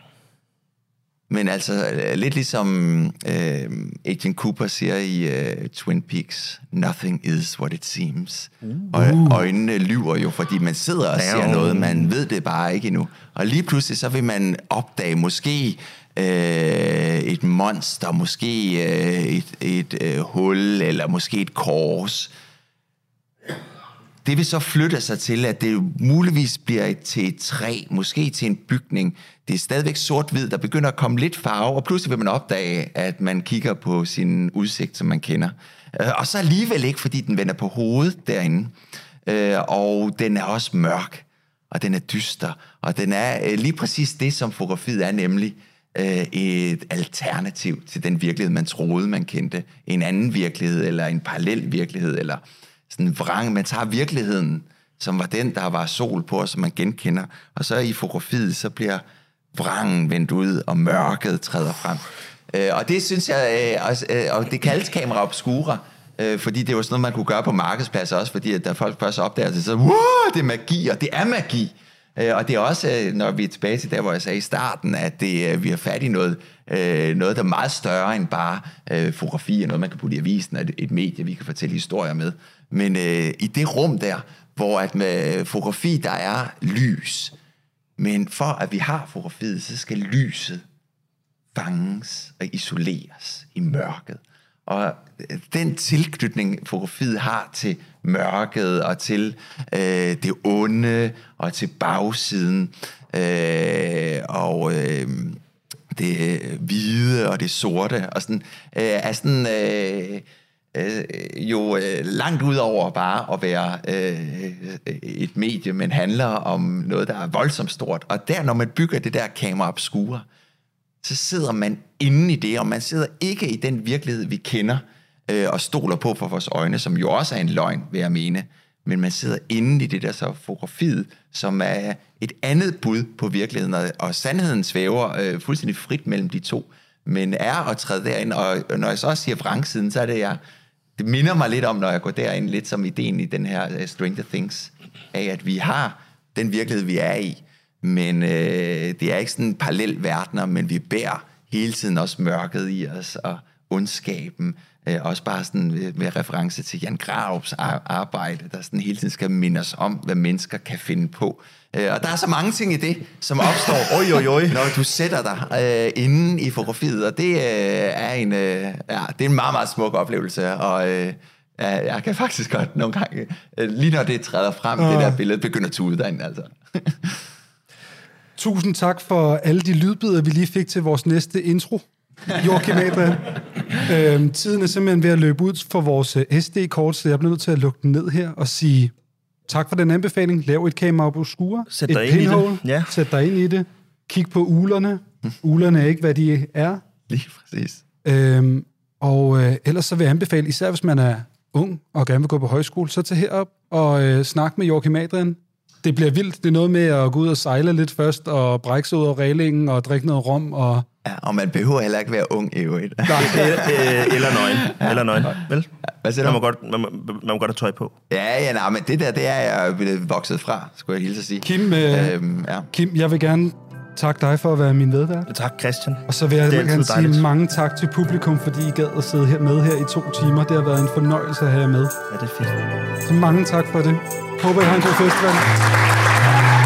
Men altså, øh, lidt ligesom øh, Agent Cooper siger i øh, Twin Peaks, nothing is what it seems. Uh. Og øjnene lyver jo, fordi man sidder og ser noget, man ved det bare ikke endnu. Og lige pludselig så vil man opdage måske øh, et monster, måske øh, et, et øh, hul, eller måske et kors. Det vil så flytte sig til, at det muligvis bliver et- til et træ, måske til en bygning. Det er stadigvæk sort-hvid, der begynder at komme lidt farve, og pludselig vil man opdage, at man kigger på sin udsigt, som man kender. Øh, og så alligevel ikke, fordi den vender på hovedet derinde. Øh, og den er også mørk, og den er dyster, og den er øh, lige præcis det, som fotografiet er, nemlig et alternativ til den virkelighed, man troede, man kendte. En anden virkelighed, eller en parallel virkelighed, eller sådan en vrang. Man tager virkeligheden, som var den, der var sol på, og som man genkender. Og så i fotografiet, så bliver vrangen vendt ud, og mørket træder frem. Øh, og det synes jeg, øh, også, øh, og det kaldes kamera obscura, øh, fordi det var sådan noget, man kunne gøre på markedspladser også, fordi at der folk først opdager det, så wow, det er magi, og det er magi. Øh, Og det er også, øh, når vi er tilbage til der, hvor jeg sagde i starten, at det, øh, vi har fat i noget, øh, noget, der er meget større end bare øh, fotografi, og noget, man kan putte i avisen, og et, et medie, vi kan fortælle historier med. Men øh, i det rum der, hvor at med fotografi, der er lys, men for at vi har fotografiet, så skal lyset fanges og isoleres i mørket. Og øh, den tilknytning, fotografiet har til mørket og til øh, det onde og til bagsiden øh, og øh, det hvide og det sorte og sådan, øh, er sådan øh, øh, jo øh, langt ud over bare at være øh, et medie, men handler om noget, der er voldsomt stort. Og der, når man bygger det der kamera obscura, så sidder man inde i det, og man sidder ikke i den virkelighed, vi kender øh, og stoler på for vores øjne, som jo også er en løgn, vil jeg mene. Men man sidder inde i det der så fotografiet, som er et andet bud på virkeligheden, og, og sandheden svæver øh, fuldstændig frit mellem de to. Men er at træde derind, og når jeg så også siger vrangsiden, så er det jeg, det minder mig lidt om, når jeg går derind, lidt som ideen i den her uh, Stranger Things, af at vi har den virkelighed, vi er i, men øh, det er ikke sådan en parallel verdener, men vi bærer hele tiden også mørket i os, og ondskaben. Øh, også bare sådan med, med reference til Jan Graups ar- arbejde, der sådan hele tiden skal minde os om, hvad mennesker kan finde på. Øh, og der er så mange ting i det, som opstår, *laughs* oj, oj, oj, når du sætter dig øh, inde i fotografiet, og det øh, er en, øh, ja, det er en meget, meget smuk oplevelse, og øh, ja, jeg kan faktisk godt nogle gange, øh, lige når det træder frem, det der billede begynder at tude derinde, altså. *laughs* Tusind tak for alle de lydbider, vi lige fik til vores næste intro. Joachim Adrian. øhm, tiden er simpelthen ved at løbe ud for vores øh, SD-kort, så jeg bliver nødt til at lukke den ned her og sige tak for den anbefaling. Lav et kamera på skure. Sæt et dig ind i det. pinhole. Ja. Sæt dig ind i det. Kig på ulerne. Ulerne er ikke, hvad de er. Lige præcis. Øhm, og øh, ellers så vil jeg anbefale, især hvis man er ung og gerne vil gå på højskole, så tag herop og øh, snak med Joachim Adrian. Det bliver vildt. Det er noget med at gå ud og sejle lidt først, og brække sig ud af reglingen, og drikke noget rom, og... Ja, og man behøver heller ikke være ung i øvrigt. eller, *laughs* eller nøgen. Eller nøgen. Vel? Hvad siger man du? må, godt, man, må, man må godt have tøj på. Ja, ja, nej, men det der, det er jeg blevet vokset fra, skulle jeg hilse at sige. Kim, øh, Øhm, ja. Kim, jeg vil gerne takke dig for at være min medvært. Tak, Christian. Og så vil jeg er gerne sige dejligt. mange tak til publikum, fordi I gad at sidde her med her i to timer. Det har været en fornøjelse at have jer med. Ja, det er fedt. Så mange tak for det. Håber, I har en god festival.